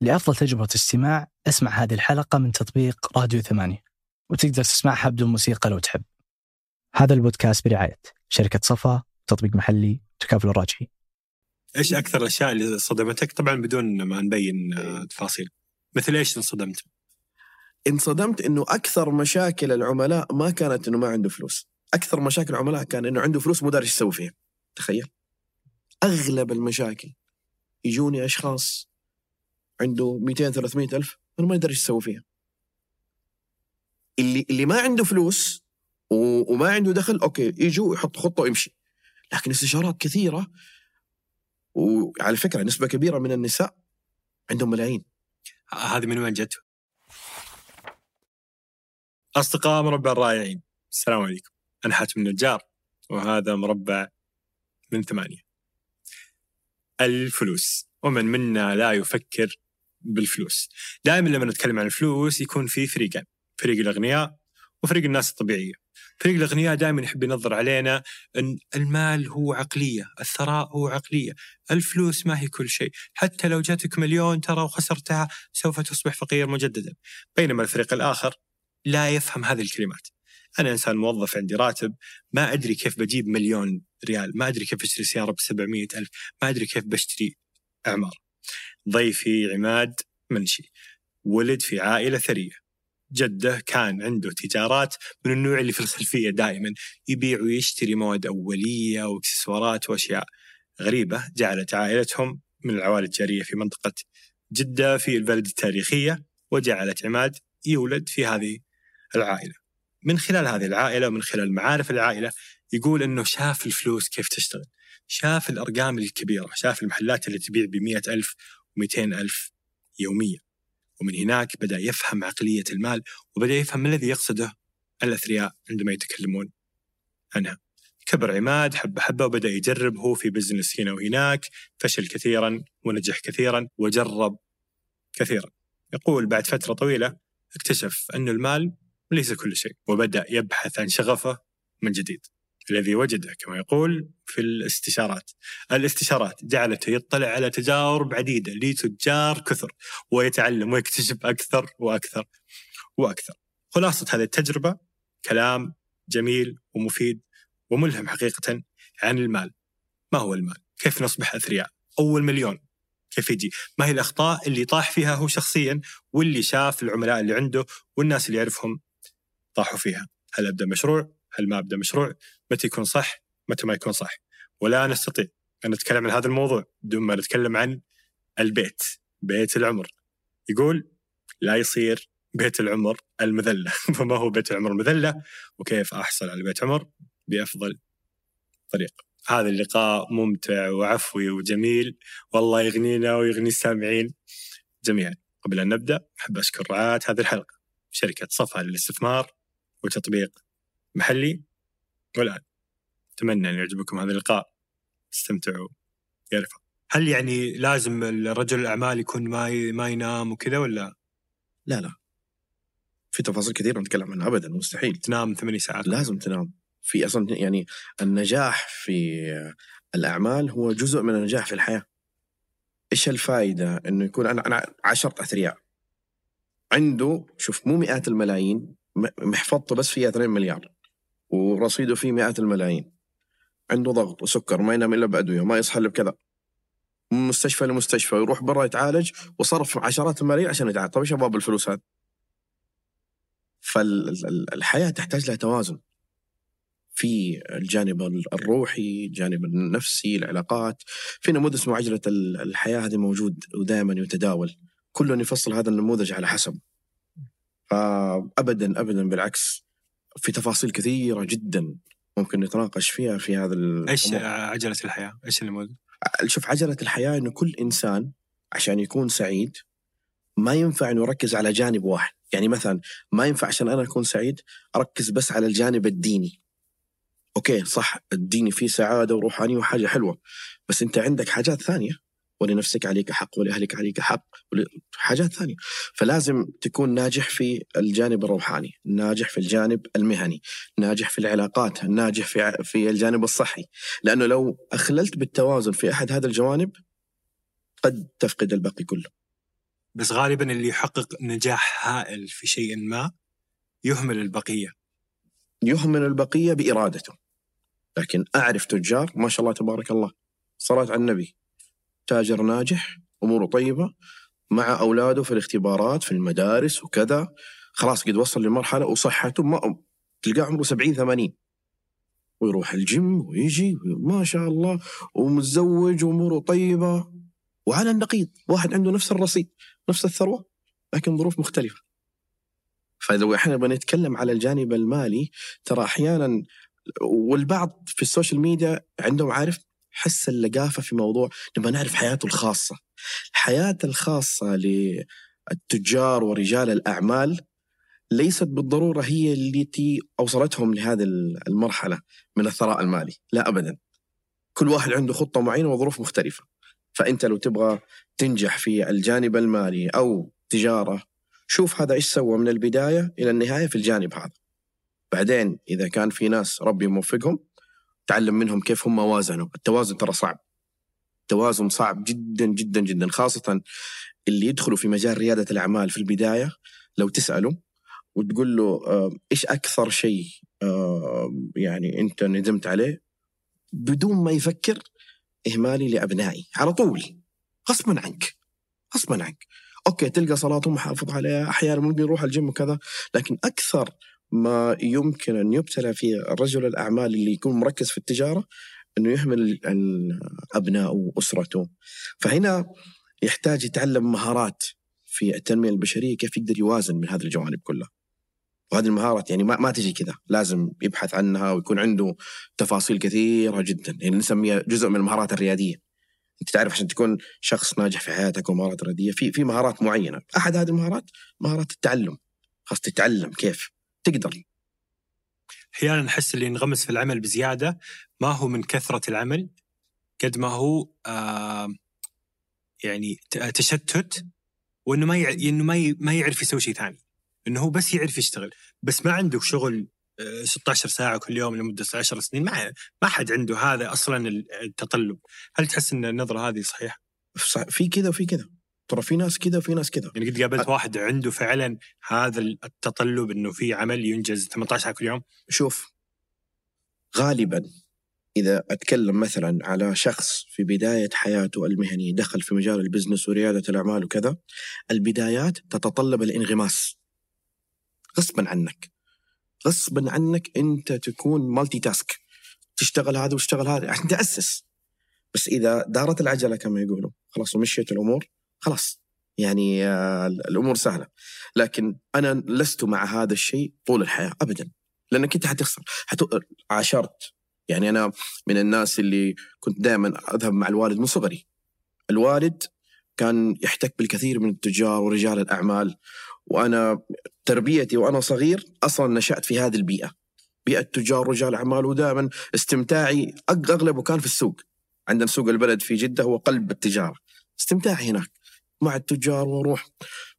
لأفضل تجربة استماع أسمع هذه الحلقة من تطبيق راديو ثمانية وتقدر تسمعها بدون موسيقى لو تحب. هذا البودكاست برعاية شركة صفا تطبيق محلي تكافل الراجحي. إيش أكثر الأشياء اللي صدمتك؟ طبعا بدون ما نبين آه، تفاصيل. مثل إيش انصدمت؟ انصدمت إنه أكثر مشاكل العملاء ما كانت إنه ما عنده فلوس. أكثر مشاكل العملاء كان إنه عنده فلوس مو داري إيش يسوي فيها. تخيل. أغلب المشاكل يجوني أشخاص عنده 200 300 ألف أنا ما يقدر إيش يسوي فيها. اللي اللي ما عنده فلوس و- وما عنده دخل أوكي يجوا يحط خطة ويمشي. لكن استشارات كثيرة وعلى فكرة نسبة كبيرة من النساء عندهم ملايين. هذه من وين جت؟ أصدقاء مربع الرائعين. السلام عليكم. أنا حاتم النجار وهذا مربع من ثمانية. الفلوس. ومن منا لا يفكر بالفلوس. دائما لما نتكلم عن الفلوس يكون في فريقين فريق الأغنياء وفريق الناس الطبيعية. فريق الأغنياء دائما يحب ينظر علينا إن المال هو عقلية الثراء هو عقلية الفلوس ما هي كل شيء. حتى لو جاتك مليون ترى وخسرتها سوف تصبح فقير مجددا. بينما الفريق الآخر لا يفهم هذه الكلمات. أنا إنسان موظف عندي راتب ما أدري كيف بجيب مليون ريال ما أدري كيف أشتري سيارة ب 700 ألف ما أدري كيف بشتري أعمار. ضيفي عماد منشي ولد في عائلة ثرية. جده كان عنده تجارات من النوع اللي في الخلفية دائما يبيع ويشتري مواد أولية وإكسسوارات وأشياء غريبة جعلت عائلتهم من العوائل التجارية في منطقة جدة في البلد التاريخية وجعلت عماد يولد في هذه العائلة. من خلال هذه العائلة ومن خلال معارف العائلة يقول أنه شاف الفلوس كيف تشتغل. شاف الأرقام الكبيرة شاف المحلات اللي تبيع بمئة ألف ومئتين ألف يوميا. ومن هناك بدأ يفهم عقلية المال وبدأ يفهم ما الذي يقصده الأثرياء عندما يتكلمون عنها. كبر عماد حبة حبة وبدأ يجرب هو في بزنس هنا وهناك فشل كثيرا ونجح كثيرا وجرب كثيرا. يقول بعد فترة طويلة اكتشف أن المال ليس كل شيء وبدأ يبحث عن شغفه من جديد. الذي وجده كما يقول في الاستشارات الاستشارات جعلته يطلع على تجارب عديدة لتجار كثر ويتعلم ويكتشف أكثر وأكثر وأكثر خلاصة هذه التجربة كلام جميل ومفيد وملهم حقيقة عن المال ما هو المال؟ كيف نصبح أثرياء؟ أول مليون كيف يجي؟ ما هي الأخطاء اللي طاح فيها هو شخصيا واللي شاف العملاء اللي عنده والناس اللي يعرفهم طاحوا فيها هل أبدأ مشروع؟ أبدأ مشروع؟ متى يكون صح؟ متى ما يكون صح؟ ولا نستطيع أن نتكلم عن هذا الموضوع بدون ما نتكلم عن البيت بيت العمر. يقول لا يصير بيت العمر المذلة. فما هو بيت العمر المذلة؟ وكيف أحصل على بيت عمر؟ بأفضل طريقة هذا اللقاء ممتع وعفوي وجميل. والله يغنينا ويغني السامعين جميعا. قبل أن نبدأ أحب أشكر رعاة هذه الحلقة. شركة صفا للاستثمار وتطبيق محلي. والآن أتمنى أن يعجبكم هذا اللقاء. استمتعوا. يا رفاق هل يعني لازم الرجل الأعمال يكون ما ي- ما ينام وكذا ولا؟ لا لا. في تفاصيل كثيرة نتكلم عنها ابدا مستحيل. تنام ثمانية ساعات. لازم تنام. في أصلا يعني النجاح في الأعمال هو جزء من النجاح في الحياة. إيش الفائدة؟ إنه يكون أنا أنا عشرة أثرياء. عنده شوف مو مئات الملايين محفظته بس فيها 2 مليار. ورصيده فيه مئات الملايين. عنده ضغط وسكر ما ينام إلا بأدوية ما يصحى إلا بكذا. من مستشفى لمستشفى يروح برا يتعالج وصرف عشرات الملايين عشان يتعالج. طيب إيش أبغى بالفلوس هذه؟ فالحياة تحتاج لها توازن. في الجانب الروحي الجانب النفسي العلاقات. في نموذج اسمه عجلة ال- الحياة هذه موجود ودائما يتداول. كل يفصل هذا النموذج على حسب. فأبدا أبدا بالعكس. في تفاصيل كثيرة جدا ممكن نتناقش فيها في هذا إيش الأمور. عجلة الحياة؟ إيش النموذج؟ شوف عجلة الحياة إنه كل إنسان عشان يكون سعيد ما ينفع إنه يركز على جانب واحد، يعني مثلا ما ينفع عشان أنا أكون سعيد أركز بس على الجانب الديني. أوكي صح الديني فيه سعادة وروحانية وحاجة حلوة، بس أنت عندك حاجات ثانية ولنفسك عليك حق ولأهلك عليك حق حاجات ثانية. فلازم تكون ناجح في الجانب الروحاني ناجح في الجانب المهني ناجح في العلاقات ناجح في في الجانب الصحي. لأنه لو أخللت بالتوازن في أحد هذه الجوانب قد تفقد الباقي كله. بس غالبا اللي يحقق نجاح هائل في شيء ما يهمل البقية. يهمل البقية بإرادته. لكن أعرف تجار ما شاء الله تبارك الله صلاة على النبي. تاجر ناجح أموره طيبة مع أولاده في الاختبارات في المدارس وكذا. خلاص قد وصل لمرحلة وصحته ما تلقاه عمره 70 80 ويروح الجيم ويجي ما شاء الله ومتزوج وأموره طيبة. وعلى النقيض واحد عنده نفس الرصيد نفس الثروة لكن ظروف مختلفة. فلو إحنا بنتكلم على الجانب المالي ترى أحيانا والبعض في ال social media عندهم عارف؟ حس اللقافة في موضوع نبغى نعرف حياته الخاصة الحياة الخاصة للتجار ورجال الأعمال ليست بالضرورة هي التي أوصلتهم لهذه المرحلة من الثراء المالي، لا ابدا. كل واحد عنده خطة معينة وظروف مختلفة. فأنت لو تبغى تنجح في الجانب المالي أو تجارة شوف هذا إيش سوى من البداية إلى النهاية في الجانب هذا. بعدين إذا كان في ناس ربي يوفقهم تعلم منهم كيف هم وازنوا، التوازن ترى صعب. التوازن صعب جدا جدا جدا. خاصة اللي يدخلوا في مجال ريادة الأعمال في البداية لو تساله وتقول له آه، إيش أكثر شيء آه، يعني أنت ندمت عليه؟ بدون ما يفكر إهمالي لأبنائي. على طول. غصبا عنك. غصبا عنك. okay تلقى صلاتهم محافظ عليها أحيانا ممكن يروح الجيم وكذا لكن أكثر ما يمكن أن يبتلى في رجل الأعمال اللي يكون مركز في التجارة أنه يهمل أبنائه وأسرته. فهنا يحتاج يتعلم مهارات في التنمية البشرية كيف يقدر يوازن من هذه الجوانب كلها. وهذه المهارات يعني ما, ما تجي كذا لازم يبحث عنها ويكون عنده تفاصيل كثيرة جدا. يعني نسميها جزء من المهارات الريادية. أنت تعرف عشان تكون شخص ناجح في حياتك ومهارات ريادية في في مهارات معينة. أحد هذه المهارات؟ مهارات التعلم. خاص تتعلم كيف تقدر. أحيانا نحس اللي ينغمس في العمل بزيادة ما هو من كثرة العمل قد ما هو آه يعني تشتت وإنه ما إنه ما ما يعرف يسوي شيء ثاني. إنه هو بس يعرف يشتغل. بس ما عنده شغل 16 آه، ساعة كل يوم لمدة 10 سنين ما ما حد عنده هذا أصلا التطلب. هل تحس إن النظرة هذه صحيحة؟ في كذا وفي كذا. ترى في ناس كذا وفي ناس كذا. يعني قد قابلت أ... واحد عنده فعلا هذا التطلب إنه في عمل ينجز 18 ساعة كل يوم؟ شوف غالبا إذا أتكلم مثلا على شخص في بداية حياته المهنية دخل في مجال ال business وريادة الأعمال وكذا البدايات تتطلب الانغماس. غصبا عنك. غصبا عنك أنت تكون multitask تشتغل هذا وتشتغل هذا. عشان تأسس. بس إذا دارت العجلة كما يقولوا خلاص ومشيت الأمور خلاص. يعني آه، الأمور سهلة. لكن أنا لست مع هذا الشيء طول الحياة ابدا. لأنك أنت حتخسر حت... عاشرت. يعني أنا من الناس اللي كنت دائما أذهب مع الوالد من صغري. الوالد كان يحتك بالكثير من التجار ورجال الأعمال وأنا تربيتي وأنا صغير أصلا نشأت في هذه البيئة. بيئة تجار رجال أعمال ودائما استمتاعي أغلبه كان في السوق. عندنا سوق البلد في جدة هو قلب التجارة. استمتاعي هناك. مع التجار وأروح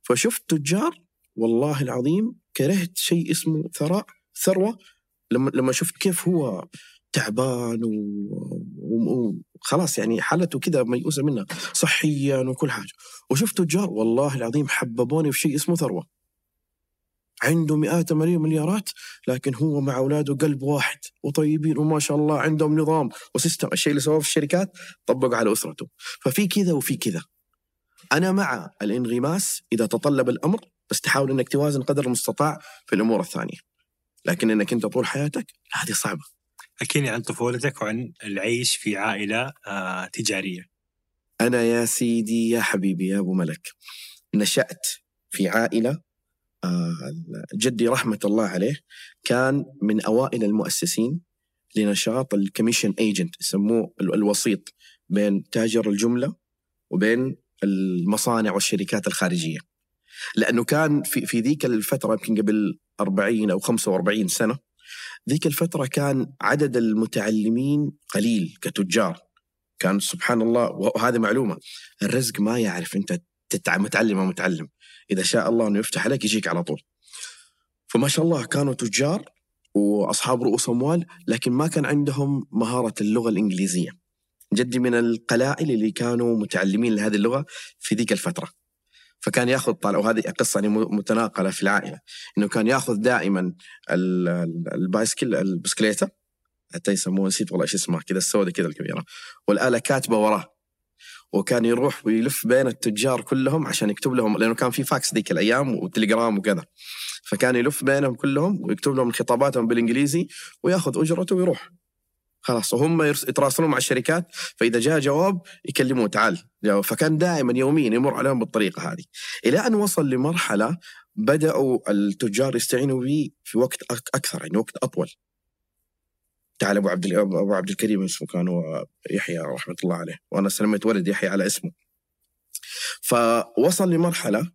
فشفت تجار والله العظيم كرهت شيء اسمه ثراء ثروة. لما لما شفت كيف هو تعبان وخلاص يعني حالته كذا ميؤوسة منها صحيا وكل حاجة. وشفت تجار والله العظيم حببوني في شيء اسمه ثروة. عنده مئات مليارات لكن هو مع أولاده قلب واحد. وطيبين وما شاء الله عندهم نظام وسيستم. الشيء اللي سواه في الشركات طبقه على أسرته. ففي كذا وفي كذا. أنا مع الانغماس إذا تطلب الأمر بس تحاول إنك توازن قدر المستطاع في الأمور الثانية. لكن إنك أنت طول حياتك هذه صعبة. حكيني عن طفولتك وعن العيش في عائلة آه تجارية. أنا يا سيدي يا حبيبي يا أبو ملك نشأت في عائلة آه، جدي رحمة الله عليه كان من أوائل المؤسسين لنشاط ال commission agent يسموه الوسيط بين تاجر الجملة وبين المصانع والشركات الخارجية. لأنه كان في, في ذيك الفترة يمكن قبل 40 أو 45 سنة ذيك الفترة كان عدد المتعلمين قليل كتجار. كان سبحان الله وهذه معلومة الرزق ما يعرف أنت متعلم أو متعلم. إذا شاء الله أنه يفتح عليك يجيك على طول. فما شاء الله كانوا تجار وأصحاب رؤوس أموال لكن ما كان عندهم مهارة اللغة الإنجليزية. جدي من القلائل اللي كانوا متعلمين لهذه اللغة في ذيك الفترة. فكان ياخذ طالع وهذه قصة يعني متناقلة في العائلة إنه كان ياخذ دائما ال- ال- البايسكل البسكليتة حتى يسموها نسيت والله إيش اسمها كذا السوداء كذا الكبيرة. والآلة كاتبة وراه. وكان يروح ويلف بين التجار كلهم عشان يكتب لهم لأنه كان في فاكس ذيك الأيام وتليجرام وكذا. فكان يلف بينهم كلهم ويكتب لهم خطاباتهم بالإنجليزي وياخذ أجرته ويروح. خلاص وهم يتراسلون مع الشركات فإذا جاء جواب يكلموه تعال. فكان دائما يوميا يمر عليهم بالطريقة هذه. إلى أن وصل لمرحلة بدأوا التجار يستعينوا به في وقت أكثر يعني وقت أطول. تعال أبو عبد أبو عبد الكريم اسمه كان هو يحيى رحمة الله عليه وأنا سميت ولد يحيى على اسمه. فوصل لمرحلة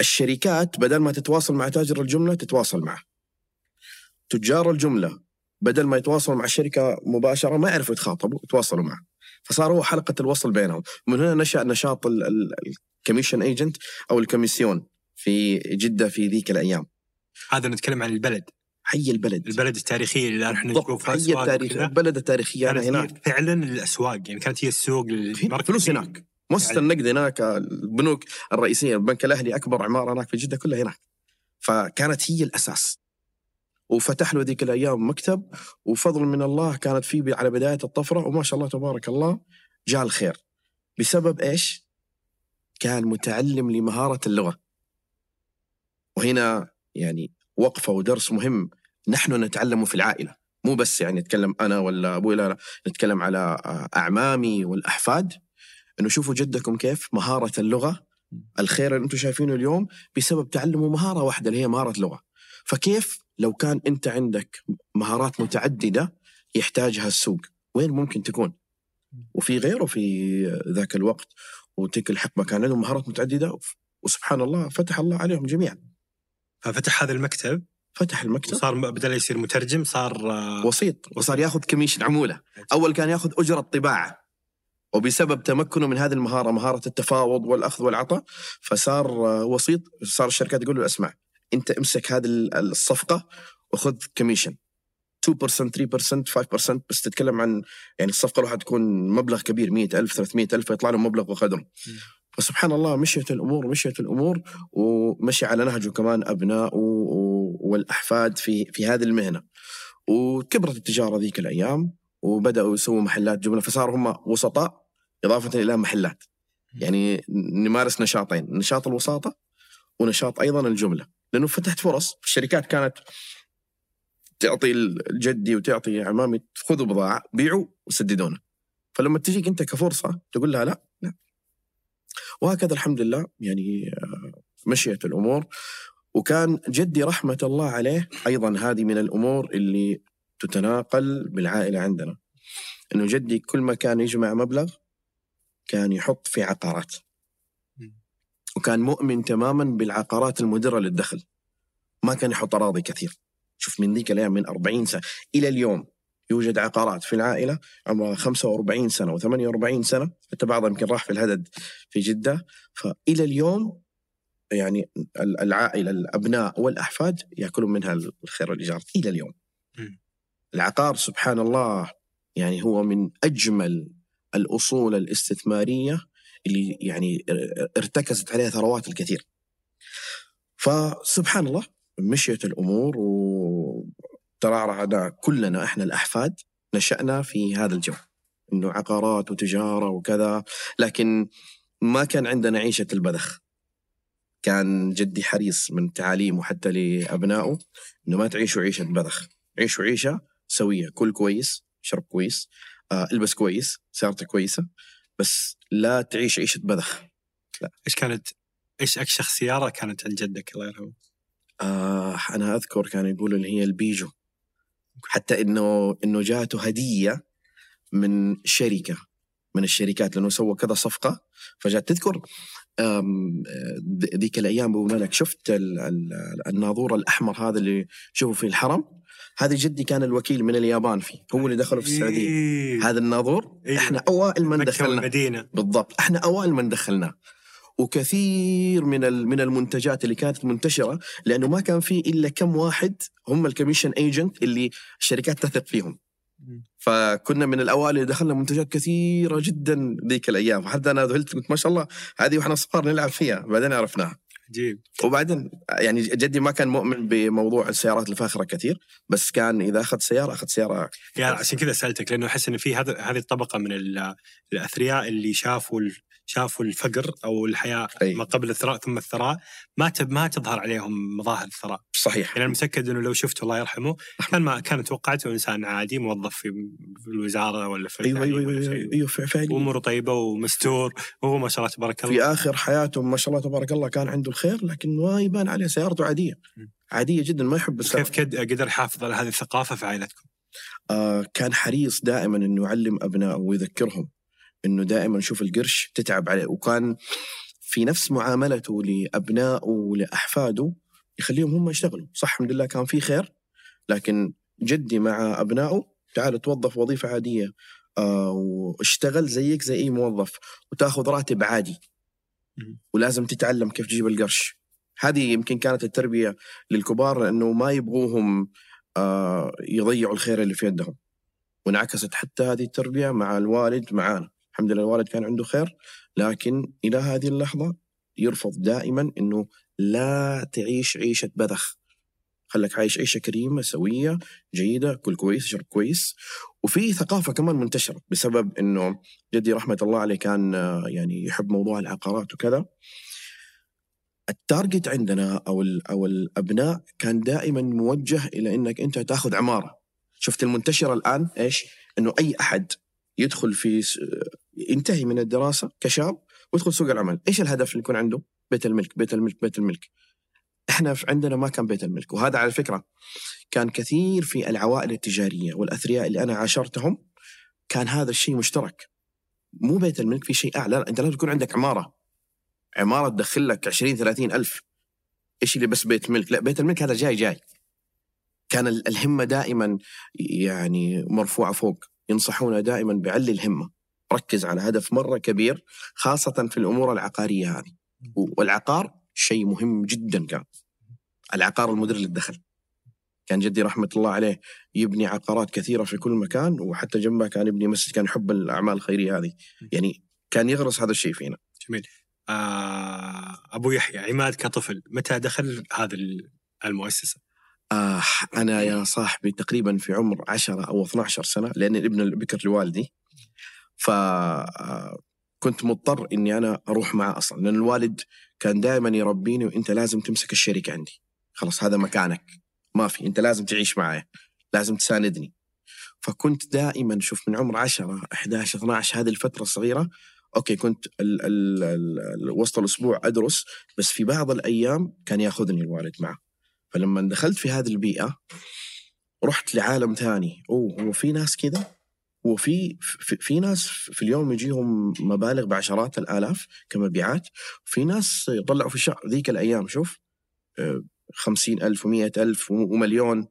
الشركات بدل ما تتواصل مع تاجر الجملة تتواصل معه. تجار الجملة بدل ما يتواصلوا مع الشركة مباشرة ما يعرفوا يتخاطبوا يتواصلوا معه. فصار هو حلقة الوصل بينهم. من هنا نشأ نشاط ال- ال- ال commission agent أو الكوميسيون في جدة في ذيك الأيام. هذا نتكلم عن البلد. حي البلد. البلد التاريخية اللي إحنا نشوفها حي التاريخ. البلد التاريخية أنا هناك فعلا الأسواق يعني كانت هي السوق. فلوس هناك. مؤسسة يعني- النقد هناك البنوك الرئيسية البنك الأهلي أكبر عمارة هناك في جدة كلها هناك. فكانت هي الأساس. وفتح له ذيك الأيام مكتب وفضل من الله كانت في على بداية الطفرة وما شاء الله تبارك الله جاء الخير. بسبب إيش؟ كان متعلم لمهارة اللغة. وهنا يعني وقفة ودرس مهم. نحن نتعلم في العائلة. مو بس يعني نتكلم أنا ولا أبوي لا نتكلم على أعمامي والأحفاد. إنه شوفوا جدكم كيف مهارة اللغة. الخير اللي أنتم شايفينه اليوم بسبب تعلموا مهارة واحدة اللي هي مهارة لغه فكيف لو كان أنت عندك مهارات متعددة يحتاجها السوق وين ممكن تكون؟ وفي غيره في ذاك الوقت وتلك الحقبة كان عندهم مهارات متعددة وسبحان الله فتح الله عليهم جميعا. ففتح هذا المكتب؟ فتح المكتب. وصار بدل يصير مترجم صار آه، وسيط. وصار ياخذ كميشن عمولة. أول كان ياخذ أجرة طباعة. وبسبب تمكنه من هذه المهارة مهارة التفاوض والأخذ والعطاء فصار آه، وسيط. صار الشركات تقول له اسمع انت امسك هذه ال- الصفقة وخذ كميشن 2% 3% 5% بس تتكلم عن يعني الصفقة الواحده تكون مبلغ كبير 100000 300000 يطلع له مبلغ وقدره فسبحان الله مشيت الأمور مشيت الأمور ومشي على نهجه كمان أبناء والأحفاد في في هذه المهنة. وكبرت التجارة ذيك الأيام وبدأوا يسووا محلات جمله فصاروا هم وسطاء إضافة إلى محلات. يعني نمارس نشاطين نشاط الوساطة ونشاط أيضا الجملة. لأنه فتحت فرص. الشركات كانت تعطي الجدي وتعطي عمامي خذوا بضاعة بيعوا وسددونا. فلما تجيك أنت كفرصة تقول لها لا لا. وهكذا الحمد لله يعني آه، مشيت الأمور. وكان جدي رحمة الله عليه أيضا هذه من الأمور اللي تتناقل بالعائلة عندنا. إنه جدي كل ما كان يجمع مبلغ كان يحط في عقارات. وكان مؤمن تماما بالعقارات المدرة للدخل. ما كان يحط أراضي كثير. شوف من ذيك الأيام من 40 سنة إلى اليوم يوجد عقارات في العائلة عمرها 45 سنة و48 سنة حتى بعضها يمكن راح في الهدد في جدة. فإلى اليوم يعني ال- العائلة الأبناء والأحفاد يأكلون منها الخير والإيجار. إلى اليوم. العقار سبحان الله يعني هو من أجمل الأصول الاستثمارية اللي يعني ار- ارتكزت عليها ثروات الكثير. فسبحان الله مشيت الأمور وترعرعنا كلنا إحنا الأحفاد نشأنا في هذا الجو. إنه عقارات وتجارة وكذا لكن ما كان عندنا عيشة البذخ. كان جدي حريص من تعاليمه حتى لأبنائه إنه ما تعيشوا عيشة بذخ. عيشوا عيشة سوية كل كويس شرب كويس آه البس كويس سيارتك كويسة. بس لا تعيش عيشة بذخ. إيش كانت إيش أكشخ سيارة كانت عند جدك الله يرحمه؟ آه أنا أذكر كانوا يقولوا اللي هي البيجو. حتى إنه إنه جاته هدية من شركة من الشركات لأنه سوى كذا صفقة. فجاءت تذكر ذيك الأيام بيقولوا لك شفت ال- ال- الناظور الأحمر هذا اللي شوفه في الحرم؟ هذه جدي كان الوكيل من اليابان فيه هو اللي دخله في السعودية. إيه. هذا الناظور أيوة. إحنا أوائل من مكة دخلنا. والمدينة. بالضبط. إحنا أوائل من دخلناه وكثير من من المنتجات اللي كانت منتشرة لأنه ما كان في إلا كم واحد هم ال commission agent اللي الشركات تثق فيهم. فكنا من الأوائل اللي دخلنا منتجات كثيرة جدا ذيك الأيام. حتى أنا ذهلت قلت ما شاء الله هذه وإحنا صغار نلعب فيها بعدين عرفناها. عجيب وبعدين يعني جدي ما كان مؤمن بموضوع السيارات الفاخره كثير بس كان إذا أخذ سيارة أخذ سيارة يعني عشان كذا سألتك لأنه أحس إن في هذا هذه الطبقة من ال- الأثرياء اللي شافوا شافوا الفقر أو الحياة أي. ما قبل الثراء ثم الثراء ما ما تظهر عليهم مظاهر الثراء صحيح يعني أنا متأكد إنه لو شفته الله يرحمه كان ما كان توقعته إنسان عادي موظف في الوزارة ولا في أيوه أيوه ولا أيوه. أيوة فعلا وأموره طيبة ومستور وهو ما شاء الله تبارك الله في آخر حياته ما شاء الله تبارك الله كان عنده الخير لكن ما يبان عليه سيارته عادية. عادية جدا ما يحب السيارة. كيف كد قدر يحافظ على هذه الثقافة في عائلتكم؟ آه كان حريص دائما إنه يعلم أبنائه ويذكرهم إنه دائما شوف القرش تتعب عليه. وكان في نفس معاملته لأبنائه ولأحفاده يخليهم هم يشتغلوا. صح الحمد لله كان في خير لكن جدي مع أبنائه تعال توظف وظيفة عادية آه واشتغل زيك زي أي موظف وتأخذ راتب عادي. ولازم تتعلم كيف تجيب القرش. هذه يمكن كانت التربية للكبار لأنه ما يبغوهم آه يضيعوا الخير اللي في يدهم. وانعكست حتى هذه التربية مع الوالد معانا الحمد لله الوالد كان عنده خير لكن إلى هذه اللحظة يرفض دائما إنه لا تعيش عيشة بذخ. خلك عايش عيشة كريمة سوية جيدة كل كويس اشرب كويس. وفي ثقافة كمان منتشرة بسبب إنه جدي رحمة الله عليه كان يعني يحب موضوع العقارات وكذا. التارجت عندنا أو أو الأبناء كان دائما موجه إلى إنك أنت تأخذ عمارة. شفت المنتشرة الآن إيش؟ إنه أي أحد يدخل في ينتهي من الدراسة كشاب ويدخل سوق العمل. إيش الهدف اللي يكون عنده؟ بيت الملك بيت الملك بيت الملك. إحنا عندنا ما كان بيت الملك وهذا على فكرة كان كثير في العوائل التجارية والأثرياء اللي أنا عاشرتهم كان هذا الشيء مشترك. مو بيت الملك في شيء أعلى. أنت لازم يكون عندك عمارة. عمارة تدخل لك 20 30 ألف. إيش اللي بس بيت ملك؟ لا بيت الملك هذا جاي جاي. كان ال- الهمة دائما يعني مرفوعة فوق. ينصحونا دائما بعلي الهمة. ركز على هدف مرة كبير خاصة في الأمور العقارية هذه. والعقار شيء مهم جدا كان. العقار المدر للدخل. كان جدي رحمة الله عليه يبني عقارات كثيرة في كل مكان وحتى جنبه كان يبني مسجد كان يحب الأعمال الخيرية هذه. يعني كان يغرس هذا الشيء فينا. جميل. آه أبو يحيى عماد كطفل متى دخل هذا ال- المؤسسة؟ آه أنا يا صاحبي تقريبا في عمر 10 أو 12 سنة لأن الابن البكر لوالدي فكنت مضطر إني أنا أروح معه أصلا لأن الوالد كان دائما يربيني وأنت لازم تمسك الشركة عندي. خلاص هذا مكانك. ما في أنت لازم تعيش معي لازم تساندني. فكنت دائما شوف من عمر 10 11 12 هذه الفترة الصغيرة أوكي كنت ال ال ال وسط الأسبوع أدرس بس في بعض الأيام كان يأخذني الوالد معه. فلما دخلت في هذه البيئة رحت لعالم ثاني. أوه هو في ناس كذا؟ وفي في, في ناس في اليوم يجيهم مبالغ بعشرات الآلاف كمبيعات وفي ناس يطلعوا في الشهر ذيك الأيام شوف آه، خمسين ألف ومية ألف ومليون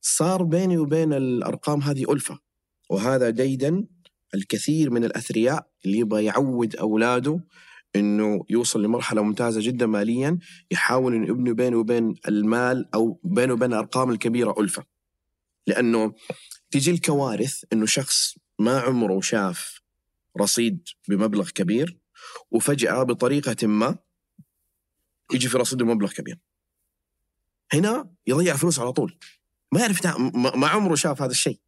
صار بيني وبين الأرقام هذه ألفة وهذا ديدا الكثير من الأثرياء اللي يبغى يعود أولاده إنه يوصل لمرحلة ممتازة جدا ماليا يحاول إنه يبني بينه وبين المال أو بينه وبين الأرقام الكبيرة ألفة. لأنه تجي الكوارث إنه شخص ما عمره شاف رصيد بمبلغ كبير وفجأة بطريقة ما يجي في رصيده مبلغ كبير. هنا يضيع فلوس على طول. ما يعرف ما عمره شاف هذا الشيء.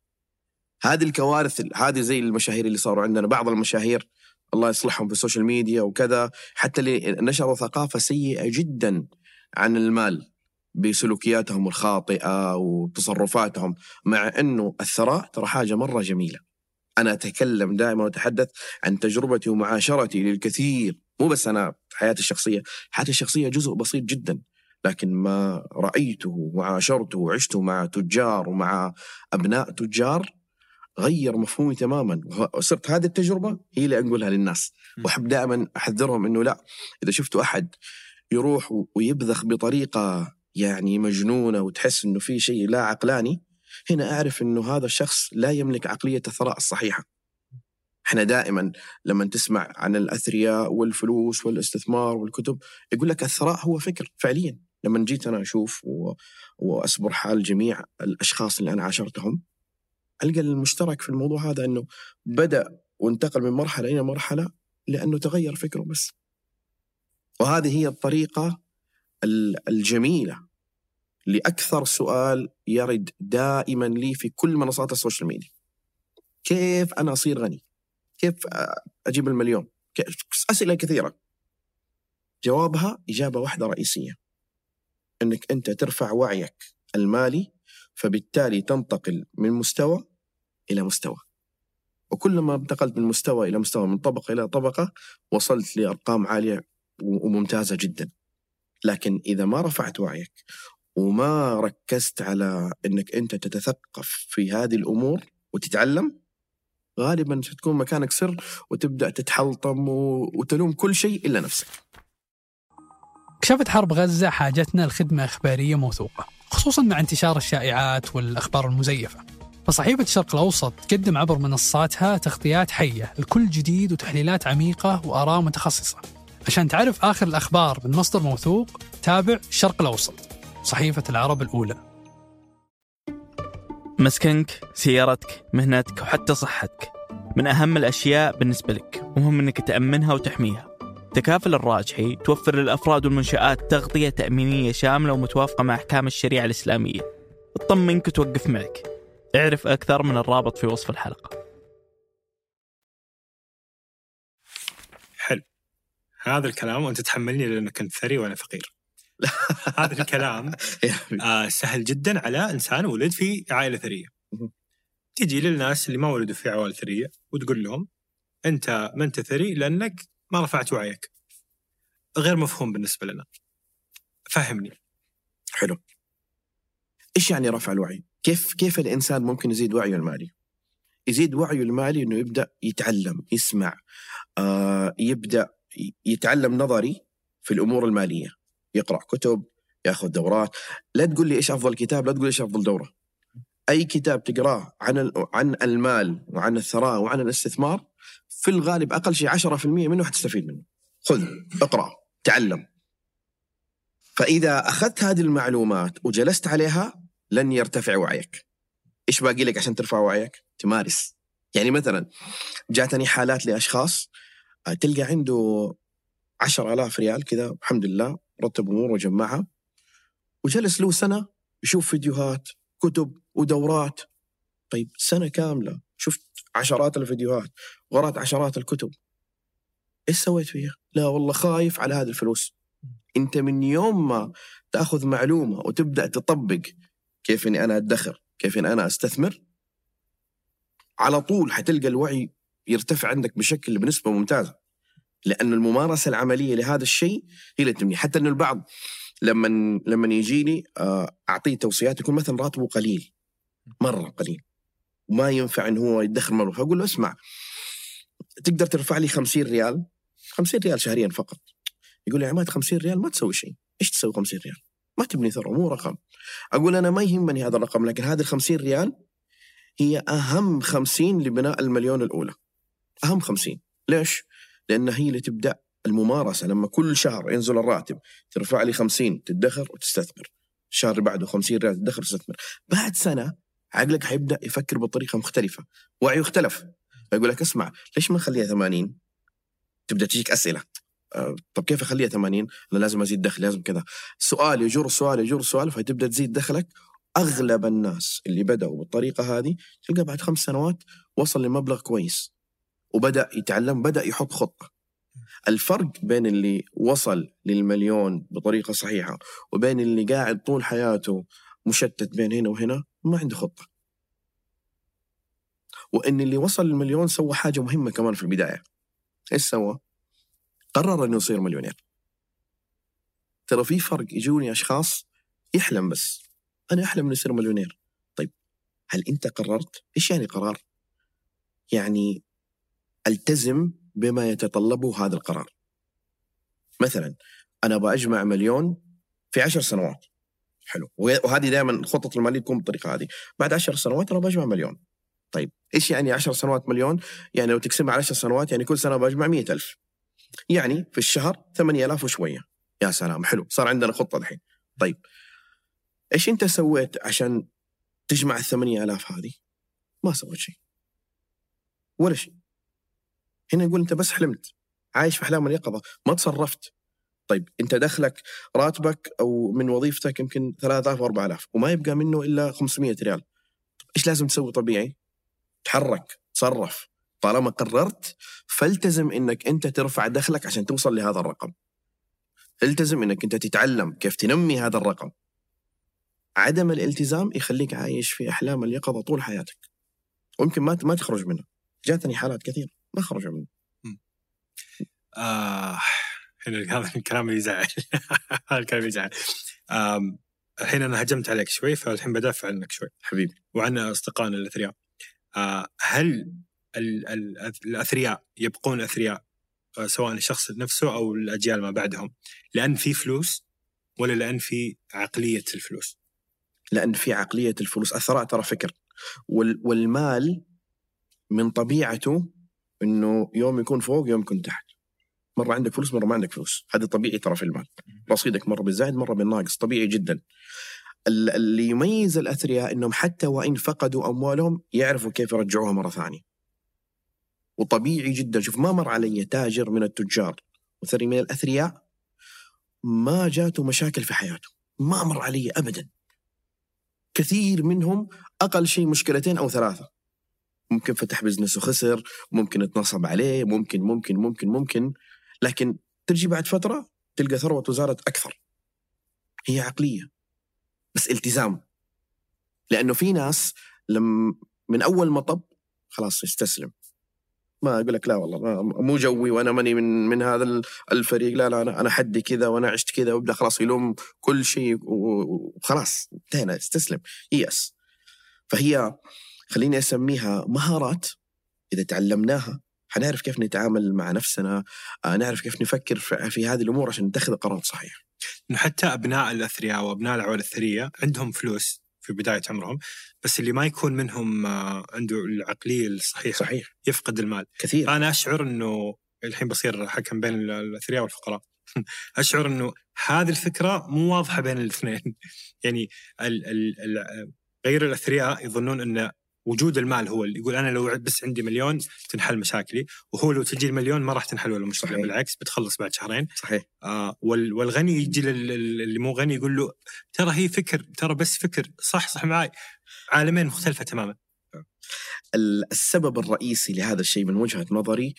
هذه الكوارث هذه زي المشاهير اللي صاروا عندنا بعض المشاهير الله يصلحهم في السوشيال ميديا وكذا حتى اللي نشروا ثقافة سيئة جدا عن المال بسلوكياتهم الخاطئة وتصرفاتهم مع أنه الثراء ترى حاجة مرة جميلة. أنا أتكلم دائما وأتحدث عن تجربتي ومعاشرتي للكثير مو بس أنا حياتي الشخصية. حياتي الشخصية جزء بسيط جدا لكن ما رأيته وعاشرته وعشته مع تجار ومع أبناء تجار غير مفهومي تماما. وصرت هذه التجربة هي اللي أقولها للناس. وأحب دائما أحذرهم إنه لا إذا شفتوا أحد يروح ويبذخ بطريقة يعني مجنونة وتحس إنه في شيء لا عقلاني هنا أعرف إنه هذا الشخص لا يملك عقلية الثراء الصحيحة. إحنا دائما لما تسمع عن الأثرياء والفلوس والاستثمار والكتب يقول لك الثراء هو فكر فعليا لما جيت أنا أشوف و... واسبر حال جميع الأشخاص اللي أنا عاشرتهم ألقى المشترك في الموضوع هذا إنه بدأ وانتقل من مرحلة إلى مرحلة لأنه تغير فكره بس وهذه هي الطريقة ال- الجميلة لأكثر سؤال يرد دائما لي في كل منصات ال social media. كيف أنا أصير غني؟ كيف أجيب المليون؟ أسئلة كثيرة. جوابها إجابة واحدة رئيسية. إنك أنت ترفع وعيك المالي فبالتالي تنتقل من مستوى إلى مستوى. وكلما انتقلت من مستوى إلى مستوى من طبقة إلى طبقة وصلت لأرقام عالية وممتازة جدا. لكن إذا ما رفعت وعيك وما ركزت على إنك أنت تتثقف في هذه الأمور وتتعلم غالبا ستكون مكانك سر وتبدأ تتحلطم وتلوم كل شيء إلا نفسك. كشفت حرب غزة حاجتنا لخدمة إخبارية موثوقة خصوصا مع انتشار الشائعات والأخبار المزيفة. فصحيفة الشرق الأوسط تقدم عبر منصاتها تغطيات حية لكل جديد وتحليلات عميقة وآراء متخصصة. عشان تعرف آخر الأخبار من مصدر موثوق تابع الشرق الأوسط صحيفة العرب الأولى. مسكنك سيارتك مهنتك وحتى صحتك. من أهم الأشياء بالنسبة لك ومهم أنك تأمنها وتحميها. تكافل الراجحي توفر للأفراد والمنشآت تغطية تأمينية شاملة ومتوافقة مع أحكام الشريعة الإسلامية. تطمنك وتوقف معك. اعرف أكثر من الرابط في وصف الحلقة. هذا الكلام وأنت تحملني لأنك كنت ثري وأنا فقير. هذا الكلام آه سهل جدا على إنسان ولد في عائلة ثرية. تجي للناس اللي ما ولدوا في عوائل ثرية وتقول لهم أنت ما أنت ثري لأنك ما رفعت وعيك. غير مفهوم بالنسبة لنا. فهمني. حلو. إيش يعني رفع الوعي؟ كيف كيف الإنسان ممكن يزيد وعيه المالي؟ يزيد وعيه المالي إنه يبدأ يتعلم، يسمع، آه يبدأ يتعلم نظري في الأمور المالية، يقرأ كتب، يأخذ دورات، لا تقول لي إيش أفضل كتاب، لا تقول لي إيش أفضل دورة. أي كتاب تقرأه عن عن المال وعن الثراء وعن الاستثمار في الغالب أقل شيء 10% منه حتستفيد منه. خذ اقرأ، تعلم. فإذا أخذت هذه المعلومات وجلست عليها لن يرتفع وعيك. إيش باقي لك عشان ترفع وعيك؟ تمارس. يعني مثلا جاتني حالات لأشخاص تلقى عنده عشر آلاف ريال كذا الحمد لله رتب اموره وجمعها. وجلس له سنة يشوف فيديوهات كتب ودورات. طيب سنة كاملة شفت عشرات الفيديوهات وقرات عشرات الكتب. إيش سويت فيها؟ لا والله خايف على هذه الفلوس. أنت من يوم ما تأخذ معلومة وتبدأ تطبق كيف إني أنا أدخر كيف إني أنا أستثمر على طول حتلقى الوعي يرتفع عندك بشكل بنسبة ممتازة. لأن الممارسة العملية لهذا الشيء هي اللي تبني. حتى أن البعض لما لما يجيني آه، أعطيه توصيات يكون مثلا راتبه قليل. مرة قليل. وما ينفع أن هو يدخر مبلغ. فأقول له اسمع تقدر ترفع لي 50 ريال؟ 50 ريال شهريا فقط. يقول لي عماد 50 ريال ما تسوي شيء. إيش تسوي 50 ريال؟ ما تبني ثروة مو رقم. أقول أنا ما يهمني هذا الرقم لكن هذه ال 50 ريال هي أهم 50 لبناء المليون الأولى. أهم 50 ليش؟ لأن هي اللي تبدأ الممارسة. لما كل شهر ينزل الراتب ترفع لي 50 تدخر وتستثمر. الشهر اللي بعده 50 ريال تدخر وتستثمر. بعد سنة عقلك حيبدأ يفكر بطريقة مختلفة. وعيه اختلف فيقول لك اسمع ليش ما نخليها 80 تبدأ تجيك أسئلة. آه، طب كيف أخليها 80 أنا لازم أزيد دخل لازم كذا. سؤال يجر سؤال يجر سؤال فتبدأ تزيد دخلك. أغلب الناس اللي بدأوا بالطريقة هذه تلقى بعد خمس سنوات وصل لمبلغ كويس. وبدأ يتعلم بدأ يحط خطة الفرق بين اللي وصل للمليون بطريقة صحيحة وبين اللي قاعد طول حياته مشتت بين هنا وهنا ما عنده خطة وإن اللي وصل للمليون سوى حاجة مهمة كمان في البداية إيش سوى؟ قرر إنه يصير مليونير ترى في فرق يجوني أشخاص يحلم بس أنا أحلم اني اصير مليونير طيب هل أنت قررت؟ إيش يعني قرار؟ يعني ألتزم بما يتطلبه هذا القرار. مثلا أنا أبغى أجمع مليون في عشر سنوات. حلو. وهذه دائما خطط المالية تكون بالطريقة هذه. بعد عشر سنوات أنا بجمع مليون. طيب إيش يعني عشر سنوات مليون؟ يعني لو تقسمها على عشر سنوات يعني كل سنة بجمع مئة ألف. يعني في الشهر 8000 وشوية. يا سلام. حلو. صار عندنا خطة الحين. طيب. إيش أنت سويت عشان تجمع ال 8000 هذه؟ ما سويت شيء. ولا شيء. هنا يقول أنت بس حلمت عايش في أحلام اليقظة ما تصرفت. طيب أنت دخلك راتبك أو من وظيفتك يمكن 3000 و4000 وما يبقى منه إلا 500 ريال. إيش لازم تسوي طبيعي؟ تحرك تصرف. طالما قررت فالتزم إنك أنت ترفع دخلك عشان توصل لهذا الرقم. التزم إنك أنت تتعلم كيف تنمي هذا الرقم. عدم الالتزام يخليك عايش في أحلام اليقظة طول حياتك. ويمكن ما ما تخرج منها. جاتني حالات كثيرة. ما خرجوا منها آه هنا هذا الكلام يزعل. هذا الكلام يزعل. آم، الحين أنا هجمت عليك شوي فالحين بدافع عنك شوي. حبيبي. وعن أصدقائنا الأثرياء. آه هل ال- ال- الأثرياء يبقون أثرياء آه، سواء الشخص نفسه أو الأجيال ما بعدهم؟ لأن في فلوس ولا لأن في عقلية الفلوس؟ لأن في عقلية الفلوس. الثراء ترى فكر. وال والمال من طبيعته إنه يوم يكون فوق يوم يكون تحت. مرة عندك فلوس مرة ما عندك فلوس. هذا طبيعي ترى في المال. رصيدك مرة بالزايد مرة بالناقص. طبيعي جدا. ال- اللي يميز الأثرياء إنهم حتى وإن فقدوا أموالهم يعرفوا كيف يرجعوها مرة ثانية. وطبيعي جدا. شوف ما مر علي تاجر من التجار وثري من الأثرياء ما جاته مشاكل في حياته. ما مر علي ابدا. كثير منهم أقل شيء مشكلتين أو ثلاثة. ممكن فتح بزنس وخسر ممكن اتنصب عليه ممكن ممكن ممكن ممكن لكن تجي بعد فترة تلقى ثروة وزارة أكثر. هي عقلية بس التزام. لأنه في ناس لم من أول مطب خلاص يستسلم. ما أقول لك لا والله مو جوي وأنا ماني من من هذا ال- الفريق لا لا أنا أنا حدي كذا وأنا عشت كذا وابدا خلاص يلوم كل شيء وخلاص انتهينا استسلم. يأس فهي خليني أسميها مهارات إذا تعلمناها. حنعرف كيف نتعامل مع نفسنا آه، نعرف كيف نفكر في هذه الأمور عشان نتخذ قرارات صحيحه إنه حتى أبناء الأثرياء وابناء العوائل الثريه عندهم فلوس في بداية عمرهم بس اللي ما يكون منهم آه، عنده العقلية الصحيحة صحيح. يفقد المال. كثير. فانا أشعر إنه الحين بصير حكم بين ال- الأثرياء والفقراء. أشعر إنه هذه الفكرة مو واضحة بين الاثنين. يعني ال ال ال غير الأثرياء يظنون إن وجود المال هو اللي يقول أنا لو بس عندي مليون تنحل مشاكلي وهو لو تجي المليون ما راح تنحل ولا مشكلة صحيح. بالعكس بتخلص بعد شهرين صحيح آه وال- والغني يجي لل- لل- اللي مو غني يقول له ترى هي فكر ترى بس فكر صح صح معاي عالمين مختلفة تماما ال- السبب الرئيسي لهذا الشيء من وجهة نظري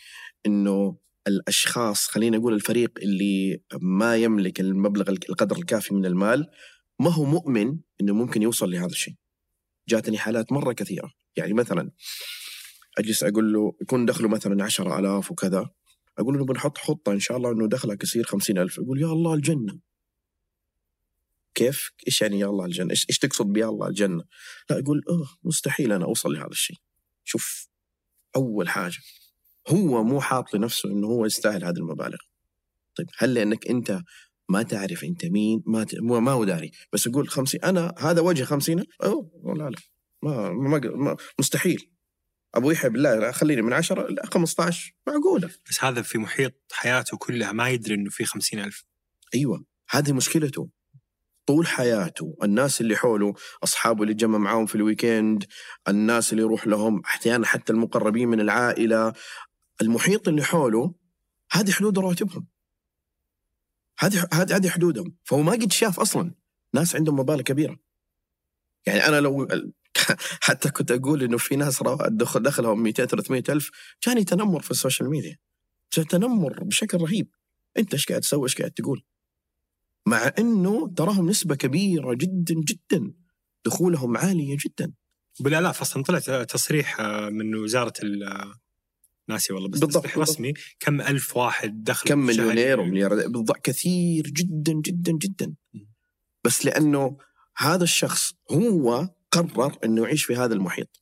إنه الأشخاص خلينا نقول الفريق اللي ما يملك المبلغ القدر الكافي من المال ما هو مؤمن إنه ممكن يوصل لهذا الشيء. جاتني حالات مرة كثيرة، يعني مثلا أجلس أقول له يكون دخله مثلا 10000 وكذا أقول له بنحط خطه إن شاء الله إنه دخلك يصير 50000 يقول يا الله الجنة. كيف؟ إيش يعني يا الله الجنة؟ إيش إيش تقصد بيا الله الجنة؟ لا يقول أه مستحيل أنا أوصل لهذا الشيء. شوف أول حاجة هو مو حاط لنفسه إنه هو يستاهل هذه المبالغ طيب هل لأنك أنت ما تعرف انت مين ما ت... ما هو داري. بس يقول خمسين أنا هذا وجه خمسين اوه لا لا. ما, ما, ما مستحيل. أبو يحيى بالله خليني من عشرة لا 15 معقولة. بس هذا في محيط حياته كلها ما يدري إنه في خمسين ألف. أيوه هذه مشكلته. طول حياته الناس اللي حوله أصحابه اللي جمع معاهم في ال weekend الناس اللي يروح لهم أحيانا حتى المقربين من العائلة. المحيط اللي حوله هذه حدود رواتبهم. هذه هذه هذه حدودهم. فهو ما قد شاف أصلا ناس عندهم مبالغ كبيرة. يعني أنا لو حتى كنت أقول إنه في ناس دخل دخلهم 200 300 ألف جاني تنمر في ال social media. تنمر بشكل رهيب. أنت إيش قاعد تسوي؟ إيش قاعد تقول؟ مع إنه تراهم نسبة كبيرة جدا جدا. دخولهم عالية جدا. بالآلاف أصلا طلع تصريح من وزارة ناسي والله بس بالضبط، تصريح بالضبط. رسمي كم ألف واحد دخل كم. مليونير وملياردير بالضبط كثير جدا جدا جدا. بس لأنه هذا الشخص هو قرر إنه يعيش في هذا المحيط.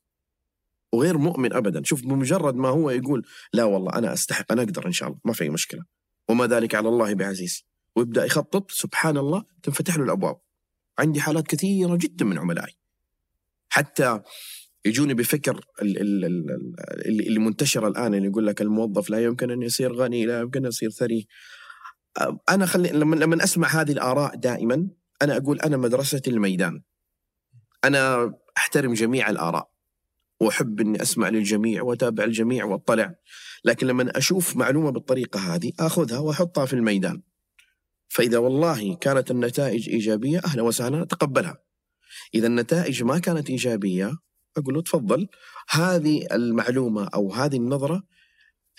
وغير مؤمن ابدا. شوف بمجرد ما هو يقول لا والله أنا أستحق أنا أقدر إن شاء الله ما في أي مشكلة. وما ذلك على الله بعزيز. ويبدأ يخطط سبحان الله تنفتح له الأبواب. عندي حالات كثيرة جدا من عملائي. حتى يجوني بفكر ال- ال- ال- ال- اللي اللي منتشر الآن اللي يقول لك الموظف لا يمكن أن يصير غني لا يمكن أن يصير ثري. أنا خلي لما لما أسمع هذه الآراء دائما أنا أقول أنا مدرسة الميدان. أنا أحترم جميع الآراء وأحب إني أسمع للجميع وأتابع الجميع واطلع لكن لما أشوف معلومة بالطريقة هذه أخذها وأحطها في الميدان. فإذا والله كانت النتائج إيجابية أهلا وسهلا أتقبلها. إذا النتائج ما كانت إيجابية أقول له تفضل هذه المعلومة أو هذه النظرة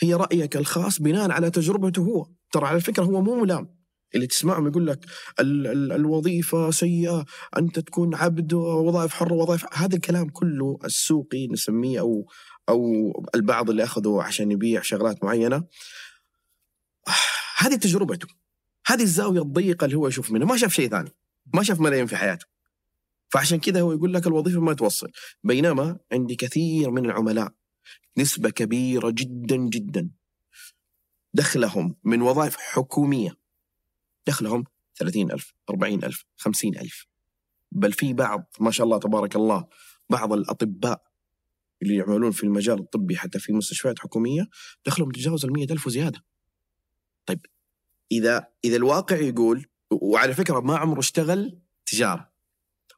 هي رأيك الخاص بناء على تجربته هو. ترى على فكرة هو مو ملام. اللي تسمعهم يقول لك ال- ال- الوظيفة سيئة أنت تكون عبد وظائف حره وظائف هذا الكلام كله السوقي نسميه أو أو البعض اللي أخذه عشان يبيع شغلات معينة. هذه تجربته. هذه الزاوية الضيقة اللي هو يشوف منها. ما شاف شيء ثاني. ما شاف ملايين في حياته. فعشان كذا هو يقول لك الوظيفة ما توصل. بينما عندي كثير من العملاء نسبة كبيرة جدا جدا. دخلهم من وظائف حكومية. دخلهم 30000 40000 50000 بل في بعض ما شاء الله تبارك الله بعض الأطباء اللي يعملون في المجال الطبي حتى في مستشفيات حكومية دخلهم يتجاوز ال ألف وزيادة. طيب إذا إذا الواقع يقول وعلى فكرة ما عمره اشتغل تجارة.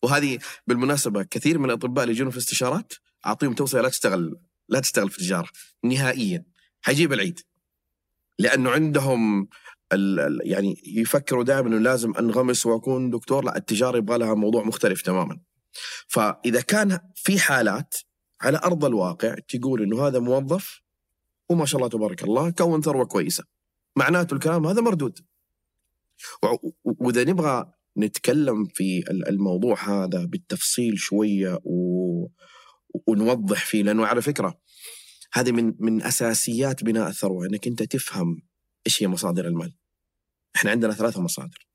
وهذه بالمناسبة كثير من الأطباء اللي يجون في استشارات أعطيهم توصية لا تشتغل لا تشتغل في التجارة نهائيا حيجيب العيد لأنه عندهم يعني يفكروا دائما إنه لازم أنغمس وأكون دكتور لا التجارة يبغى لها موضوع مختلف تماما. فإذا كان في حالات على أرض الواقع تقول إنه هذا موظف وما شاء الله تبارك الله كون ثروة كويسة. معناته الكلام هذا مردود. وإذا نبغى نتكلم في ال- الموضوع هذا بالتفصيل شوية و... ونوضح فيه لأنه على فكرة هذه من من أساسيات بناء الثروة إنك أنت تفهم إيش هي مصادر المال؟ إحنا عندنا ثلاثة مصادر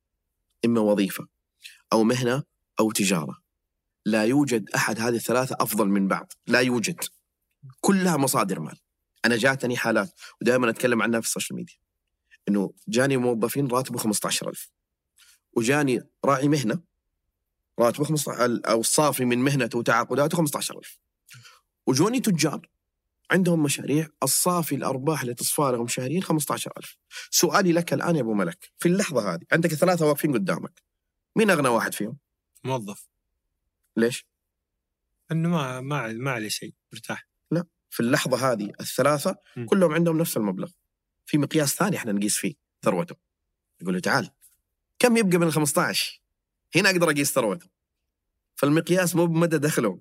إما وظيفة أو مهنة أو تجارة لا يوجد أحد هذه الثلاثة أفضل من بعض، لا يوجد كلها مصادر مال. أنا جاتني حالات ودائما أتكلم عنها في ال social media إنه جاني موظفين راتبه 15000 وجاني راعي مهنة راتبه 15 أو الصافي من مهنته وتعاقداته 15000 وجوني تجار عندهم مشاريع الصافي الأرباح اللي تصفى لهم شهريا 15000 سؤالي لك الآن يا أبو ملك في اللحظة هذه عندك ثلاثة واقفين قدامك مين أغنى واحد فيهم؟ موظف. ليش؟ إنه ما ما ما عليه شيء مرتاح. في اللحظة هذه الثلاثة م. كلهم عندهم نفس المبلغ. في مقياس ثاني إحنا نقيس فيه ثروته. يقول له تعال كم يبقى من ال 15 هنا أقدر أقيس ثروته فالمقياس مو بمدى دخله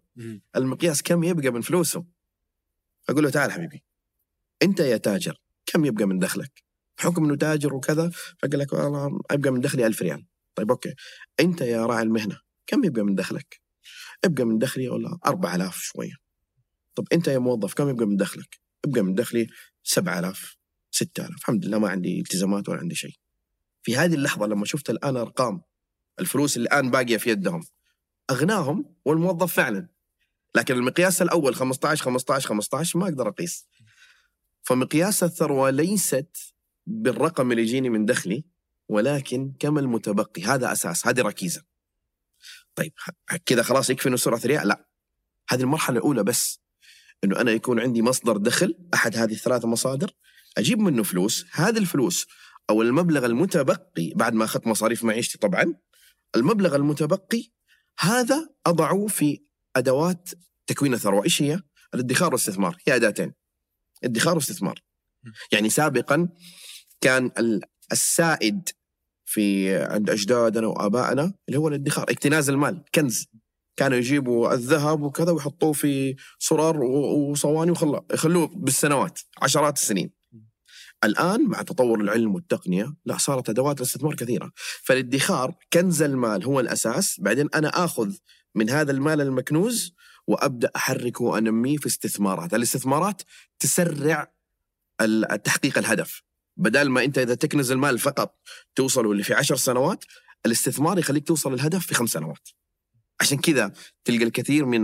المقياس كم يبقى من فلوسه أقول له تعال حبيبي أنت يا تاجر كم يبقى من دخلك؟ بحكم إنه تاجر وكذا فقال لك والله أبقى من دخلي 1000 ريال. طيب أوكي. أنت يا راعي المهنة كم يبقى من دخلك؟ ابقى من دخلي ولا 4000 شوية. طب أنت يا موظف كم يبقى من دخلك؟ ابقى من دخلي 7000 6000 الحمد لله ما عندي التزامات ولا عندي شيء. في هذه اللحظة لما شفت الآن أرقام الفلوس اللي الآن باقية في يدهم أغناهم والموظف فعلا. لكن المقياس الأول 15 15 15 ما أقدر أقيس. فمقياس الثروة ليست بالرقم اللي يجيني من دخلي ولكن كم المتبقي. هذا أساس هذه ركيزة. طيب كذا خلاص يكفي إنه سرعة رياء؟ لا. هذه المرحلة الأولى بس إنه أنا يكون عندي مصدر دخل أحد هذه الثلاثه مصادر أجيب منه فلوس. هذه الفلوس أو المبلغ المتبقي بعد ما أخذت مصاريف معيشتي طبعا المبلغ المتبقي هذا أضعه في أدوات تكوين الثروه إيش هي؟ الادخار والاستثمار هي أداتين ادخار واستثمار يعني سابقا كان ال- السائد في عند أجدادنا وآبائنا اللي هو الادخار اكتناز المال كنز كانوا يجيبوا الذهب وكذا ويحطوه في صرار وصواني وخلوه يخلوه بالسنوات عشرات السنين الآن مع تطور العلم والتقنية لا صارت أدوات الاستثمار كثيرة. فالادخار كنز المال هو الأساس. بعدين أنا آخذ من هذا المال المكنوز وأبدأ احركه وانميه في استثمارات، الاستثمارات تسرع تحقيق الهدف. بدل ما أنت إذا تكنز المال فقط توصله اللي في عشر سنوات الاستثمار يخليك توصل الهدف في خمس سنوات. عشان كذا تلقى الكثير من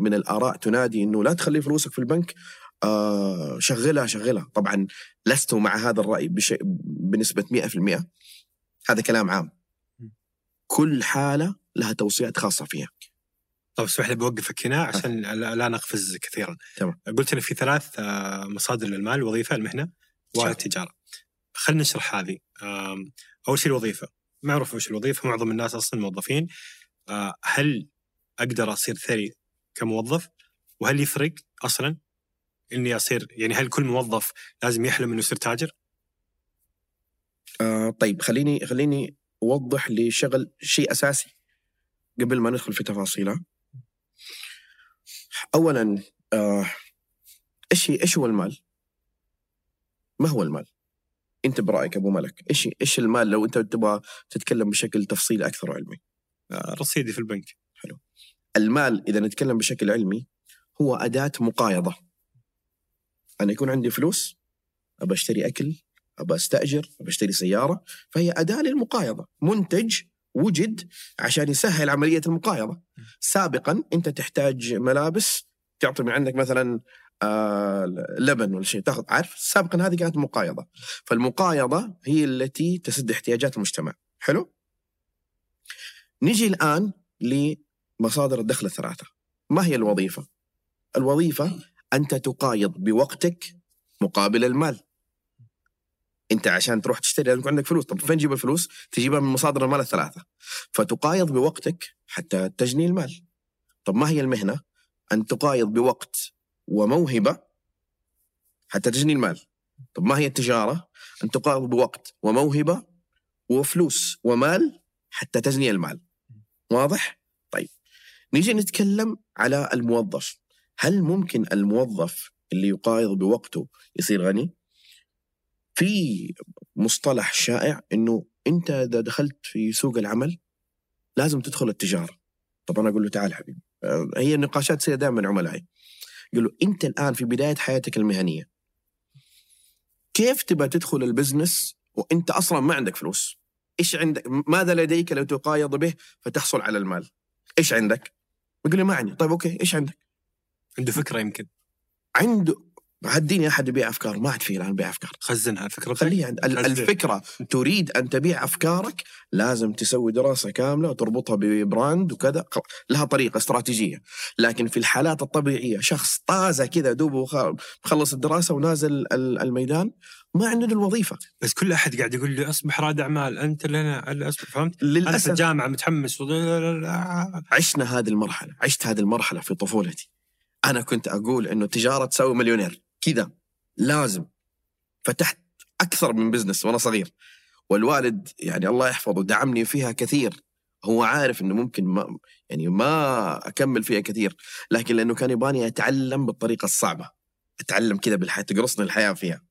من الآراء تنادي إنه لا تخلي فلوسك في البنك آه شغلها شغلها، طبعا لست مع هذا الرأي بشيء بنسبة 100% هذا كلام عام. كل حالة لها توصيات خاصة فيها. طب اسمح لي بوقفك هنا عشان لا لا نقفز كثيرا. تمام. قلت إن في ثلاث آه، مصادر للمال الوظيفه المهنة. والتجاره خلينا نشرح هذه. أول شيء الوظيفة. معروف وش الوظيفة؟ معظم الناس أصلا موظفين. آه، هل أقدر أصير ثري كموظف؟ وهل يفرق أصلا؟ إني أصير يعني هل كل موظف لازم يحلم إنه يصير تاجر؟ آه طيب خليني خليني أوضح لشغل شيء أساسي قبل ما ندخل في تفاصيله. اولا آه إيش إيش هو المال؟ ما هو المال؟ أنت برأيك أبو ملك إيش إيش المال لو أنت تبغى تتكلم بشكل تفصيلي أكثر وعلمي؟ آه، رصيدي في البنك المال إذا نتكلم بشكل علمي هو أداة مقايضة. أنا يكون عندي فلوس أبى أشتري أكل أبى أستأجر أبى أشتري سيارة فهي أداة للمقايضة، منتج وجد عشان يسهل عملية المقايضة. سابقا أنت تحتاج ملابس تعطي من عندك مثلا آه لبن ولا شيء تأخذ عارف؟ سابقا هذه كانت مقايضة. فالمقايضة هي التي تسد احتياجات المجتمع. حلو؟ نجي الآن لمصادر الدخل الثلاثة. ما هي الوظيفة؟ الوظيفة أنت تقايض بوقتك مقابل المال. أنت عشان تروح تشتري لازم يكون عندك فلوس. طب فين تجيب الفلوس؟ تجيبها من مصادر المال الثلاثة. فتقايض بوقتك حتى تجني المال. طب ما هي المهنة؟ أن تقايض بوقت وموهبة حتى تجني المال. طب ما هي التجارة؟ أن تقايض بوقت وموهبة وفلوس ومال حتى تجني المال. واضح؟ طيب. نيجي نتكلم على الموظف. هل ممكن الموظف اللي يقايض بوقته يصير غني؟ في مصطلح شائع إنه أنت إذا دخلت في سوق العمل لازم تدخل التجارة. طب أنا أقول له تعال حبيبي. آه، هي النقاشات تصير دائما عملائي. يقول له أنت الآن في بداية حياتك المهنية كيف تبى تدخل ال business وأنت أصلا ما عندك فلوس؟ إيش عندك؟ ماذا لديك لو تقايض به فتحصل على المال؟ إيش عندك؟ يقول لي ما عندي. طيب okay إيش عندك؟ عنده فكرة يمكن. عنده هديني أحد يبيع أفكار ما عاد في الان بيع أفكار. خزنها فكرتك خليه عند. الفكرة تريد أن تبيع أفكارك لازم تسوي دراسة كاملة وتربطها ببراند وكذا. لها طريقة استراتيجية. لكن في الحالات الطبيعية شخص طازة كذا دوبه مخلص الدراسة ونازل ال- الميدان ما عنده الوظيفة. بس كل أحد قاعد يقول لي أصبح رائد اعمال أنت لنا أنا أصبح فهمت؟ أنا في للأسف. الجامعة متحمس. عشنا هذه المرحلة عشت هذه المرحلة في طفولتي. أنا كنت أقول إنه التجاره تساوي مليونير كذا لازم. فتحت أكثر من بزنس وأنا صغير. والوالد يعني الله يحفظه دعمني فيها كثير. هو عارف إنه ممكن ما يعني ما أكمل فيها كثير. لكن لأنه كان يبغاني أتعلم بالطريقة الصعبة. أتعلم كذا بالحياة تقرصني الحياة فيها.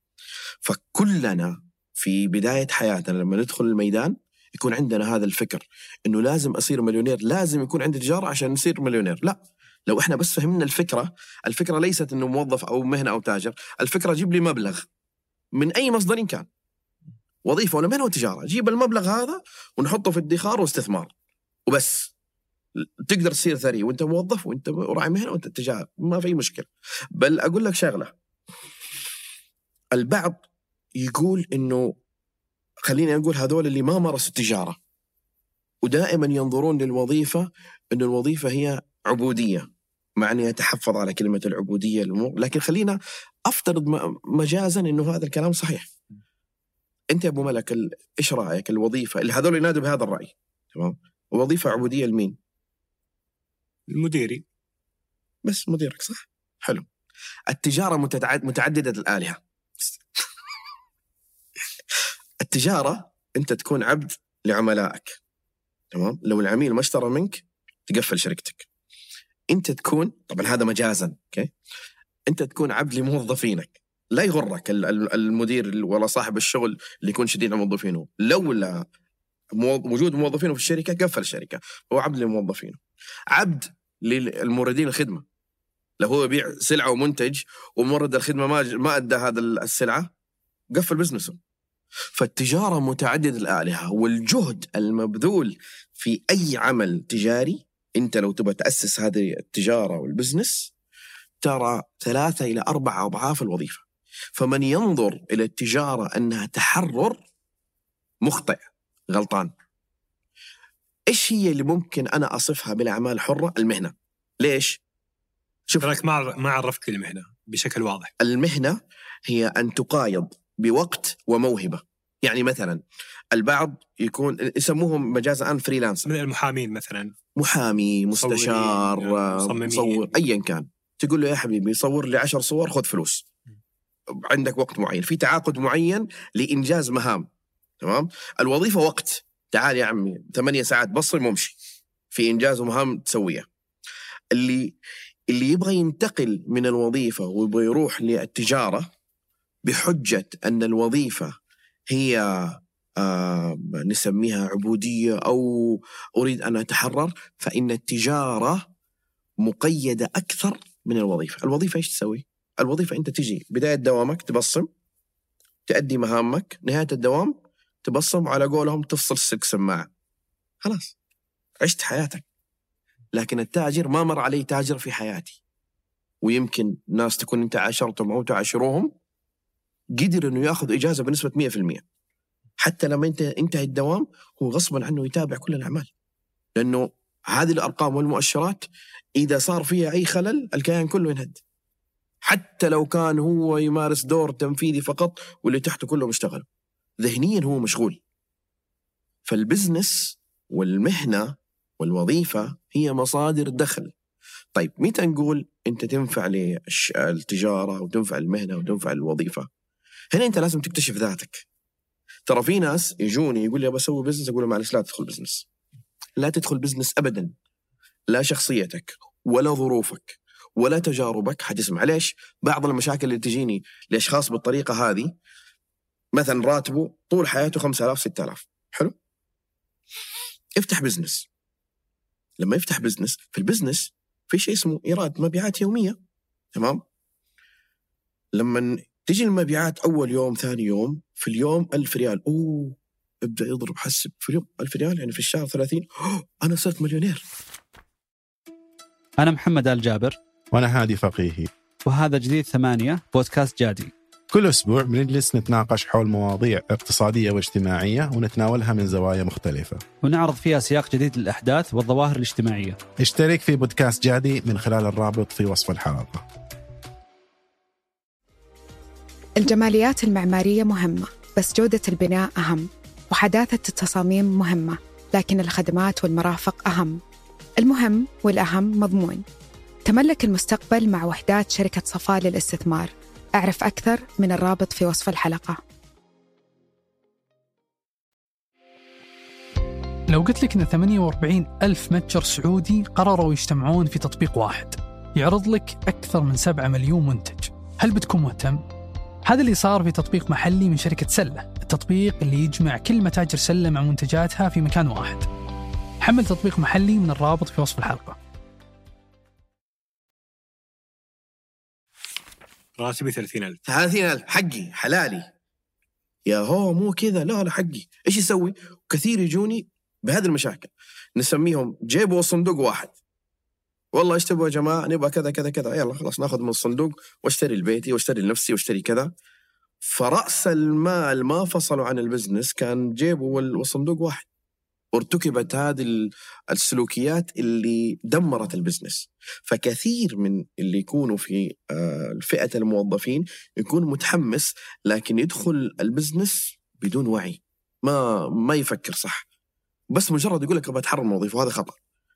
فكلنا في بداية حياتنا لما ندخل الميدان يكون عندنا هذا الفكر. إنه لازم أصير مليونير لازم يكون عندي تجارة عشان نصير مليونير. لا. لو إحنا بس فهمنا الفكرة الفكرة ليست إنه موظف أو مهنة أو تاجر الفكرة جيب لي مبلغ. من أي مصدر كان. وظيفة ولا مهنة وتجاره جيب المبلغ هذا ونحطه في ادخار واستثمار. وبس. تقدر تصير ثري. وأنت موظف وأنت راعي مهنة وأنت تجارة. ما في مشكلة. بل أقول لك شغلة. البعض يقول إنه خليني أقول هذول اللي ما مارسوا التجارة. ودائما ينظرون للوظيفة إنه الوظيفة هي عبودية. مع أني أتحفظ على كلمة العبودية الأمور لكن خلينا أفترض مجازا إنه هذا الكلام صحيح. أنت يا أبو ملك إيش رأيك؟ الوظيفة اللي هذول ينادوا بهذا الرأي تمام؟ وظيفة عبودية لمين؟ المديري. بس مديرك صح؟ حلو. التجارة متعد متعددة الآلهة. التجارة أنت تكون عبد لعملائك تمام؟ لو العميل ما اشترى منك تقفل شركتك. انت تكون طبعا هذا مجازا أوكي؟ انت تكون عبد لموظفينك. لا يغرك ال- ال- المدير ال- ولا صاحب الشغل اللي يكون شديد على موظفينه. لولا وجود موظفينه في الشركة قفل الشركة. هو عبد لموظفينه. عبد للموردين الخدمة. لو هو يبيع سلعة ومنتج ومورد الخدمة ما ما أدى هذا السلعة قفل بزنسه. فالتجارة متعددة الآلهة والجهد المبذول في أي عمل تجاري انت لو تبغى تأسس هذه التجارة والبزنس ترى ثلاثة إلى أربع أضعاف الوظيفة. فمن ينظر إلى التجارة أنها تحرر مخطئ غلطان. إيش هي اللي ممكن أنا أصفها بالأعمال الحره المهنة. ليش؟ شوف. تراك ما ما عرفت المهنة بشكل واضح. المهنة هي أن تقايض بوقت وموهبة. يعني مثلا البعض يكون يسموهم مجازا الآن freelancer من المحامين مثلا. محامي مستشار مصممين. مصور ايا كان. تقول له يا حبيبي صور لي عشر صور خذ فلوس. عندك وقت معين. في تعاقد معين لإنجاز مهام. تمام؟ الوظيفة وقت. تعال يا عمي ثمانية ساعات بصم وامشي. في إنجاز مهام تسويها. اللي اللي يبغى ينتقل من الوظيفة ويبغى يروح للتجارة بحجة أن الوظيفة هي نسميها عبودية أو أريد أن أتحرر فإن التجارة مقيدة أكثر من الوظيفة، الوظيفة إيش تسوي؟ الوظيفة أنت تجي بداية دوامك تبصم تأدي مهامك، نهاية الدوام تبصم وعلى قولهم تفصل السلك سماعة. خلاص عشت حياتك. لكن التاجر ما مر علي تاجر في حياتي. ويمكن ناس تكون أنت عاشرتهم أو تعاشروهم قدر إنه يأخذ إجازة بنسبة 100% حتى لما انت انتهى الدوام هو غصبا عنه يتابع كل الأعمال. لأنه هذه الأرقام والمؤشرات إذا صار فيها أي خلل الكيان كله ينهد. حتى لو كان هو يمارس دور تنفيذي فقط واللي تحته كلهم اشتغلوا. ذهنيا هو مشغول. فالبزنس والمهنة والوظيفة هي مصادر دخل طيب متى نقول أنت تنفع للتجارة وتنفع المهنة وتنفع الوظيفة؟ هنا أنت لازم تكتشف ذاتك. ترى في ناس يجوني يقول لي أبغى أسوي business أقول له معلش لا تدخل business لا تدخل business ابدا. لا شخصيتك ولا ظروفك ولا تجاربك حتسمح. ليش؟ بعض المشاكل اللي تجيني لأشخاص بالطريقة هذه مثلا راتبه طول حياته 5000 6000 حلو؟ افتح business لما يفتح business في ال business في شيء اسمه إيراد مبيعات يومية. تمام؟ لما تجي المبيعات أول يوم ثاني يوم في اليوم ألف ريال. أوه ابدأ يضرب حسب. في اليوم ألف ريال يعني في الشهر 30 أنا صرت مليونير. أنا محمد آل جابر. وأنا هادي فقيهي. وهذا جديد ثمانية بودكاست جادي. كل أسبوع بنجلس نتناقش حول مواضيع اقتصادية واجتماعية ونتناولها من زوايا مختلفة. ونعرض فيها سياق جديد للأحداث والظواهر الاجتماعية. اشترك في بودكاست جادي من خلال الرابط في وصف الحلقة. الجماليات المعمارية مهمة بس جودة البناء أهم وحداثة التصاميم مهمة لكن الخدمات والمرافق أهم. المهم والأهم مضمون. تملك المستقبل مع وحدات شركة صفاء للاستثمار. أعرف أكثر من الرابط في وصف الحلقة. لو قلت لك أن 48 ألف متجر سعودي قرروا يجتمعون في تطبيق واحد يعرض لك أكثر من 7 مليون منتج. هل بتكون مهتم؟ هذا اللي صار في تطبيق محلي من شركة سلة. التطبيق اللي يجمع كل متاجر سلة مع منتجاتها في مكان واحد. حمل تطبيق محلي من الرابط في وصف الحلقة. راتبي 30000 30000 حقي حلالي. يا هو مو كذا. لا لا حقي. إيش يسوي؟ كثير يجوني بهذه المشاكل. نسميهم جيب وصندوق واحد. والله إيش تبغوا يا جماعة؟ نبغى كذا كذا كذا. يلا خلاص ناخذ من الصندوق واشتري لبيتي واشتري لنفسي واشتري كذا. فرأس المال ما فصلوا عن ال business كان جيبه والصندوق واحد. وارتكبت هذه السلوكيات اللي دمرت ال business. فكثير من اللي يكونوا في آه، فئة الموظفين يكون متحمس لكن يدخل ال business بدون وعي. ما ما يفكر صح. بس مجرد يقول لك أبغى أتحرر من الوظيفه وهذا خطأ.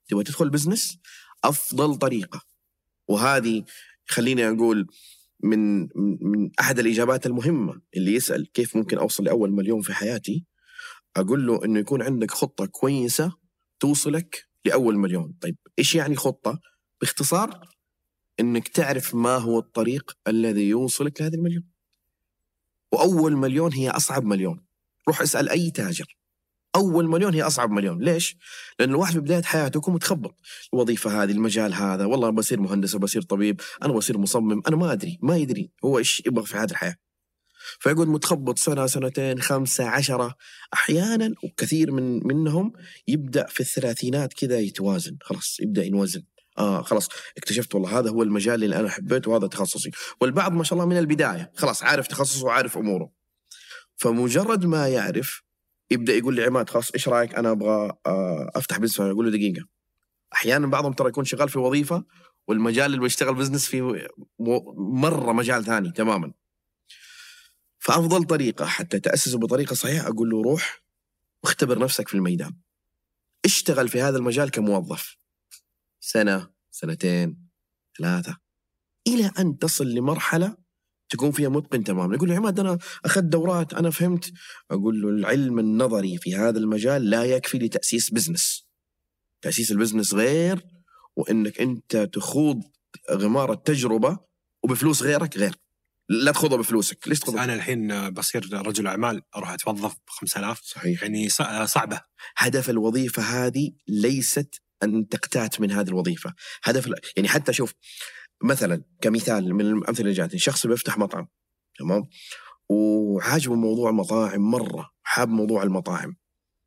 تبغى تدخل بزنس أفضل طريقة. وهذه خليني أقول من من أحد الإجابات المهمة اللي يسأل كيف ممكن أوصل لأول مليون في حياتي أقول له إنه يكون عندك خطة كويسة توصلك لأول مليون. طيب إيش يعني خطة؟ باختصار إنك تعرف ما هو الطريق الذي يوصلك لهذا المليون. وأول مليون هي أصعب مليون. روح اسأل أي تاجر. أول مليون هي أصعب مليون. ليش؟ لأن الواحد في بداية حياته يكون متخبط. الوظيفة هذه المجال هذا والله بصير مهندس بصير طبيب أنا بصير مصمم أنا ما أدري ما يدري هو إيش يبغى في هذه الحياة. فيقعد متخبط سنة سنتين خمسة عشرة. أحيانا وكثير من منهم يبدأ في الثلاثينات كذا يتوازن. خلاص يبدأ ينوزن. آه خلاص اكتشفت والله هذا هو المجال اللي أنا حبيته وهذا تخصصي. والبعض ما شاء الله من البداية. خلاص عارف تخصصه وعارف أموره. فمجرد ما يعرف يبدأ يقول لي عماد خلاص إيش رأيك أنا أبغى آه، أفتح business أقول له دقيقة. أحيانا بعضهم ترى يكون شغال في وظيفة والمجال اللي بيشتغل business فيه مرة مجال ثاني تماما. فأفضل طريقة حتى تأسسه بطريقة صحيحة أقول له روح واختبر نفسك في الميدان. اشتغل في هذا المجال كموظف. سنة سنتين ثلاثة. إلى أن تصل لمرحلة تكون فيها متقن تماما. يقول لي عماد أنا أخذت دورات أنا فهمت. أقول له العلم النظري في هذا المجال لا يكفي لتأسيس business تأسيس ال business غير وإنك أنت تخوض غمار التجربة وبفلوس غيرك غير. لا تخوضها بفلوسك. ليش تخوضها؟ أنا الحين بصير رجل أعمال أروح أتوظف ب 5000 صحيح. يعني صع- صعبة. هدف الوظيفة هذه ليست أن تقتات من هذه الوظيفة. هدف يعني حتى شوف مثلا كمثال من الأمثلة اللي جاتني شخص بيفتح مطعم تمام؟ وعاجبه موضوع مطاعم مرة حاب موضوع المطاعم.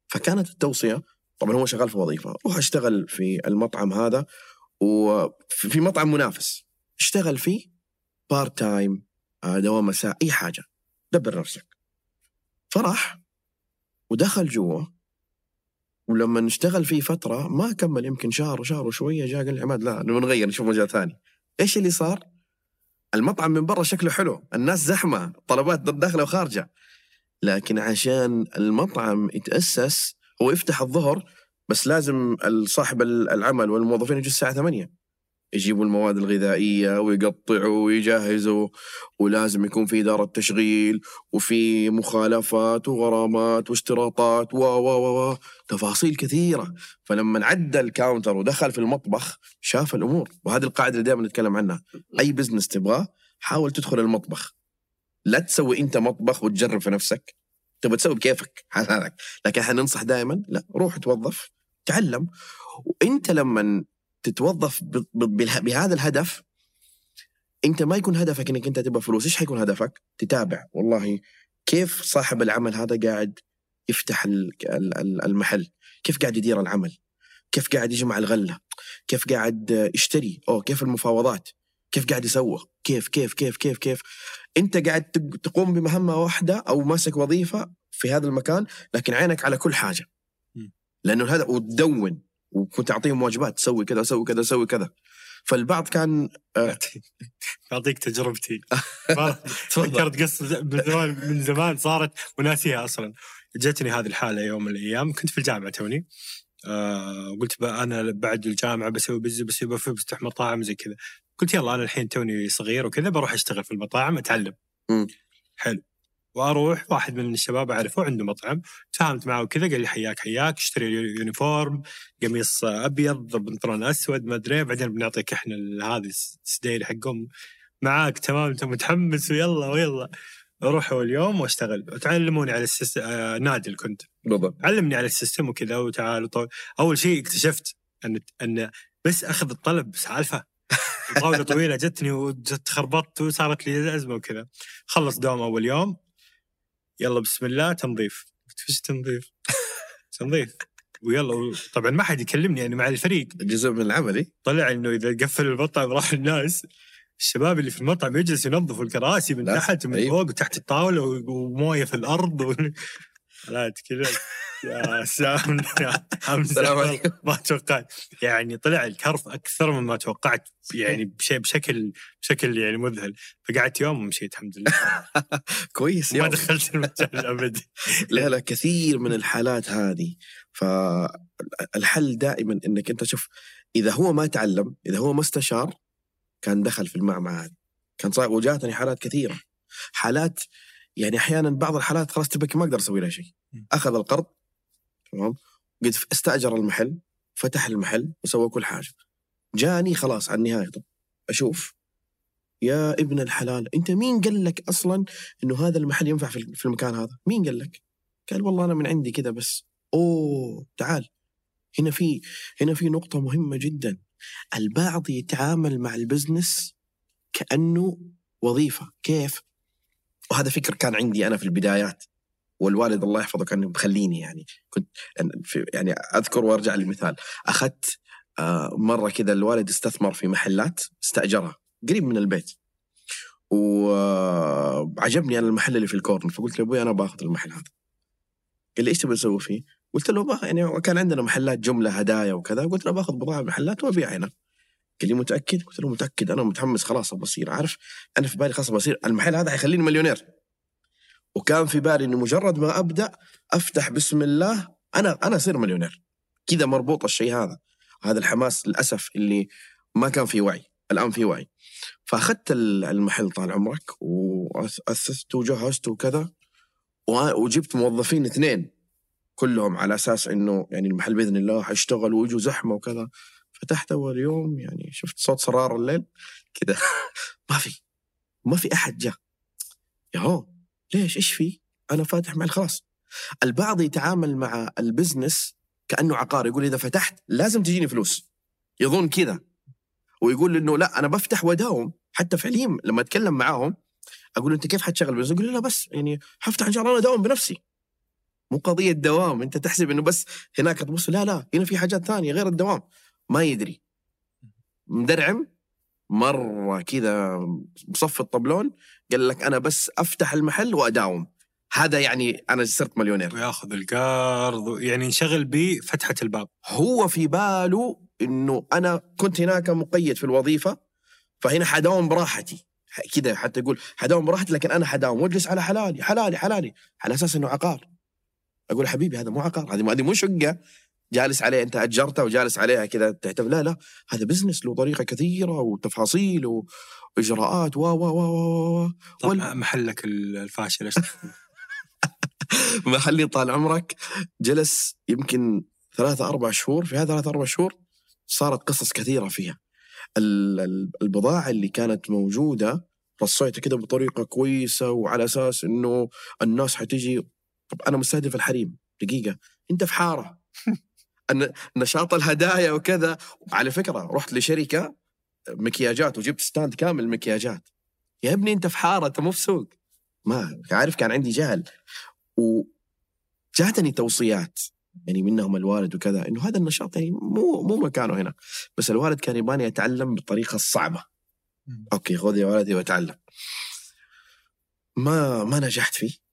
فكانت التوصية طبعا هو شغال في وظيفة روح اشتغل في المطعم هذا وفي في مطعم منافس. اشتغل فيه part time آه، دوام مساء أي حاجة. دبر نفسك. فراح ودخل جوا ولما نشتغل فيه فترة ما كمل يمكن شهر وشهر وشوية جاء قال لي عماد لا نبغى نغير نشوف مجال ثاني. إيش اللي صار؟ المطعم من برا شكله حلو الناس زحمة طلبات داخلة وخارجة لكن عشان المطعم يتأسس هو يفتح الظهر بس لازم صاحب العمل والموظفين يجوا الساعة 8 يجيبوا المواد الغذائية ويقطعوا ويجهزوا ولازم يكون في إدارة تشغيل وفي مخالفات وغرامات واشتراطات و و و تفاصيل كثيرة. فلما عدى ال counter ودخل في المطبخ شاف الأمور وهذه القاعدة اللي دائما نتكلم عنها. أي business تبغاه حاول تدخل المطبخ. لا تسوي أنت مطبخ وتجرب في نفسك. تبغى تسوي بكيفك حالك لكن إحنا ننصح دائما لا روح توظف تعلم. وإنت لما تتوظف بهذا الهدف انت ما يكون هدفك انك انت تبغى فلوس. إيش حيكون هدفك؟ تتابع. والله كيف صاحب العمل هذا قاعد يفتح ال- ال- ال- المحل؟ كيف قاعد يدير العمل؟ كيف قاعد يجمع الغلة؟ كيف قاعد يشتري؟ أو كيف المفاوضات؟ كيف قاعد يسوق؟ كيف كيف كيف كيف كيف؟ انت قاعد تق- تقوم بمهمة واحدة أو ماسك وظيفة في هذا المكان لكن عينك على كل حاجة. لأنه هذا وتدون. وكنت أعطيهم واجبات سوي كذا سوي كذا سوي كذا. فالبعض كان آه، اعطيك تجربتي. ما- تفكرت قصة من زمان من زمان صارت وناسيها أصلا. جتني هذه الحالة يوم من الأيام. كنت في الجامعة توني. آه قلت بقى أنا بعد الجامعة بسوي business بس بفتح مطاعم زي كذا. قلت يلا أنا الحين توني صغير وكذا بروح أشتغل في المطاعم أتعلم. مم. حلو. وأروح واحد من الشباب اعرفه عنده مطعم تفاهمت معه وكذا قال لي حياك حياك اشتري uniform قميص أبيض بنطلون أسود ما أدري بعدين بنعطيك إحنا هذه السديري حقهم معاك تمام أنت متحمس ويلا ويلا. أروح اول يوم واشتغل. وتعلموني على ال system آه نادل اللي كنت. بالضبط. علمني على ال system وكذا وتعال وطول. أول شيء اكتشفت أن أن بس أخذ الطلب سالفة. طاولة طويلة جتني وجت خربطت وصارت لي أزمة وكذا. خلص دوام أول يوم. يلا بسم الله تنظيف قلت وش تنظيف؟ تنظيف ويلا طبعا ما حد يكلمني يعني مع الفريق جزء من العمل إيه؟ طلع إنه إذا قفل المطعم راح الناس الشباب اللي في المطعم يجلس ينظفوا الكراسي من تحت ومن أيوه. فوق وتحت الطاولة وموية في الأرض و... لا كذا يا سام يا حمزة. السلام عليكم. ما توقعت. يعني طلع الكرف أكثر مما توقعت يعني بشيء بشكل بشكل يعني مذهل. فقعدت يوم ومشيت الحمد لله. كويس ما. دخلت المجال ابدا. لا لا كثير من الحالات هذه. فالحل دائما إنك أنت شوف إذا هو ما تعلم إذا هو ما استشار كان دخل في المعمعة هذه. كان صار وجاتني حالات كثيرة. حالات يعني أحيانا بعض الحالات خلاص تبكي ما أقدر أسوي لها شيء. أخذ القرض تمام؟ قد استأجر المحل فتح المحل وسوى كل حاجة. جاني خلاص على النهاية. طب أشوف. يا ابن الحلال أنت مين قال لك أصلا إنه هذا المحل ينفع في في المكان هذا؟ مين قال لك؟ قال والله أنا من عندي كذا بس. أوه تعال. هنا في هنا في نقطة مهمة جدا. البعض يتعامل مع البزنس كأنه وظيفة. كيف؟ وهذا فكر كان عندي أنا في البدايات والوالد الله يحفظه كان مخليني يعني كنت يعني أذكر وأرجع لمثال أخذت آه، مرة كذا الوالد استثمر في محلات استأجرها قريب من البيت. وعجبني أنا المحل اللي في الكورن فقلت له أبوي أنا باخذ المحل هذا. قال لي إيش تبي تسوي فيه؟ قلت له يعني كان عندنا محلات جملة هدايا وكذا قلت له باخذ بضاعة محلات وابيع هنا. قال لي متأكد؟ قلت له متأكد أنا متحمس خلاص أبغى أصير عارف؟ أنا في بالي خلاص بصير المحل هذا حيخليني مليونير. وكان في بالي انه مجرد ما أبدأ أفتح بسم الله أنا أنا أصير مليونير. كذا مربوط الشيء هذا. هذا الحماس للأسف اللي ما كان في وعي الآن في وعي. فأخذت ال- المحل طال عمرك واسسته وجهزته وكذا وجبت موظفين اثنين كلهم على أساس إنه يعني المحل بإذن الله حيشتغل ويجوا زحمة وكذا. فتحت أول يوم يعني شفت صوت صرار الليل كذا ما في ما في أحد جاء. يا هو ليش؟ إيش في؟ أنا فاتح محل خلاص البعض يتعامل مع ال business كأنه عقار يقول إذا فتحت لازم تجيني فلوس. يظن كذا ويقول إنه لا أنا بفتح واداوم حتى فعليا لما أتكلم معاهم أقول أنت كيف حتشغل business؟ يقول لا بس يعني حفتح إن شاء الله أنا اداوم بنفسي. مو قضية دوام. أنت تحسب إنه بس هناك تبص لا لا هنا في حاجات ثانية غير الدوام. ما يدري. مدرعم مرة كذا بصف الطبلون قال لك أنا بس أفتح المحل وأداوم. هذا يعني أنا صرت مليونير. وياخذ القرض يعني ينشغل بفتحة الباب. هو في باله إنه أنا كنت هناك مقيد في الوظيفة فهنا حداوم براحتي. كذا حتى يقول حداوم براحتي لكن أنا حداوم. واجلس على حلالي حلالي حلالي على أساس إنه عقار. أقول حبيبي هذا مو عقار هذه هذه مو شقة. جالس عليه أنت اجرتها وجالس عليها كذا تحتفل لا لا هذا بزنس له طريقة كثيرة وتفاصيل وإجراءات و و و و و وال- محلك الفاشل محلي طال عمرك جلس يمكن ثلاثة أربع شهور في هذا ثلاثة أربع شهور صارت قصص كثيرة فيها. ال- ال- البضاعة اللي كانت موجودة رصيتها كده بطريقة كويسة وعلى أساس إنه الناس حتيجي طب أنا مستهدف الحريم دقيقة أنت في حارة. نشاط الهدايا وكذا. على فكرة رحت لشركة مكياجات وجبت ستاند كامل مكياجات. يا ابني أنت في حارة أنت مو في سوق. ما عارف كان عندي جهل. وجاتني توصيات يعني منهم الوالد وكذا إنه هذا النشاط يعني مو مو مكانه هنا. بس الوالد كان يباني أتعلم بالطريقة الصعبه. أوكي خذ يا ولدي وأتعلم. ما ما نجحت فيه.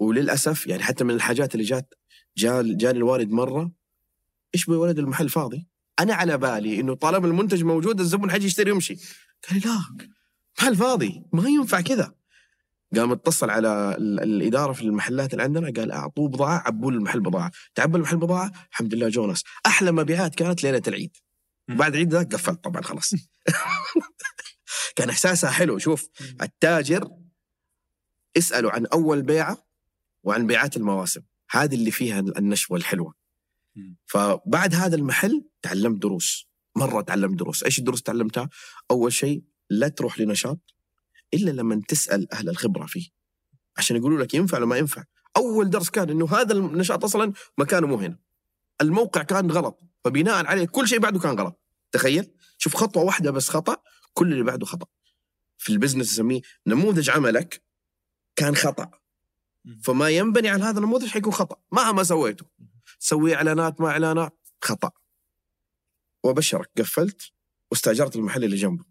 وللأسف يعني حتى من الحاجات اللي جات جاني الوالد مرة إيش بي ولد المحل فاضي أنا على بالي إنه طالما المنتج موجود الزبون حيجي يشتري ويمشي. قال لي لا محل فاضي ما ينفع كذا. قام اتصل على ال- الإدارة في المحلات اللي عندنا قال أعطوه بضاعة عبوا المحل بضاعة. تعبوا المحل بضاعة الحمد لله جو ناس. أحلى مبيعات كانت ليلة العيد. بعد العيد ذاك قفلت طبعا خلاص. كان إحساسها حلو. شوف التاجر اسألوا عن أول بيعة وعن بيعات المواسم. هذه اللي فيها النشوة الحلوة. فبعد هذا المحل تعلمت دروس. مرة تعلمت دروس. إيش الدروس تعلمتها؟ أول شيء لا تروح لنشاط إلا لما تسأل أهل الخبرة فيه. عشان يقولوا لك ينفع ولا ما ينفع. أول درس كان إنه هذا النشاط أصلا مكانه مو هنا. الموقع كان غلط. فبناء عليه كل شيء بعده كان غلط. تخيل؟ شوف خطوة واحدة بس خطأ كل اللي بعده خطأ. في ال business نسميه نموذج عملك كان خطأ. فما ينبني على هذا النموذج حيكون خطأ. مهما سويته. سوي إعلانات ما إعلانات. خطأ. وابشرك قفلت واستأجرت المحل اللي جنبه.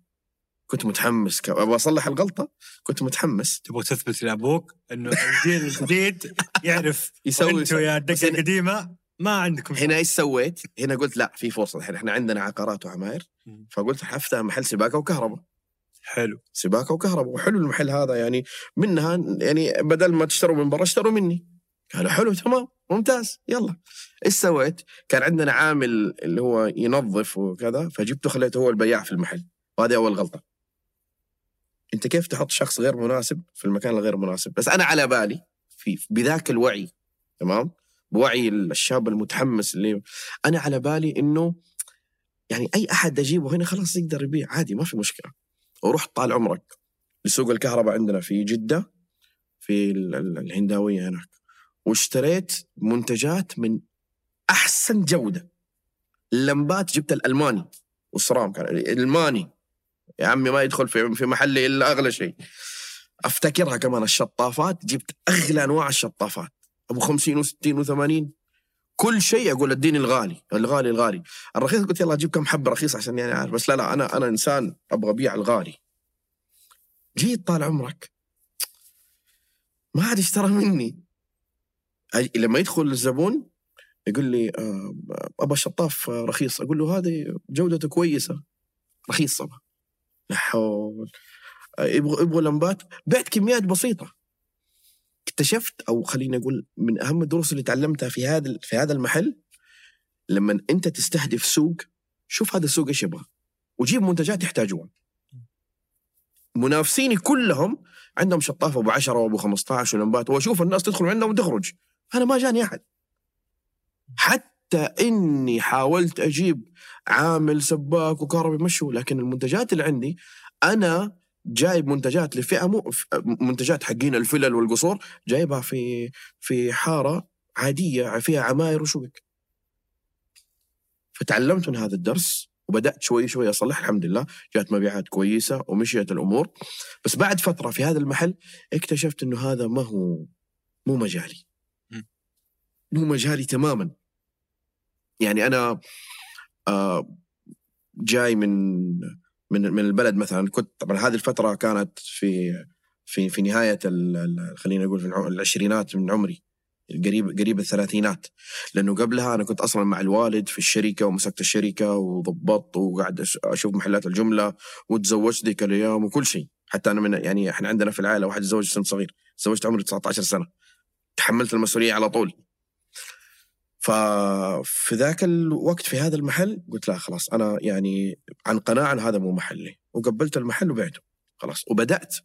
كنت متحمس ك- أبغى أصلح الغلطة. كنت متحمس. تبغى تثبت لأبوك إنه الجيل الجديد يعرف يسوي وانتوا يا الدقة القديمة ما عندكم هنا إيش سويت؟ هنا قلت لا في فرصة. الحين إحنا عندنا عقارات وعماير. فقلت حفتح محل سباكة وكهرباء. حلو. سباكة وكهرباء. وحلو المحل هذا يعني منها يعني بدل ما تشتروا من برا اشتروا مني. قالوا حلو تمام ممتاز يلا. إيش سويت؟ كان عندنا عامل اللي هو ينظف وكذا فجبته خليته هو البياع في المحل. وهذه أول غلطة. أنت كيف تحط شخص غير مناسب في المكان الغير مناسب؟ بس أنا على بالي في بذاك الوعي تمام؟ بوعي الشاب المتحمس اللي أنا على بالي إنه يعني أي أحد أجيبه هنا خلاص يقدر يبيع عادي ما في مشكلة. ورحت طال عمرك لسوق الكهرباء عندنا في جدة في ال- ال- الهنداوية هناك. واشتريت منتجات من أحسن جودة. اللمبات جبت الألماني والصرام كان الالماني يا عمي ما يدخل في في محلي إلا أغلى شيء. أفتكرها كمان الشطافات جبت أغلى أنواع الشطافات. أبو 50 و60 و80 كل شيء أقول اديني الغالي الغالي الغالي. الرخيص قلت يلا أجيب كم حبة رخيص عشان يعني عارف بس لا لا أنا أنا إنسان أبغى أبيع الغالي. جيت طال عمرك. ما عاد اشترى مني. لما يدخل الزبون يقول لي آه، أبغى شطاف آه، رخيص. أقول له هذه جودته كويسة. رخيصة لا حول. آه، يبغوا يبغوا لمبات. بعت كميات بسيطة. اكتشفت أو خليني أقول من أهم الدروس اللي تعلمتها في هذا في هذا المحل لما أنت تستهدف سوق شوف هذا السوق إيش يبغى. وجيب منتجات يحتاجوها منافسيني كلهم عندهم شطاف أبو 10 وأبو 15 ولمبات. وأشوف الناس تدخل عندهم وتخرج. أنا ما جاني أحد. حتى إني حاولت أجيب عامل سباك وكهرباء يمشوا لكن المنتجات اللي عندي أنا جايب منتجات لفئة مو منتجات حقين الفلل والقصور جايبها في في حارة عادية فيها عماير وشبك. فتعلمت من هذا الدرس وبدأت شوي شوي أصلح الحمد لله. جات مبيعات كويسة ومشيت الأمور. بس بعد فترة في هذا المحل اكتشفت إنه هذا ما هو مو مجالي. مو مجالي تماما. يعني أنا آه جاي من من من البلد مثلا كنت طبعا هذه الفترة كانت في في في نهاية خلينا نقول في العشرينات من عمري قريب قريب الثلاثينات. لأنه قبلها أنا كنت أصلا مع الوالد في الشركة ومسكت الشركة وضبطت وقاعد أشوف محلات الجملة وتزوجت ذيك الأيام وكل شيء. حتى أنا من يعني إحنا عندنا في العائلة واحد تزوج سن صغير تزوجت عمري 19 سنة. تحملت المسؤولية على طول. ففي ذاك الوقت في هذا المحل قلت لا خلاص أنا يعني عن قناعة هذا مو محلي. وقبلت المحل وبعته. خلاص. وبدأت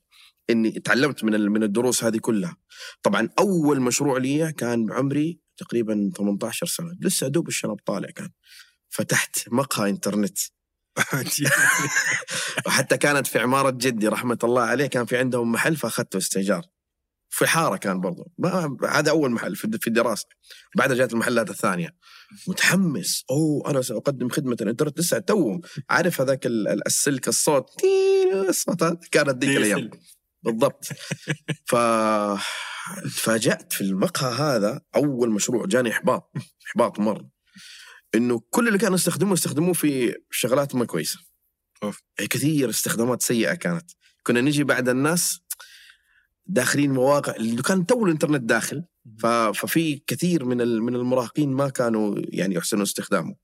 إني تعلمت من من الدروس هذه كلها. طبعا أول مشروع لي كان بعمري تقريبا 18 سنة. لسه دوب الشنب طالع كان. فتحت مقهى إنترنت. وحتى كانت في عمارة جدي رحمة الله عليه كان في عندهم محل فأخذته استئجار. في حارة كان برضو. هذا أول محل في الدراسة. بعدها جات المحلات الثانية. متحمس. أوه أنا سأقدم خدمة. الإنترنت لسه تو عارف هذاك السلك الصوت؟ الصوت. كانت ذيك الأيام. بالضبط. ف تفاجأت في المقهى هذا. أول مشروع جاني إحباط. إحباط مرة إنه كل اللي كانوا يستخدموه يستخدموه في شغلات ما كويسة. أوف. كثير استخدامات سيئة كانت. كنا نجي بعد الناس داخلين مواقع اللي كان تو الانترنت داخل. ففي كثير من من المراهقين ما كانوا يعني يحسنوا استخدامه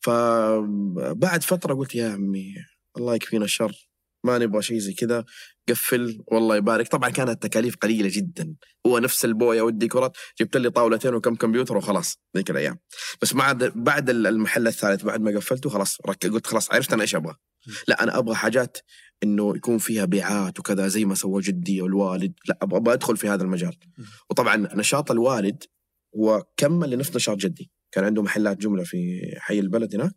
فبعد فترة قلت يا عمي الله يكفينا الشر. ما نبغى شيء زي كذا. قفل والله يبارك. طبعا كانت التكاليف قليلة جدا. هو نفس البوية والديكورات. جبت لي طاولتين وكم كمبيوتر وخلاص ذيك الأيام. بس بعد بعد المحل الثالث بعد ما قفلته خلاص قلت خلاص عرفت أنا إيش أبغى. لا أنا أبغى حاجات إنه يكون فيها بيعات وكذا زي ما سوى جدي والوالد. لا أبغى أدخل في هذا المجال. وطبعا نشاط الوالد هو كمل لنفس نشاط جدي. كان عنده محلات جملة في حي البلد هناك.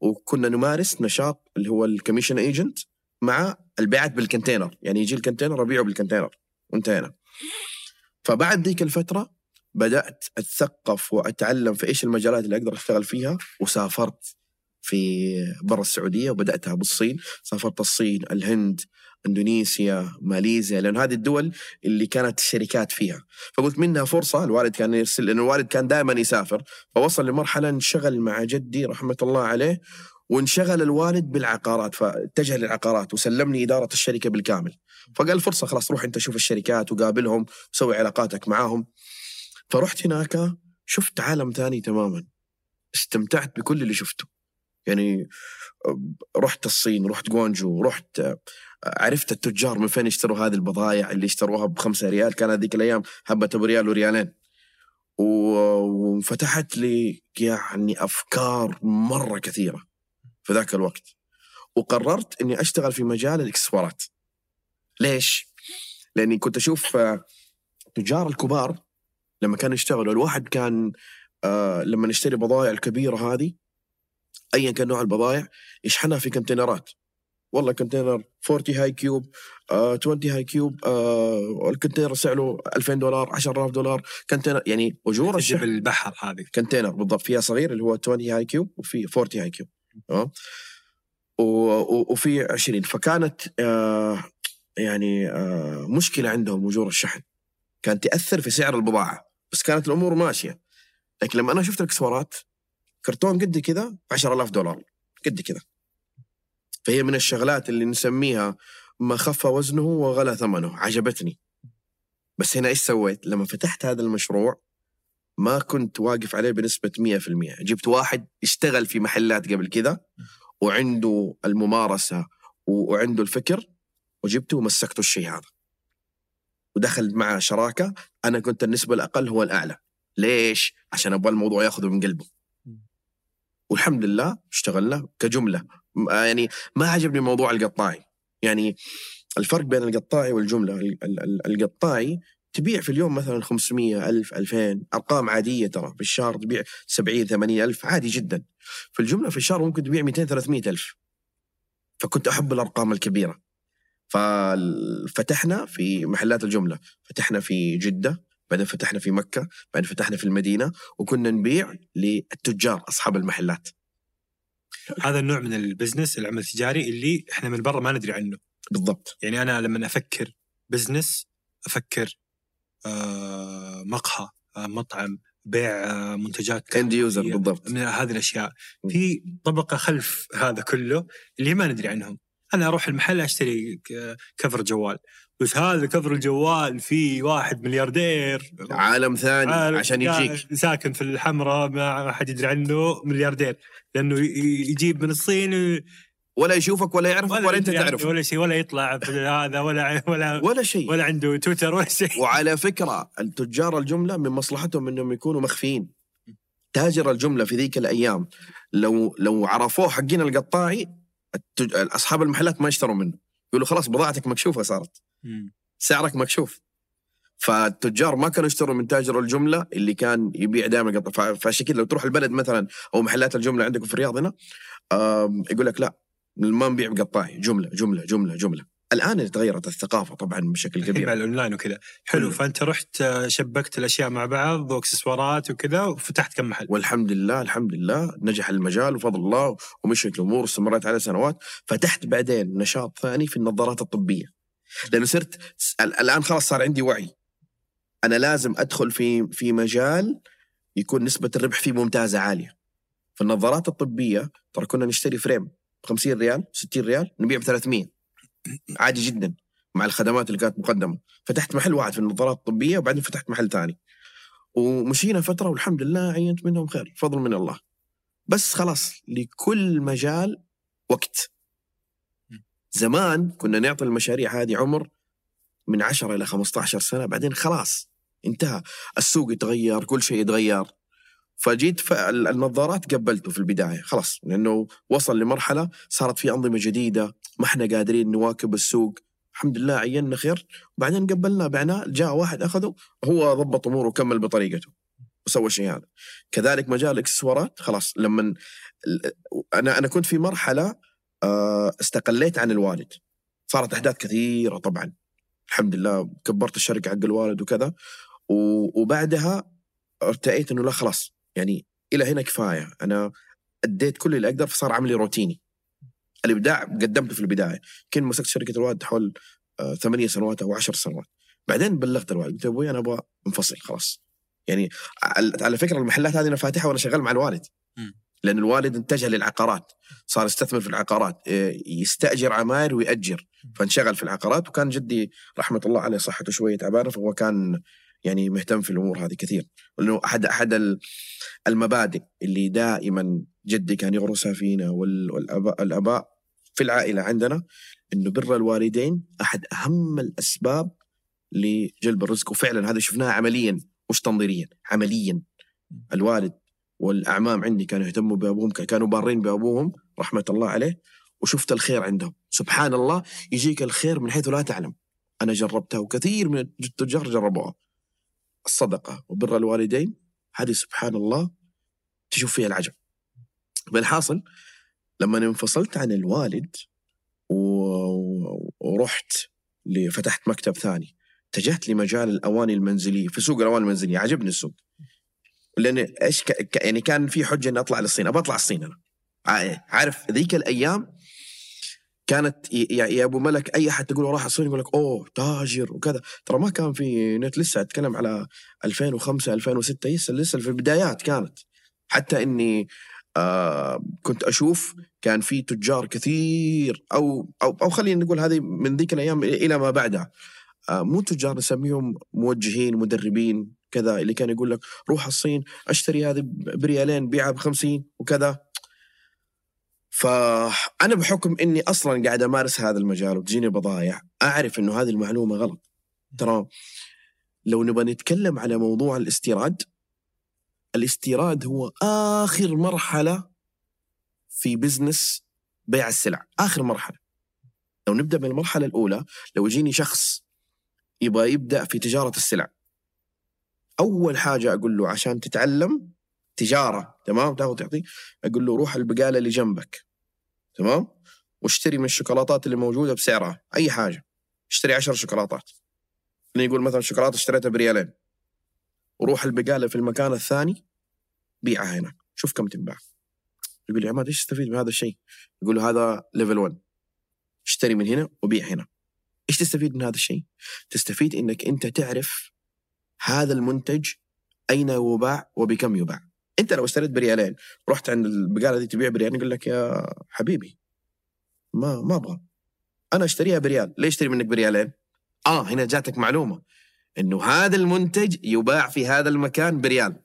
وكنا نمارس نشاط اللي هو ال commission agent مع البيعات بالكنتينر. يعني يجي الكنتينر أبيعه بالكنتينر. وانتهينا فبعد ذيك الفترة بدأت أتثقف وأتعلم في إيش المجالات اللي أقدر أشتغل فيها وسافرت. في برا السعودية وبدأتها بالصين. سافرت الصين الهند إندونيسيا ماليزيا لأن هذه الدول اللي كانت الشركات فيها. فقلت منها فرصة الوالد كان يرسل لأن الوالد كان دائما يسافر فوصل لمرحلة انشغل مع جدي رحمة الله عليه وانشغل الوالد بالعقارات فاتجه للعقارات وسلمني إدارة الشركة بالكامل. فقال فرصة خلاص روح أنت شوف الشركات وقابلهم وسوي علاقاتك معاهم. فرحت هناك شفت عالم ثاني تماما. استمتعت بكل اللي شفته. يعني رحت الصين رحت جوانجو رحت عرفت التجار من فين يشتروا هذه البضائع اللي اشتروها بخمسة ريال. كان هذيك الأيام هبة بريال وريالين. وفتحت لي يعني أفكار مرة كثيرة في ذاك الوقت. وقررت إني أشتغل في مجال الاكسسوارات ليش؟ لأني كنت أشوف تجار الكبار لما كانوا يشتغلوا الواحد كان لما نشتري بضائع الكبيرة هذه ايا كان نوع البضائع يشحنها في كونتينرات. والله container 40 high cube آه 20 high cube آه ال container سعره 2000 دولار 10000 دولار. container يعني أجور الشحن البحر هذه. container بالضبط. فيها صغير اللي هو 20 high cube وفي 40 high cube. تمام؟ وفي 20 فكانت آه يعني آه مشكلة عندهم أجور الشحن. كانت تأثر في سعر البضاعة. بس كانت الأمور ماشية. لكن لما أنا شفت الاكسسوارات كرتون قد كذا 10000 دولار قد كذا فهي من الشغلات اللي نسميها ما خف وزنه وغلى ثمنه عجبتني. بس هنا إيش سويت؟ لما فتحت هذا المشروع ما كنت واقف عليه بنسبة 100% جبت واحد اشتغل في محلات قبل كذا وعنده الممارسة وعنده الفكر وجبته ومسكته الشيء هذا. ودخل مع شراكة أنا كنت النسبة الأقل هو الأعلى. ليش؟ عشان أبغى الموضوع ياخذه من قلبه. والحمد لله اشتغلنا كجملة. يعني ما عجبني موضوع القطاعي. يعني الفرق بين القطاعي والجملة. ال- ال- ال- القطاعي تبيع في اليوم مثلا 500 ألف 2000 أرقام عادية ترى. في الشهر تبيع 70 80 ألف. عادي جدا. في الجملة في الشهر ممكن تبيع 200 300 ألف. فكنت أحب الأرقام الكبيرة. ففتحنا في محلات الجملة. فتحنا في جدة. بعدين فتحنا في مكة بعدين فتحنا في المدينة وكنا نبيع للتجار أصحاب المحلات. هذا النوع من البزنس العمل التجاري اللي إحنا من برا ما ندري عنه. بالضبط. يعني أنا لما أفكر business أفكر آه مقهى آه مطعم بيع آه منتجات end user بالضبط. من هذه الأشياء. في طبقة خلف هذا كله اللي ما ندري عنهم. أنا أروح المحل أشتري كفر جوال. بس هذا كفر الجوال فيه واحد ملياردير. عالم ثاني عارف عشان يجيك. ساكن في الحمراء ما حد يدري عنه ملياردير. لأنه يجيب من الصين ولا يشوفك ولا يعرفك ولا, أنت يدري عنه تعرفه. ولا شيء ولا يطلع في هذا ولا ولا ولا شيء. ولا عنده تويتر ولا شيء. وعلى فكرة التجار الجملة من مصلحتهم إنهم يكونوا مخفيين. تاجر الجملة في ذيك الأيام لو لو عرفوه حقين القطاعي التج... أصحاب المحلات ما يشتروا منه. يقولوا خلاص بضاعتك مكشوفة صارت. سعرك مكشوف. فالتجار ما كانوا يشتروا من تاجر الجملة اللي كان يبيع دائما قطع. فعشان كذا لو تروح البلد مثلا أو محلات الجملة عندكم في الرياض هنا يقول لك لا ما نبيع بقطاعي. جملة جملة جملة جملة. الآن تغيرت الثقافة طبعا بشكل الحين مع كبير الأونلاين وكذا. حلو. كله. فأنت رحت آه، شبكت الأشياء مع بعض وإكسسوارات وكذا وفتحت كم محل. والحمد لله الحمد لله. نجح المجال بفضل الله. ومشيت الأمور واستمريت على سنوات. فتحت بعدين نشاط ثاني في النظارات الطبية. لأنه صرت ال- الآن خلاص صار عندي وعي. أنا لازم أدخل في في مجال يكون نسبة الربح فيه ممتازة عالية. في النظارات الطبية ترى كنا نشتري فريم ب 50 ريال 60 ريال نبيع ب 300 عادي جدا مع الخدمات اللي كانت مقدمة. فتحت محل واحد في النظارات الطبية وبعدين فتحت محل ثاني. ومشينا فترة والحمد لله عينت منهم خير فضل من الله. بس خلاص لكل مجال وقت. زمان كنا نعطي المشاريع هذه عمر من 10 إلى 15 سنة بعدين خلاص انتهى. السوق يتغير كل شيء يتغير. فجيت النظارات قبلته في البداية خلاص لأنه وصل لمرحلة صارت في أنظمة جديدة ما إحنا قادرين نواكب السوق. الحمد لله عيننا خير. وبعدين قبلنا بعناه جاء واحد أخذه هو ضبط أموره وكمل بطريقته وسوى الشيء هذا. كذلك مجال الإكسسوارات خلاص لما أنا أنا كنت في مرحلة استقليت عن الوالد. صارت أحداث كثيرة طبعا. الحمد لله كبرت الشركة حق الوالد وكذا. وبعدها ارتأيت إنه لا خلاص يعني إلى هنا كفاية. أنا أديت كل اللي أقدر فصار عملي روتيني. الإبداع قدمته في البداية. كنت مسكت شركة الوالد حول آه، ثمانية سنوات أو عشر سنوات. بعدين بلغت الوالد قلت أبوي أنا أبغى انفصل خلاص. يعني على فكرة المحلات هذه أنا فاتحها وأنا شغال مع الوالد. لأن الوالد اتجه للعقارات صار يستثمر في العقارات إيه، يستأجر عماير ويأجر. فانشغل في العقارات وكان جدي رحمة الله عليه صحته شوية تعبانة فهو كان يعني مهتم في الأمور هذه كثير. لأنه أحد أحد ال- المبادئ اللي دائما جدي كان يغرسها فينا وال- والاباء الأباء في العائلة عندنا إنه بر الوالدين أحد أهم الأسباب لجلب الرزق. وفعلا هذا شفناه عمليا مش تنظيريا عمليا. الوالد والأعمام عندي كانوا يهتموا بأبوهم كانوا بارين بأبوهم رحمة الله عليه وشفت الخير عندهم. سبحان الله يجيك الخير من حيث لا تعلم. أنا جربتها وكثير من التجار جربوها. الصدقة وبر الوالدين هذه سبحان الله تشوف فيها العجب. بالحاصل لما انفصلت عن الوالد ورحت فتحت مكتب ثاني اتجهت لمجال الأواني المنزلية في سوق الأواني المنزلية عجبني السوق. لأن إيش ك... ك- يعني كان في حجة إني أطلع للصين. ابى أطلع الصين أنا. ع- عارف ذيك الأيام كانت يا يا أبو ملك أي أحد تقول راح الصين يقول لك أوه تاجر وكذا. ترى ما كان في نت لسه أتكلم على 2005 2006 لسه لسه في البدايات كانت. حتى إني آه كنت أشوف كان في تجار كثير أو أو أو خلينا نقول هذه من ذيك الأيام إلى ما بعدها. آه مو تجار نسميهم موجهين مدربين. كذا اللي كان يقول لك روح الصين أشتري هذه بريالين بيعها ب 50 وكذا. فأنا بحكم إني أصلا قاعد أمارس هذا المجال وتجيني بضايع أعرف إنه هذه المعلومة غلط. ترى لو نبغى نتكلم على موضوع الاستيراد الاستيراد هو آخر مرحلة في بزنس بيع السلع. آخر مرحلة. لو نبدأ من المرحلة الأولى لو يجيني شخص يبغى يبدأ في تجارة السلع أول حاجة أقول له عشان تتعلم تجارة تمام؟ تاخذ تعطي أقول له روح البقالة اللي جنبك تمام؟ واشتري من الشوكولاتات اللي موجودة بسعرها أي حاجة. اشتري عشر شوكولاتات. اللي يقول مثلا شوكولاتة اشتريتها بريالين. وروح البقالة في المكان الثاني بيعها هناك شوف كم تنباع. يقول لي عماد إيش تستفيد من هذا الشيء؟ يقول له هذا level 1 اشتري من هنا وبيع هنا. إيش تستفيد من هذا الشيء؟ تستفيد إنك أنت تعرف هذا المنتج أين يباع وبكم يباع. أنت لو اشتريت بريالين رحت عند البقالة دي تبيع بريالين يقول لك يا حبيبي ما ما أبغى. أنا أشتريها بريال. ليش اشتري منك بريالين؟ آه هنا جاتك معلومة إنه هذا المنتج يباع في هذا المكان بريال.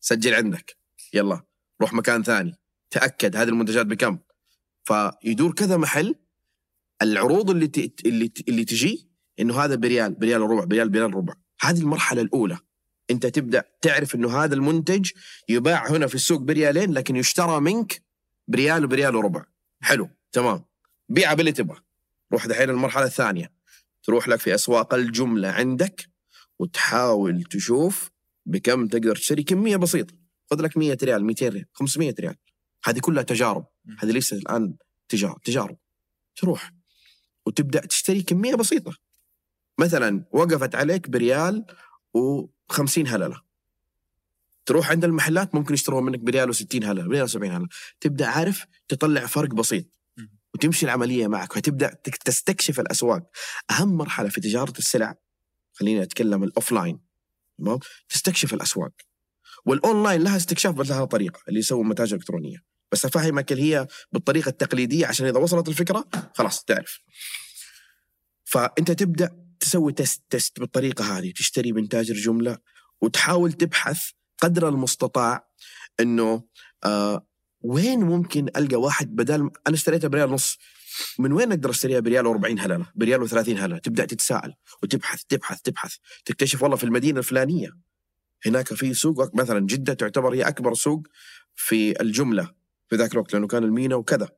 سجل عندك. يلا روح مكان ثاني. تأكد هذه المنتجات بكم. فيدور كذا محل العروض اللي ت... اللي ت... اللي تجي إنه هذا بريال بريال وربع بريال بريال وربع هذه المرحلة الأولى. أنت تبدأ تعرف إنه هذا المنتج يباع هنا في السوق بريالين لكن يشترى منك بريال وبريال وربع. حلو تمام. بيعها باللي تبغى. روح دحين المرحله الثانية. تروح لك في أسواق الجملة عندك وتحاول تشوف بكم تقدر تشتري كمية بسيطة. خذ لك 100 ريال 200 ريال 500 ريال. هذه كلها تجارب. هذه ليست الآن تجارب تجارب. تروح وتبدأ تشتري كمية بسيطة. مثلا وقفت عليك بريال و50 هللة. تروح عند المحلات ممكن يشترون منك بريال و60 هللة بريال و70 هللة. تبدأ عارف تطلع فرق بسيط. وتمشي العملية معك وتبدأ تك- تستكشف الأسواق. أهم مرحلة في تجارة السلع خليني أتكلم ال offline تمام؟ تستكشف الأسواق. والأونلاين لها استكشاف بس لها طريقة اللي يسوي متاجر إلكترونية. بس أفهمك اللي هي بالطريقة التقليدية عشان إذا وصلت الفكرة خلاص تعرف. فأنت تبدأ تسوي test test بالطريقة هذه تشتري من تاجر جمله وتحاول تبحث قدر المستطاع إنه آه وين ممكن ألقى واحد بدل أنا اشتريتها بريال ونص من وين أقدر أشتريها بريال و40 هللة بريال و30 هللة؟ تبدأ تتساءل وتبحث تبحث تبحث تكتشف والله في المدينة الفلانية هناك في سوق مثلا جدة تعتبر هي أكبر سوق في الجملة في ذاك الوقت لأنه كان المينا وكذا.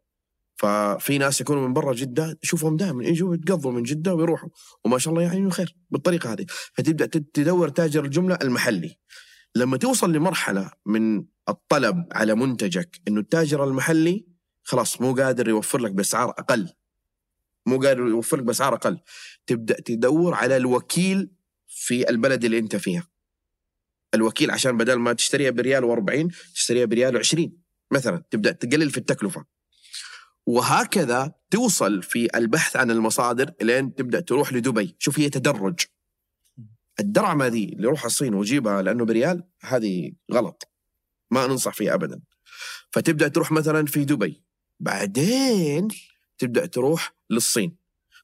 ففي ناس يكونوا من برا جدة تشوفهم دائما يجوا يتقضوا من جدة ويروحوا. وما شاء الله يعني خير بالطريقة هذه. فتبدأ تد- تدور تاجر الجملة المحلي. لما توصل لمرحلة من الطلب على منتجك إنه التاجر المحلي خلاص مو قادر يوفر لك بأسعار أقل. مو قادر يوفر لك بأسعار أقل. تبدأ تدور على الوكيل في البلد اللي أنت فيها. الوكيل عشان بدل ما تشتريها بريال و40 تشتريها بريال و20 مثلا. تبدأ تقلل في التكلفة. وهكذا توصل في البحث عن المصادر لين تبدأ تروح لدبي. شوف هي تدرج. الدرعمة ذي اللي يروح الصين ويجيبها لأنه بريال هذه غلط. ما ننصح فيها ابدا. فتبدأ تروح مثلا في دبي. بعدين تبدأ تروح للصين.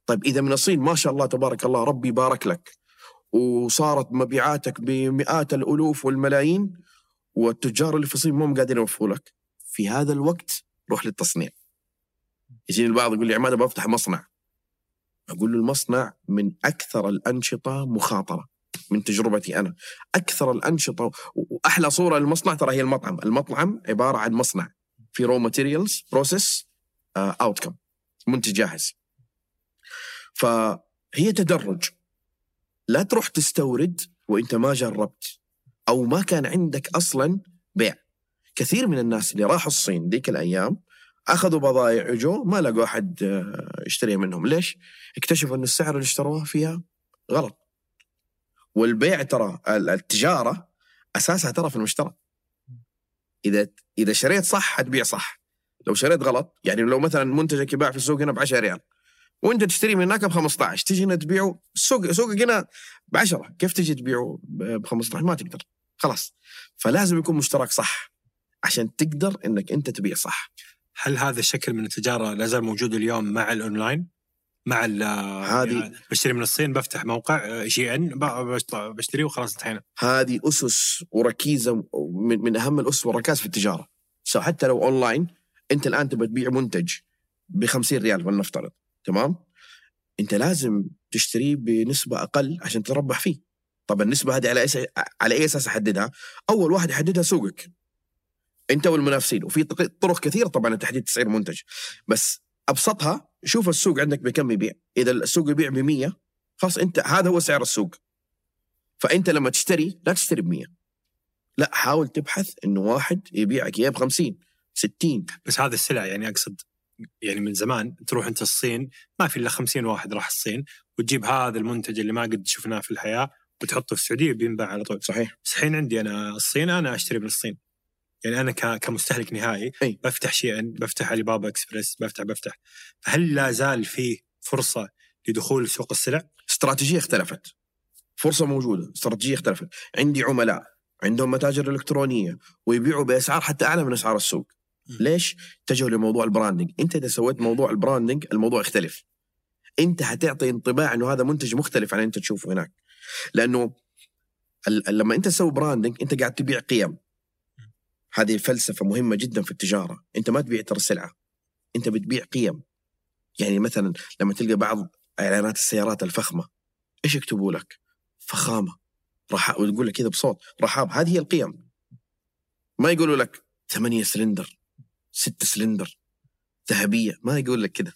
طيب إذا من الصين ما شاء الله تبارك الله ربي بارك لك. وصارت مبيعاتك بمئات الألوف والملايين والتجار اللي في الصين مو قادرين يوفروا لك. في هذا الوقت روح للتصنيع. يجيني البعض يقول لي عماد بفتح مصنع. أقول له المصنع من أكثر الأنشطة مخاطرة من تجربتي أنا. أكثر الأنشطة وأحلى صورة للمصنع ترى هي المطعم. المطعم عبارة عن مصنع. في raw materials process outcome منتج جاهز. فهي تدرج. لا تروح تستورد وإنت ما جربت أو ما كان عندك أصلا بيع. كثير من الناس اللي راحوا الصين ذيك الأيام أخذوا بضائع وجو ما لقوا أحد آه، يشتري منهم. ليش؟ اكتشفوا أن السعر اللي اشتروه فيها غلط. والبيع ترى ال- التجارة أساسها ترى في المشترى إذا إذا شريت صح حتبيع صح. لو شريت غلط يعني لو مثلا منتجك يباع في السوق هنا ب 10 ريال وأنت تشتري من هناك ب 15 تيجي هنا تبيعه السوق سوقك هنا ب 10 كيف تجي تبيعه ب 15 ما تقدر. خلاص. فلازم يكون مشترك صح عشان تقدر إنك أنت تبيع صح. هل هذا الشكل من التجارة لا زال موجود اليوم مع الأونلاين؟ مع ال- هذه- يعني بشتري من الصين بفتح موقع شي إن بشتريه وخلاص انتهينا. هذه أسس وركيزة من, من أهم الأسس والركائز في التجارة. so حتى لو أونلاين أنت الآن تبغى تبيع منتج ب 50 ريال ولنفترض تمام؟ أنت لازم تشتريه بنسبة أقل عشان تربح فيه. طب النسبة هذه على أس... على أي أساس أحددها؟ أول واحد يحددها سوقك. انت والمنافسين. وفي طرق كثيرة طبعا لتحديد تسعير منتج بس أبسطها شوف السوق عندك بكم يبيع. إذا السوق يبيع ب 100 خلاص أنت هذا هو سعر السوق. فأنت لما تشتري لا تشتري ب 100 لا حاول تبحث إنه واحد يبيعك اياه ب 50 60 بس هذه السلع يعني أقصد يعني من زمان تروح أنت الصين ما في إلا 50 واحد راح الصين وتجيب هذا المنتج اللي ما قد شفناه في الحياة وتحطه في السعودية بينباع على طول. صحيح. بس الحين عندي أنا الصين أنا أشتري من الصين. يعني أنا كمستهلك نهائي أي. بفتح شيئا بفتح علي بابا اكسبريس بفتح بفتح. فهل لا زال في فرصة لدخول سوق السلع؟ استراتيجية اختلفت. فرصة موجودة استراتيجية اختلفت. عندي عملاء عندهم متاجر إلكترونية ويبيعوا بأسعار حتى أعلى من أسعار السوق. ليش؟ اتجهوا لموضوع ال branding أنت إذا سويت موضوع ال branding الموضوع يختلف. أنت حتعطي انطباع إنه هذا منتج مختلف عن أنت تشوفه هناك. لأنه لما أنت تسوي branding أنت قاعد تبيع قيم. هذه فلسفه مهمة جدا في التجارة. أنت ما تبيع ترى سلعة. أنت بتبيع قيم. يعني مثلا لما تلقى بعض إعلانات السيارات الفخمة إيش يكتبوا لك؟ فخامة. رحابة وتقول لك كذا بصوت. رحابة. هذه هي القيم. ما يقولوا لك ثمانية سلندر ست سلندر ذهبية. ما يقول لك كذا.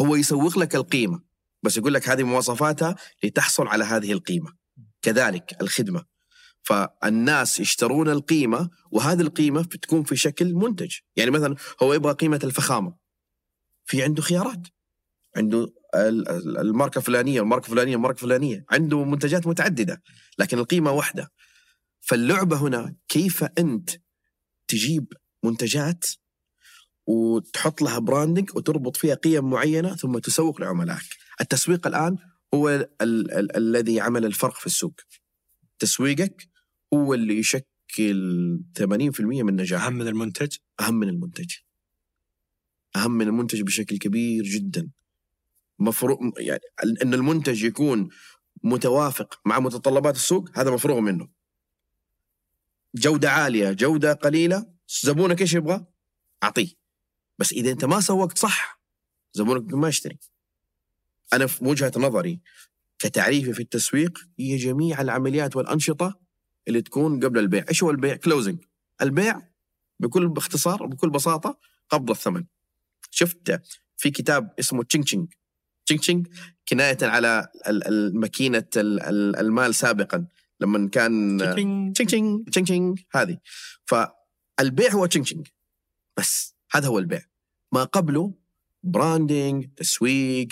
هو يسوق لك القيمة بس يقول لك هذه مواصفاتها لتحصل على هذه القيمة. كذلك الخدمة. فالناس يشترون القيمة وهذه القيمة بتكون في شكل منتج. يعني مثلا هو يبغى قيمة الفخامة. في عنده خيارات. عنده ال- ال- الماركة الفلانية الماركة الفلانية الماركة الفلانية. عنده منتجات متعددة لكن القيمة واحدة. فاللعبة هنا كيف أنت تجيب منتجات وتحط لها براندنج وتربط فيها قيم معينة ثم تسوق لعملائك. التسويق الآن هو ال- ال- الذي عمل الفرق في السوق. تسويقك هو اللي يشكل 80% من نجاحك. أهم من المنتج؟ أهم من المنتج. أهم من المنتج بشكل كبير جدا. مفروض يعني إن المنتج يكون متوافق مع متطلبات السوق هذا مفروغ منه. جودة عالية جودة قليلة زبونك إيش يبغى؟ أعطيه. بس إذا أنت ما سوقت صح زبونك ما يشتري. أنا في وجهة نظري كتعريفي في التسويق هي جميع العمليات والأنشطة اللي تكون قبل البيع. إيش هو البيع؟ closing البيع بكل باختصار بكل بساطة قبض الثمن. شفت في كتاب اسمه ching ching ching ching كناية على ماكينة ال- ال- المال سابقا لما كان ching ching ching ching هذه. فالبيع هو ching ching بس هذا هو البيع. ما قبله branding تسويق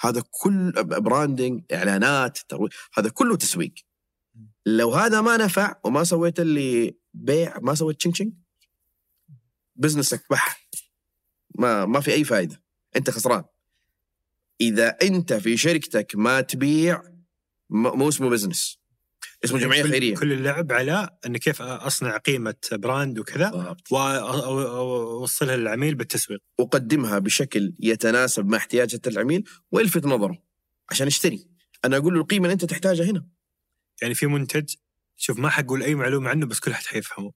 هذا كل branding إعلانات ترويج هذا كله تسويق. لو هذا ما نفع وما سويت اللي بيع ما سويت ching ching business ك بح ما ما في أي فائده أنت خسران. إذا أنت في شركتك ما تبيع مو اسمه business اسمه جمعية كل- خيرية. كل اللعب على أن كيف أصنع قيمة brand وكذا. واوصلها للعميل بالتسويق. أقدمها بشكل يتناسب مع احتياجات العميل والفت نظره عشان يشتري. أنا أقول له القيمة اللي أنت تحتاجها هنا. يعني في منتج شوف ما حقول أي معلومة عنه بس كل حد حيفهمه.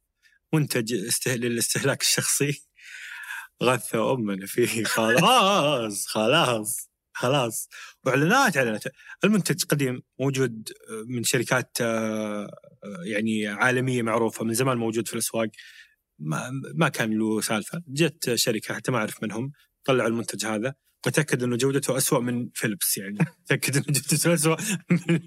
منتج استه... للاستهلاك الشخصي. غثى أمنا فيه خلاص خلاص. خلاص. وإعلانات اعلانات المنتج قديم موجود من شركات آه، آه، يعني عالمية معروفة من زمان موجود في الأسواق. ما, ما كان له سالفة. جت شركة حتى ما أعرف منهم طلعوا المنتج هذا. وتاكد إنه جودته أسوأ من فيلبس يعني. تاكد إنه جودته أسوأ من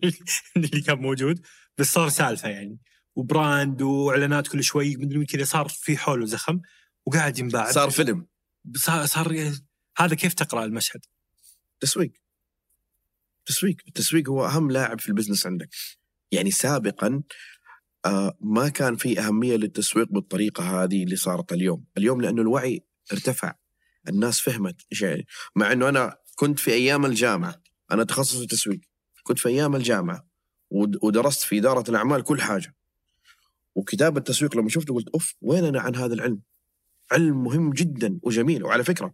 اللي كان موجود. بس صار سالفة يعني. وبراند وإعلانات كل شوي مدري كذا صار في حوله زخم وقاعد ينباع. صار فيلم. صار, صار هذا كيف تقرأ المشهد؟ تسويق. تسويق. التسويق هو أهم لاعب في البزنس عندك. يعني سابقا آه ما كان في أهمية للتسويق بالطريقة هذه اللي صارت اليوم. اليوم لأنه الوعي ارتفع. الناس فهمت. إيش يعني؟ مع إنه أنا كنت في أيام الجامعة. أنا تخصصي التسويق كنت في أيام الجامعة. ود- ودرست في إدارة الأعمال كل حاجة. وكتاب التسويق لما شفته قلت أوف وين أنا عن هذا العلم؟ علم مهم جدا وجميل. وعلى فكرة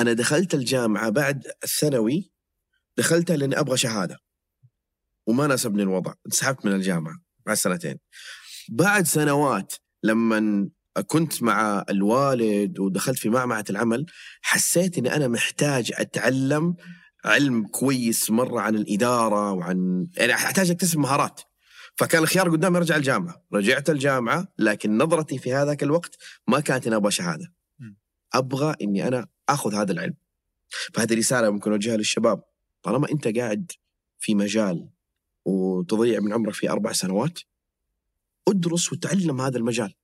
أنا دخلت الجامعة بعد الثانوي دخلتها لاني أبغى شهادة. وما ناسبني الوضع انسحبت من الجامعة بعد سنتين. بعد سنوات لما كنت مع الوالد ودخلت في معمعة العمل حسيت إني أنا محتاج أتعلم علم كويس مرة عن الإدارة وعن يعني أحتاج أكتسب مهارات. فكان الخيار قدامي أرجع الجامعة. رجعت الجامعة لكن نظرتي في هذاك الوقت ما كانت إني أبغى شهادة. أبغى إني أنا آخذ هذا العلم. فهذه رسالة ممكن أوجهها للشباب. طالما أنت قاعد في مجال وتضيع من عمرك في أربع سنوات ادرس وتعلم هذا المجال.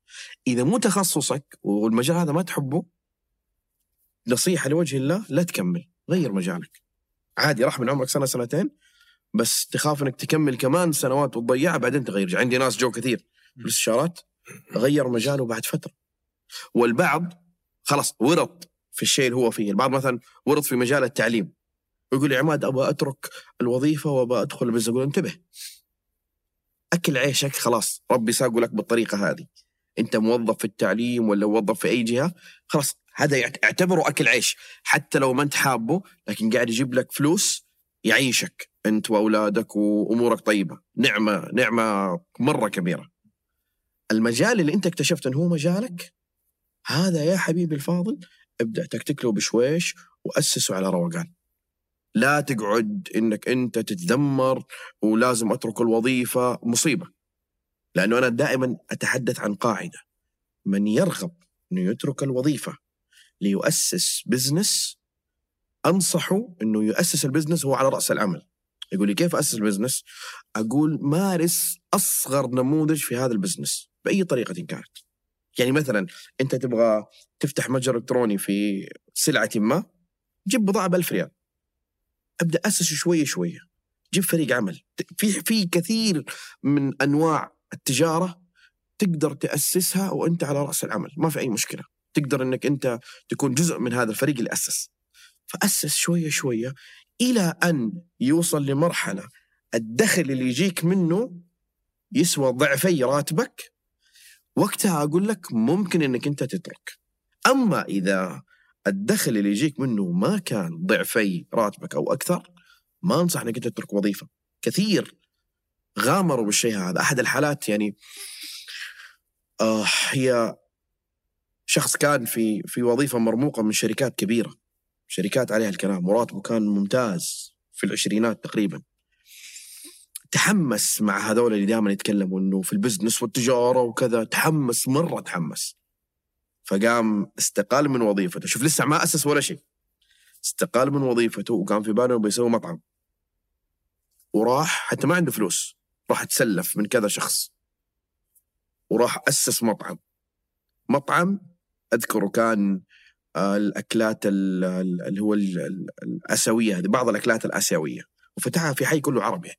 إذا مو تخصصك والمجال هذا ما تحبه نصيحة لوجه الله لا تكمل. غير مجالك. عادي راح من عمرك سنة سنتين بس تخاف إنك تكمل كمان سنوات وتضيعها بعدين تغير عندي ناس جو كثير. في الاستشارات غير مجاله بعد فترة. والبعض خلاص ورط في الشيء اللي هو فيه. البعض مثلا ورط في مجال التعليم. ويقول يا عماد أبغى أترك الوظيفة وأبغى أدخل بس أقول انتبه. أكل عيشك خلاص. ربي ساقه لك بالطريقة هذه. أنت موظف في التعليم ولا موظف في أي جهة خلاص. هذا اعتبره أكل عيش. حتى لو ما أنت حابه لكن قاعد يجيب لك فلوس يعيشك. أنت وأولادك وأمورك طيبة. نعمة نعمة مرة كبيرة. المجال اللي أنت اكتشفت انه هو مجالك هذا يا حبيبي الفاضل ابدأ تكتك له بشويش وأسسه على روقان لا تقعد إنك أنت تتذمر ولازم أترك الوظيفة مصيبة لأنه أنا دائما أتحدث عن قاعدة من يرغب إنه يترك الوظيفة ليؤسس business أنصحه إنه يؤسس ال business هو على رأس العمل يقول لي كيف اسس ال business؟ أقول مارس أصغر نموذج في هذا ال business بأي طريقة كانت. يعني مثلا أنت تبغى تفتح متجر إلكتروني في سلعة ما جيب بضاعة ب 1000 ريال. أبدأ أسس شوية شوية. جيب فريق عمل، في في كثير من أنواع التجارة تقدر تأسسها وأنت على رأس العمل، ما في أي مشكلة. تقدر إنك أنت تكون جزء من هذا الفريق اللي أسس. فأسس شوية شوية إلى أن يوصل لمرحلة الدخل اللي يجيك منه يسوى ضعفي راتبك وقتها أقول لك ممكن إنك أنت تترك. أما إذا الدخل اللي يجيك منه ما كان ضعفي راتبك أو أكثر ما أنصح إنك أنت تترك وظيفة. كثير غامروا بالشيء هذا. أحد الحالات يعني آه هي شخص كان في في وظيفة مرموقة من شركات كبيرة. شركات عليها الكلام. وراتبه كان ممتاز في العشرينات تقريبا. تحمس مع هذول اللي دائما يتكلموا إنه في البزنس والتجارة وكذا تحمس مرة تحمس. فقام استقال من وظيفته. شوف لسه ما أسس ولا شيء. استقال من وظيفته وكان في باله بيسوي مطعم. وراح حتى ما عنده فلوس. راح تسلف من كذا شخص. وراح أسس مطعم. مطعم أذكره كان آه، الأكلات ال- ال- اللي هو ال- ال- الآسيوية هذه بعض الأكلات الآسيوية. وفتحها في حي كله عربي.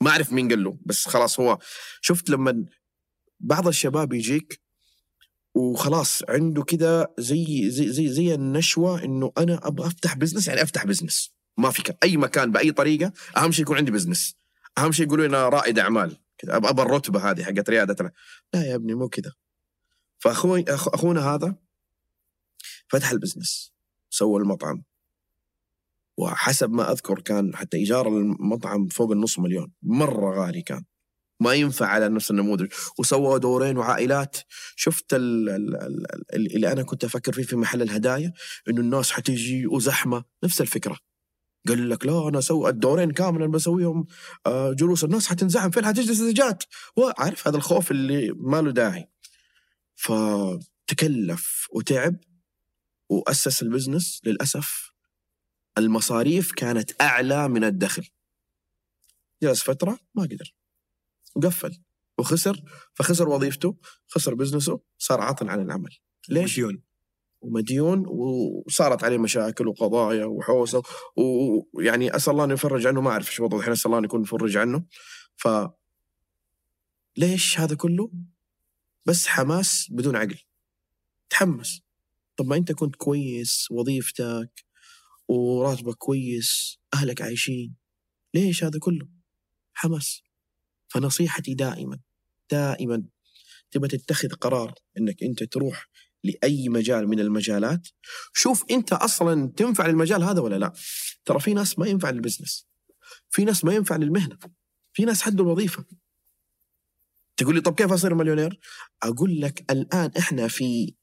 ما أعرف مين قال له بس خلاص هو شفت لما بعض الشباب يجيك وخلاص عنده كذا زي زي زي زي النشوة إنه أنا أبغى أفتح business يعني أفتح business ما في أي مكان بأي طريقة أهم شيء يكون عندي business أهم شيء يقولوا أنا رائد أعمال. كذا أبغى الرتبة هذه حقت ريادة. لا يا ابني مو كذا فأخوي أخونا هذا فتح البزنس سوى المطعم. وحسب ما أذكر كان حتى إيجار المطعم فوق النص مليون. مرة غالي كان. ما ينفع على نفس النموذج وسوى دورين وعائلات. شفت ال- ال- ال- ال- اللي أنا كنت أفكر فيه في محل الهدايا إنه الناس حتيجي وزحمة. نفس الفكرة. قال لك لا أنا أسوي الدورين كاملا بسويهم آه، جلوس. الناس حتنزعم. فين حتجلس زجاج وعارف هذا الخوف اللي ما له داعي. فتكلف وتعب وأسس ال business للأسف. المصاريف كانت أعلى من الدخل. جلس فترة ما قدر. وقفل. وخسر فخسر وظيفته خسر business ه صار عاطل عن العمل. ليش؟ مليون ومديون وصارت عليه مشاكل وقضايا وحوسة. ويعني أسأل الله انه يفرج عنه ما أعرف إيش وضعه. الحين أسأل الله انه يكون يفرج عنه. ف ليش هذا كله؟ بس حماس بدون عقل. تحمس. طب ما أنت كنت كويس وظيفتك وراتبك كويس أهلك عايشين. ليش هذا كله؟ حماس. فنصيحتي دائما دائما تبى تتخذ قرار إنك أنت تروح لأي مجال من المجالات. شوف أنت أصلا تنفع للمجال هذا ولا لا. ترى في ناس ما ينفع للبزنس. في ناس ما ينفع للمهنة. في ناس حدوا الوظيفة. تقول لي طب كيف أصير مليونير؟ أقول لك الآن إحنا في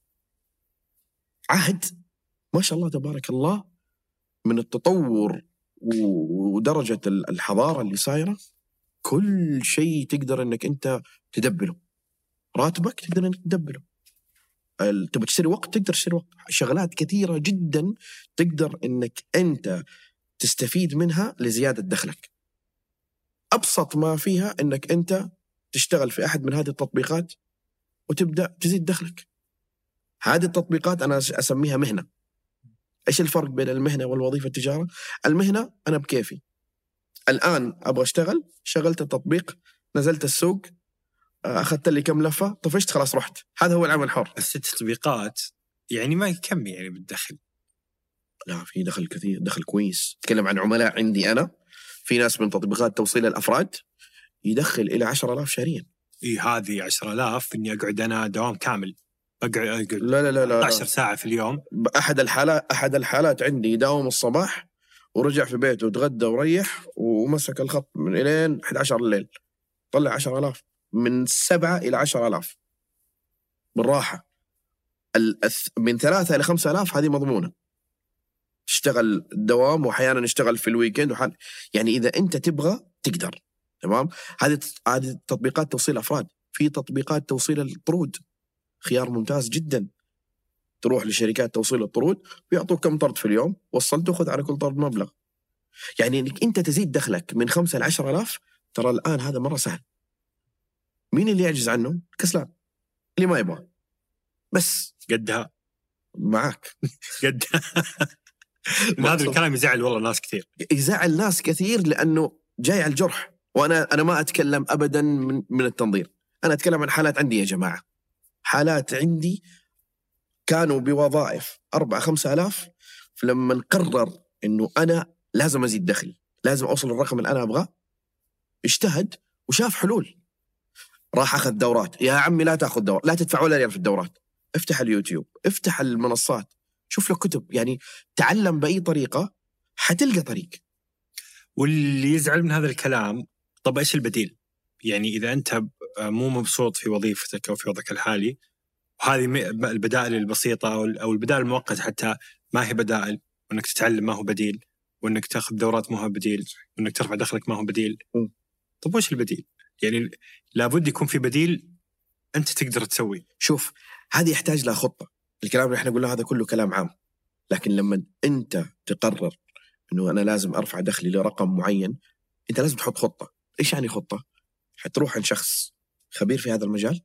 عهد ما شاء الله تبارك الله من التطور ودرجة ال- الحضارة اللي صايرة كل شيء تقدر إنك أنت تدبله راتبك تقدر إنك تدبله تبغى تشتري وقت تقدر تشتري وقت. شغلات كثيرة جدا تقدر إنك أنت تستفيد منها لزيادة دخلك. أبسط ما فيها إنك أنت تشتغل في أحد من هذه التطبيقات وتبدأ تزيد دخلك. هذه التطبيقات أنا أسميها مهنة. إيش الفرق بين المهنة والوظيفة التجارة؟ المهنة أنا بكيفي. الآن أبغى أشتغل شغلت التطبيق نزلت السوق آه، أخذت لي كم لفة طفشت خلاص رحت. هذا هو العمل الحر. بس التطبيقات يعني ما كم يعني بالدخل؟ لا في دخل كثير دخل كويس. أتكلم عن عملاء عندي أنا. في ناس من تطبيقات توصيل الأفراد يدخل إلى 10000 شهريا. إي هذه 10000 إني أقعد أنا دوام كامل. اقعد أقعد لا لا لا لا, 11 لا. ساعة في اليوم. احد الحالات أحد الحالات عندي يداوم الصباح ورجع في بيته وتغدى وريح ومسك الخط من إلين 11 الليل طلع 10000 من 7 إلى 10000 بالراحة. من 3 إلى 5000 هذه مضمونة. تشتغل دوام وأحيانا يشتغل في الويكند وحال يعني إذا أنت تبغى تقدر. تمام؟ هذه هذه تطبيقات توصيل أفراد. في تطبيقات توصيل الطرود. خيار ممتاز جدا. تروح لشركات توصيل الطرود ويعطوك كم طرد في اليوم وصلت وخذ على كل طرد مبلغ. يعني إنك أنت تزيد دخلك من خمسة ل 10000 ترى الآن هذا مرة سهل. مين اللي يعجز عنه؟ كسلان. اللي ما يبغى. بس. قدها. معاك. قدها. هذا الكلام يزعل والله ناس كثير. يزعل ناس كثير لأنه جاي على الجرح. وأنا أنا ما أتكلم ابدا من من التنظير. أنا أتكلم عن حالات عندي يا جماعة. حالات عندي كانوا بوظائف أربعة خمسة آلاف فلما قرر إنه أنا لازم أزيد دخلي لازم أوصل الرقم اللي أنا أبغاه اجتهد وشاف حلول. راح أخذ دورات. يا عمي لا تأخذ دورات لا تدفع ولا ريال في الدورات. افتح اليوتيوب افتح المنصات شوف لك كتب. يعني تعلم بأي طريقة حتلقى طريق. واللي يزعل من هذا الكلام طب إيش البديل؟ يعني إذا أنت مو مبسوط في وظيفتك أو في وضعك الحالي. وهذه البدائل البسيطة أو أو البدائل المؤقتة حتى ما هي بدائل وإنك تتعلم ما هو بديل وإنك تأخذ دورات ما هو بديل وإنك ترفع دخلك ما هو بديل. م. طب وش البديل؟ يعني لابد يكون في بديل أنت تقدر تسويه. شوف هذه يحتاج لها خطة. الكلام اللي إحنا قلناه هذا كله كلام عام. لكن لما أنت تقرر إنه أنا لازم أرفع دخلي لرقم معين أنت لازم تحط خطة. إيش يعني خطة؟ حتروح عند شخص خبير في هذا المجال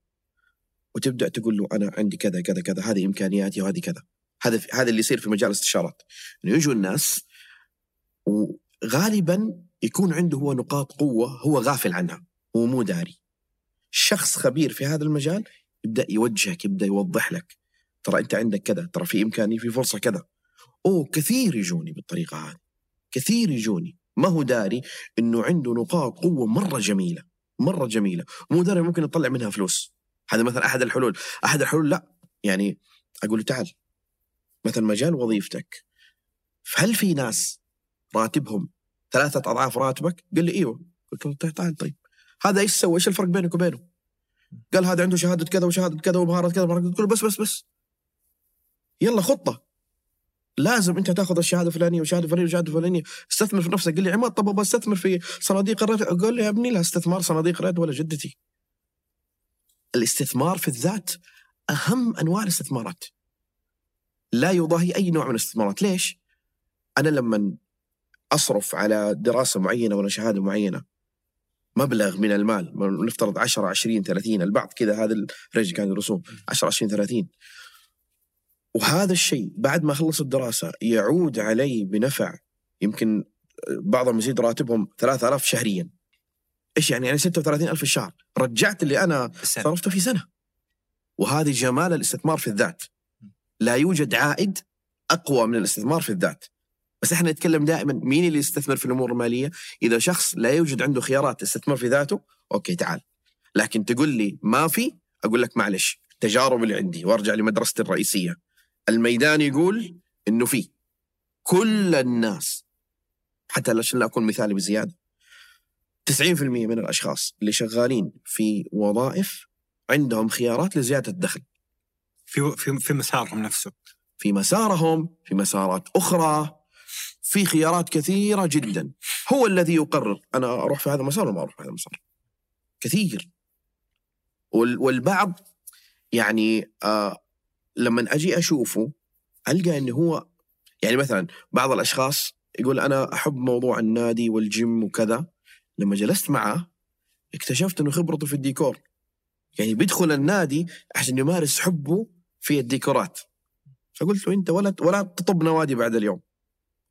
وتبدأ تقول له أنا عندي كذا كذا كذا هذه إمكانياتي وهذه كذا. هذا هذا اللي يصير في مجال الاستشارات. إنه يجوا الناس وغالبا يكون عنده هو نقاط قوة هو غافل عنها هو مو داري. شخص خبير في هذا المجال يبدأ يوجهك يبدأ يوضح لك ترى أنت عندك كذا ترى في امكانيه في فرصة كذا. أوه كثير يجوني بالطريقة هذه كثير يجوني. ما هو داري؟ إنه عنده نقاط قوة مرة جميلة. مرة جميلة. مو ممكن يطلع منها فلوس. هذا مثلا أحد الحلول. أحد الحلول لا. يعني أقول له تعال. مثلا مجال وظيفتك. هل في ناس راتبهم ثلاثة أضعاف راتبك؟ قال لي إيوه. قلت له تعال طيب. هذا إيش سوى؟ إيش الفرق بينك وبينه؟ قال هذا عنده شهادة كذا وشهادة كذا ومهارات كذا. قلت له بس بس بس. يلا خطة. لازم انت تاخذ الشهادة الفلانية والشهادة الفلانية والشهادة الفلانية. استثمر في نفسك. قال لي عماد طب أبغى استثمر في صناديق الريت قال لي يا ابني لا استثمار صناديق الريت ولا جدتي. الاستثمار في الذات أهم أنواع الاستثمارات. لا يضاهي أي نوع من الاستثمارات. ليش؟ أنا لما أصرف على دراسة معينة ولا شهادة معينة مبلغ من المال نفترض 10 20 30 البعض كذا هذا الرينج كان يدرسون 10 20 30 وهذا الشيء بعد ما خلص الدراسة يعود علي بنفع يمكن بعضهم يزيد راتبهم 3000 شهريا. إيش يعني؟ يعني 36000 في الشهر. رجعت اللي أنا. صرفته في سنة. وهذه جمال الاستثمار في الذات. لا يوجد عائد أقوى من الاستثمار في الذات. بس إحنا نتكلم دائما مين اللي يستثمر في الأمور المالية؟ إذا شخص لا يوجد عنده خيارات استثمار في ذاته أوكي تعال. لكن تقول لي ما في أقول لك معلش التجارب اللي عندي وأرجع لمدرستي الرئيسية. الميدان يقول إنه في كل الناس حتى عشان لا أكون مثالي بزيادة 90% من الأشخاص اللي شغالين في وظائف عندهم خيارات لزيادة الدخل. في في في مسارهم نفسه. في مسارهم في مسارات أخرى في خيارات كثيرة جدا. هو الذي يقرر أنا أروح في هذا المسار ولا ما أروح في هذا المسار؟ كثير. وال- والبعض يعني آه لما أجي أشوفه ألقى انه هو يعني مثلا بعض الأشخاص يقول أنا أحب موضوع النادي والجيم وكذا. لما جلست معه اكتشفت إنه خبرته في الديكور. يعني بيدخل النادي عشان يمارس حبه في الديكورات. فقلت له أنت ولا ولا تطب نوادي بعد اليوم.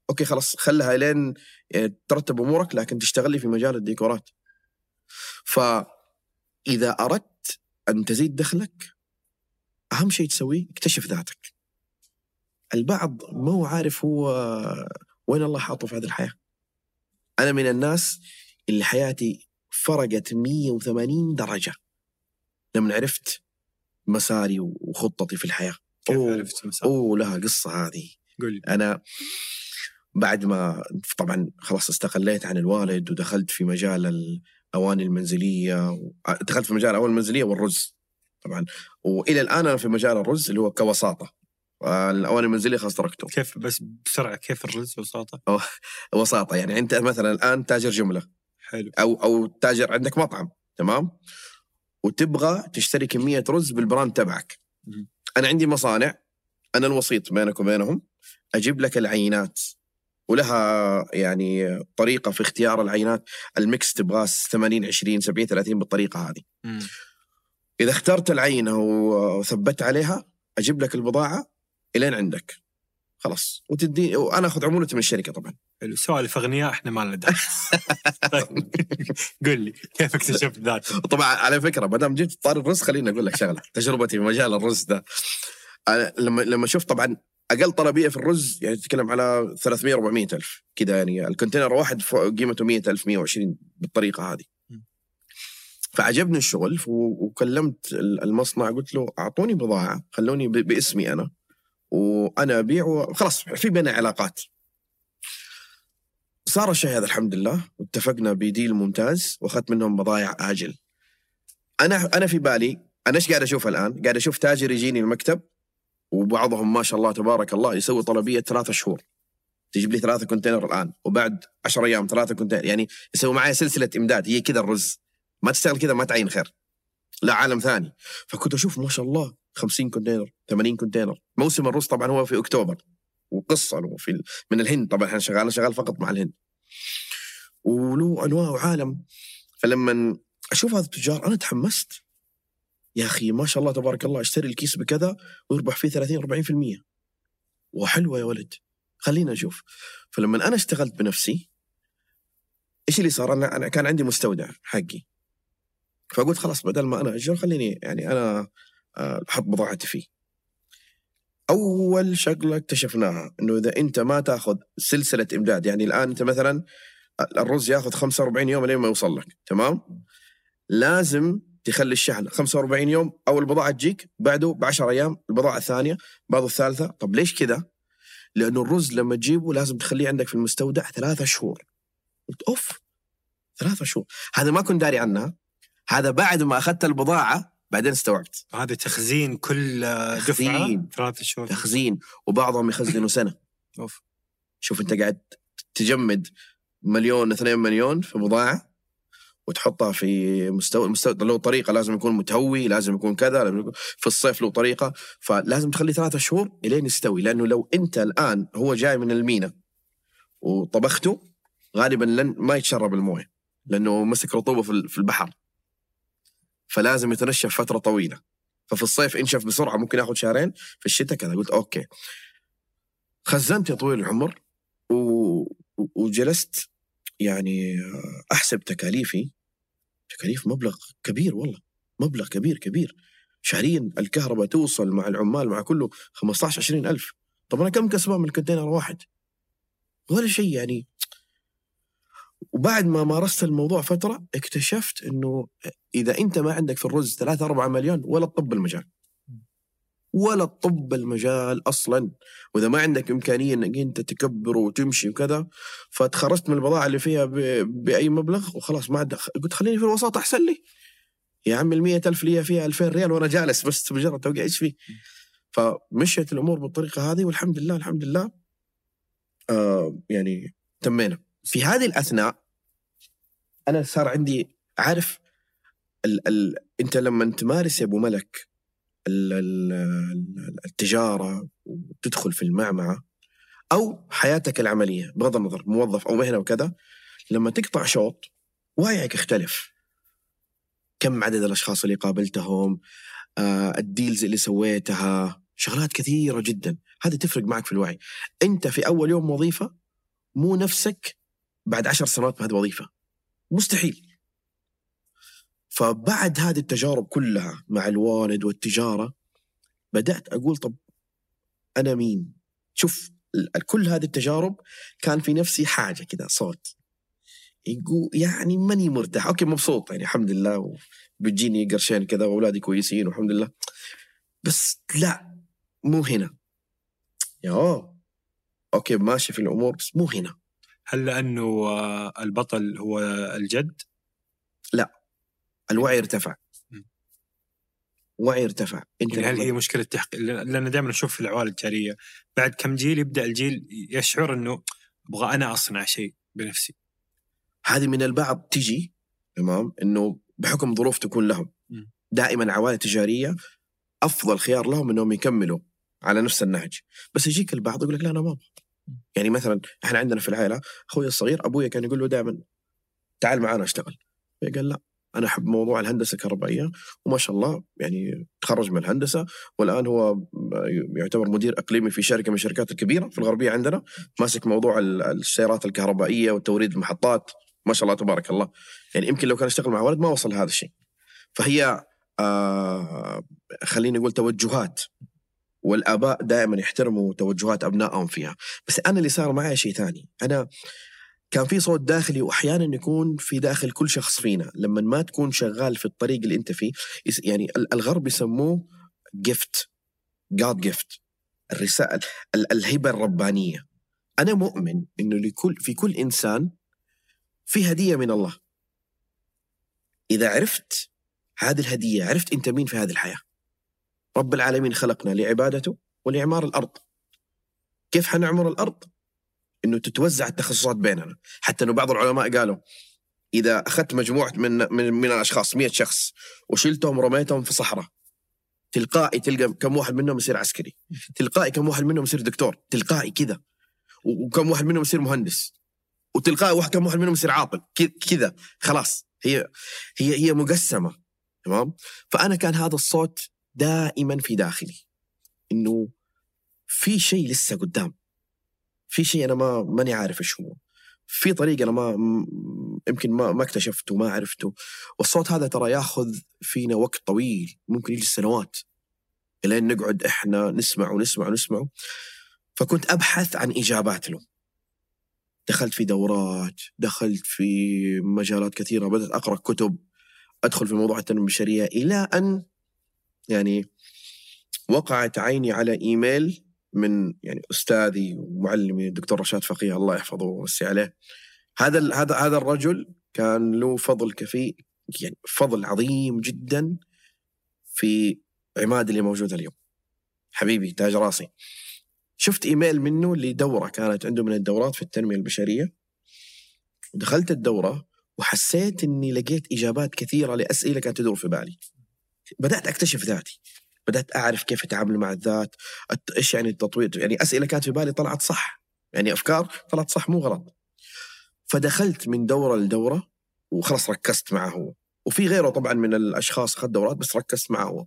okay خلاص خلها لين يعني ترتب أمورك لكن تشتغل لي في مجال الديكورات. فإذا أردت أن تزيد دخلك أهم شيء تسويه اكتشف ذاتك البعض ما هو عارف هو وين الله حاطه في هذه الحياة أنا من الناس اللي حياتي فرقت 180 درجة لما عرفت مساري وخطتي في الحياة كيف أوه. عرفت مسار؟ أوه لها قصة هذه لي أنا بعد ما طبعا خلاص استقليت عن الوالد ودخلت في مجال الأواني المنزلية. دخلت في مجال الأواني المنزلية والرز طبعا. وإلى الآن أنا في مجال الرز اللي هو كوساطة. الاواني المنزلية خلاص تركته كيف بس بسرعة كيف الرز وساطة؟ وساطة. يعني أنت مثلا الآن تاجر جملة. حلو. أو أو تاجر عندك مطعم تمام؟ وتبغى تشتري كمية رز بال brand تبعك. مم. أنا عندي مصانع. أنا الوسيط بينك وبينهم. أجيب لك العينات. ولها يعني طريقة في اختيار العينات. ال mix تبغاه 80 20 70 30 بالطريقة هذه. مم. إذا اخترت العينة وثبت عليها أجيب لك البضاعة إلين عندك. خلاص. وتدي وأنا آخذ عمولتي من الشركة طبعا. حلو. سوالف اغنياء إحنا ما لنا دخل. قول لي كيف اكتشفت ذاتك؟ طبعا على فكرة ما دام جبت طار الرز خليني أقول لك شغلة. تجربتي في مجال الرز ده. أنا لما لما شفت طبعا أقل طلبية في الرز يعني تتكلم على 300 400 ألف. كذا يعني الكونتينر واحد فوق قيمته 100 ألف 120 بالطريقة هذه. فعجبني الشغل وكلمت ال- المصنع قلت له أعطوني بضاعة خلوني باسمي أنا وأنا أبيع وخلاص في بيننا علاقات. صار الشيء هذا الحمد لله واتفقنا بديل ممتاز وأخذت منهم بضائع آجل. أنا أنا في بالي أنا إيش قاعد أشوف الآن؟ قاعد أشوف تاجر يجيني المكتب وبعضهم ما شاء الله تبارك الله يسوي طلبية ثلاثة شهور. تجيب لي ثلاثة container الآن وبعد 10 أيام ثلاثة container يعني يسوي معي سلسلة إمداد هي كذا الرز. ما تشتغل كذا ما تعين خير. لا عالم ثاني. فكنت أشوف ما شاء الله 50 container 80 container موسم الرز طبعا هو في أكتوبر. وقصة له في من الهند. طبعا إحنا شغال أنا شغال فقط مع الهند. وله أنواع وعالم. فلما أشوف هذا التجار أنا تحمست. يا أخي ما شاء الله تبارك الله أشتري الكيس بكذا ويربح فيه 30 40% وحلوة يا ولد. خلينا نشوف. فلما أنا اشتغلت بنفسي إيش اللي صار؟ أنا أنا كان عندي مستودع حقي. فقلت خلاص بدل ما أنا أجر خليني يعني أنا آه، أحط بضاعتي فيه. أول شغلة اكتشفناها إنه إذا أنت ما تاخذ سلسلة إمداد يعني الآن أنت مثلا الرز ياخذ 45 يوم لين ما يوصل لك تمام؟ لازم تخلي الشحن 45 يوم أو البضاعة تجيك بعده ب 10 أيام البضاعة الثانية بعض الثالثة. طب ليش كذا؟ لأنه الرز لما تجيبه لازم تخليه عندك في المستودع ثلاثة شهور. قلت أوف ثلاثة شهور. هذا ما كنت داري عنها. هذا بعد ما أخذت البضاعة بعدين استوعبت. هذا تخزين كل دفعة. ثلاث شهور. تخزين. وبعضهم يخزنوا سنة. أوف. شوف أنت قاعد تجمد مليون اثنين مليون في بضاعة وتحطها في مستوى مستوى له طريقة لازم يكون متهوي لازم يكون كذا لازم يكون في الصيف له طريقة فلازم تخلي ثلاثة شهور إلين يستوي. لأنه لو أنت الآن هو جاي من المينا وطبخته غالبا لن ما يتشرب الموية لأنه مسك رطوبة في البحر. فلازم يتنشف فترة طويلة. ففي الصيف انشف بسرعة ممكن ياخذ شهرين. في الشتاء كذا قلت okay. خزنت يا طويل العمر و... وجلست يعني أحسب تكاليفي. تكاليف مبلغ كبير والله. مبلغ كبير كبير. شهريا الكهرباء توصل مع العمال مع كله 15 20 ألف. طب أنا كم كسبان من الكونتينر واحد؟ ولا شيء يعني. وبعد ما مارست الموضوع فترة اكتشفت إنه إذا أنت ما عندك في الرز 3 4 مليون ولا تطب المجال. ولا تطب المجال أصلا. وإذا ما عندك إمكانية إنك أنت تكبر وتمشي وكذا فتخرجت من البضاعة اللي فيها ب... بأي مبلغ وخلاص ما عاد قلت خليني في الوساطه أحسن لي. يا عم ال ألف لي فيها 2000 ريال وأنا جالس بس مجرد توقيع إيش فيه. فمشيت الأمور بالطريقة هذه والحمد لله الحمد لله آه يعني تمينا. في هذه الأثناء أنا صار عندي عارف ال ال أنت لما تمارس يا أبو ملك ال- ال- ال- التجارة وتدخل في المعمعة أو حياتك العملية بغض النظر موظف أو مهنة وكذا لما تقطع شوط وعيك يختلف. كم عدد الأشخاص اللي قابلتهم آه الديلز اللي سويتها شغلات كثيرة جدا. هذه تفرق معك في الوعي. أنت في أول يوم وظيفة مو نفسك بعد عشر سنوات بهذه الوظيفة. مستحيل. فبعد هذه التجارب كلها مع الوالد والتجارة بدأت أقول طب أنا مين؟ شوف كل هذه التجارب كان في نفسي حاجة كذا صوت. يقول يعني ماني مرتاح. okay مبسوط يعني الحمد لله وبتجيني قرشين كذا وأولادي كويسين والحمد لله. بس لا مو هنا. يا. okay ماشي في الأمور بس مو هنا. هل لأنه آه، البطل هو الجد؟ الوعي ارتفع. وعي ارتفع. انت يعني هل هي مشكلة تحقيق؟ لأن دائما أشوف في العوائل التجاريه بعد كم جيل يبدأ الجيل يشعر إنه أبغى أنا أصنع شيء بنفسي. هذه من البعض تجي تمام؟ إنه بحكم ظروف تكون لهم. دائما عوائل تجارية أفضل خيار لهم إنهم يكملوا على نفس النهج. بس يجيك البعض يقول لك لا أنا ما أبغى. يعني مثلا إحنا عندنا في العائلة أخوي الصغير أبويا كان يقول له دائما تعال معنا أشتغل. قال لا أنا أحب موضوع الهندسة الكهربائيه وما شاء الله يعني تخرج من الهندسة والآن هو يعتبر مدير إقليمي في شركة من الشركات الكبيرة في الغربية عندنا ماسك موضوع ال- السيارات الكهربائية والتوريد المحطات. ما شاء الله تبارك الله. يعني يمكن لو كان أشتغل مع ولد ما وصل هذا الشيء. فهي آه خليني أقول توجهات. والآباء دائما يحترموا توجهات أبنائهم فيها. بس أنا اللي صار معي شيء ثاني. أنا كان في صوت داخلي واحيانا يكون في داخل كل شخص فينا. لما ما تكون شغال في الطريق اللي أنت فيه يعني ال- الغرب يسموه جفت جاد جفت الرسالة ال- الهبة الربانية. أنا مؤمن إنه لكل في كل إنسان في هدية من الله. إذا عرفت هذه الهدية عرفت أنت مين في هذه الحياة. رب العالمين خلقنا لعبادته ولإعمار الأرض. كيف حنعمر الأرض؟ إنه تتوزع التخصصات بيننا. حتى إنه بعض العلماء قالوا إذا أخذت مجموعة من من, من الأشخاص 100 شخص وشلتهم ورميتهم في صحراء تلقائي تلقى كم واحد منهم يصير عسكري. تلقائي كم واحد منهم يصير دكتور. تلقائي كذا. وكم واحد منهم يصير مهندس. وتلقائي واحد كم واحد منهم يصير عاقل ك- كذا. خلاص. هي هي هي مقسمة. تمام؟ فأنا كان هذا الصوت دائما في داخلي. إنه في شيء لسه قدام. في شيء أنا ما ماني عارف إيش هو. في طريق أنا ما يمكن ما ما اكتشفته ما عرفته. والصوت هذا ترى ياخذ فينا وقت طويل ممكن يجي سنوات. إلين نقعد إحنا نسمع ونسمع ونسمع. فكنت أبحث عن إجابات له. دخلت في دورات دخلت في مجالات كثيرة بدأت أقرأ كتب أدخل في موضوع التنمية البشرية إلى أن يعني وقعت عيني على إيميل من يعني أستاذي ومعلمي الدكتور رشاد فقيه الله يحفظه ويوسع عليه. هذا هذا هذا الرجل كان له فضل كفي يعني فضل عظيم جدا في عماد اللي موجود اليوم. حبيبي تاج راسي. شفت إيميل منه لدورة كانت عنده من الدورات في التنمية البشرية. دخلت الدورة وحسيت إني لقيت إجابات كثيرة لأسئلة كانت تدور في بالي. بدأت أكتشف ذاتي. بدأت أعرف كيف أتعامل مع الذات إيش يعني التطوير؟ يعني أسئلة كانت في بالي طلعت صح. يعني أفكار طلعت صح مو غلط. فدخلت من دورة لدورة وخلاص ركزت معه. هو وفي غيره طبعا من الأشخاص أخذ دورات بس ركزت معه. هو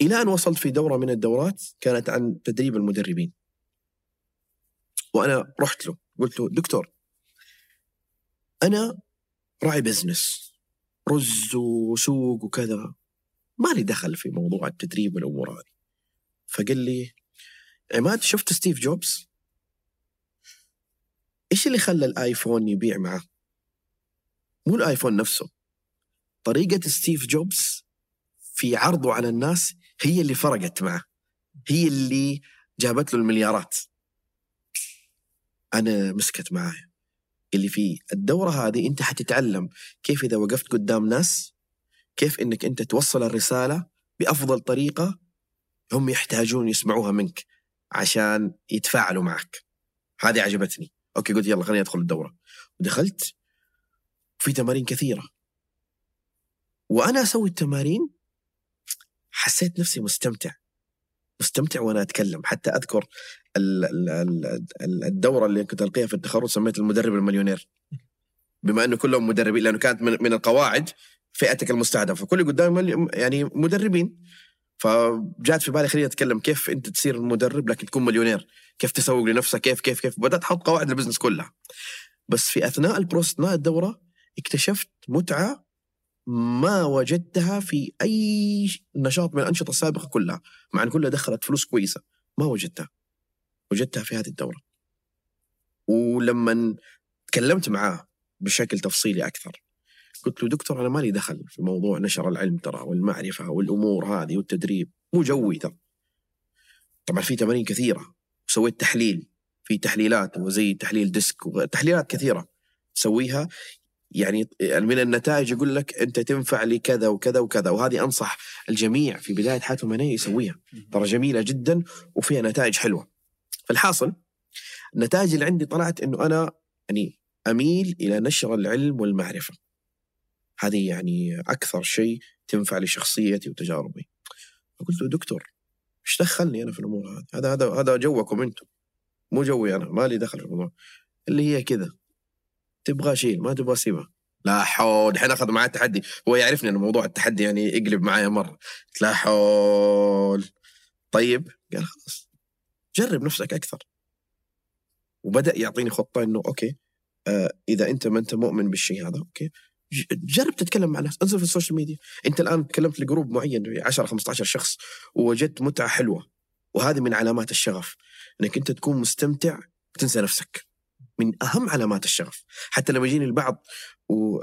إلى أن وصلت في دورة من الدورات كانت عن تدريب المدربين. وأنا رحت له قلت له دكتور أنا راعي business رز وسوق وكذا. ما لي دخل في موضوع التدريب والأمور هذه. فقال لي عماد شفت ستيف جوبز؟ إيش اللي خلى الآيفون يبيع معه؟ مو الآيفون نفسه طريقة ستيف جوبز في عرضه على الناس هي اللي فرقت معه هي اللي جابت له المليارات. أنا مسكت معايا. اللي في الدورة هذه أنت حتتعلم كيف إذا وقفت قدام ناس كيف إنك أنت توصل الرسالة بأفضل طريقة هم يحتاجون يسمعوها منك عشان يتفاعلوا معك. هذه عجبتني. okay قلت يلا خليني أدخل الدورة. ودخلت في تمارين كثيرة. وأنا أسوي التمارين حسيت نفسي مستمتع. مستمتع وأنا أتكلم. حتى أذكر ال- ال- ال- ال- الدورة اللي كنت ألقيها في التخرج سميت المدرب المليونير. بما إنه كلهم مدربين لأنه كانت من القواعد فئتك المستهدفة. كل قدامي يعني مدربين. فجات في بالي خليني أتكلم كيف أنت تصير مدرب لكن تكون مليونير. كيف تسوق لنفسك كيف كيف كيف. بدأت أحط قواعد ال business كلها. بس في أثناء ال process أثناء الدورة اكتشفت متعة ما وجدتها في أي نشاط من الأنشطة السابقة كلها. مع إن كلها دخلت فلوس كويسة. ما وجدتها. وجدتها في هذه الدورة. ولما تكلمت معاه بشكل تفصيلي أكثر قلت له دكتور أنا مالي دخل في موضوع نشر العلم ترى والمعرفة والأمور هذه والتدريب. مو جوي ترى. طبعا في تمارين كثيرة. وسويت تحليل. في تحليلات وزي تحليل ديسك وتحليلات كثيرة تسويها. يعني من النتائج يقول لك أنت تنفع لكذا وكذا وكذا. وهذه أنصح الجميع في بداية حياتهم المهنيه يسويها. ترى جميلة جدا وفيها نتائج حلوة. فالحاصل النتائج اللي عندي طلعت إنه أنا يعني أميل إلى نشر العلم والمعرفة. هذه يعني أكثر شيء تنفع لشخصيتي وتجاربي. فقلت له دكتور إيش دخلني أنا في الأمور هذه؟ هذا هذا هذا جوكم أنتم مو جوي أنا ما لي دخل في الموضوع اللي هي كذا تبغى شيل ما تبغى سيبها لا حول الحين أخذ معاه التحدي. هو يعرفني إن موضوع التحدي يعني يقلب معايا مرة. لا حول. طيب قال خلاص جرب نفسك أكثر. وبدأ يعطيني خطة إنه okay آه إذا أنت ما أنت مؤمن بالشيء هذا okay جرب تتكلم مع ناس انزل في ال social media انت الآن تكلمت ل group معين 10 15 شخص ووجدت متعة حلوة وهذه من علامات الشغف إنك أنت تكون مستمتع وتنسى نفسك من أهم علامات الشغف حتى لما يجيني البعض و-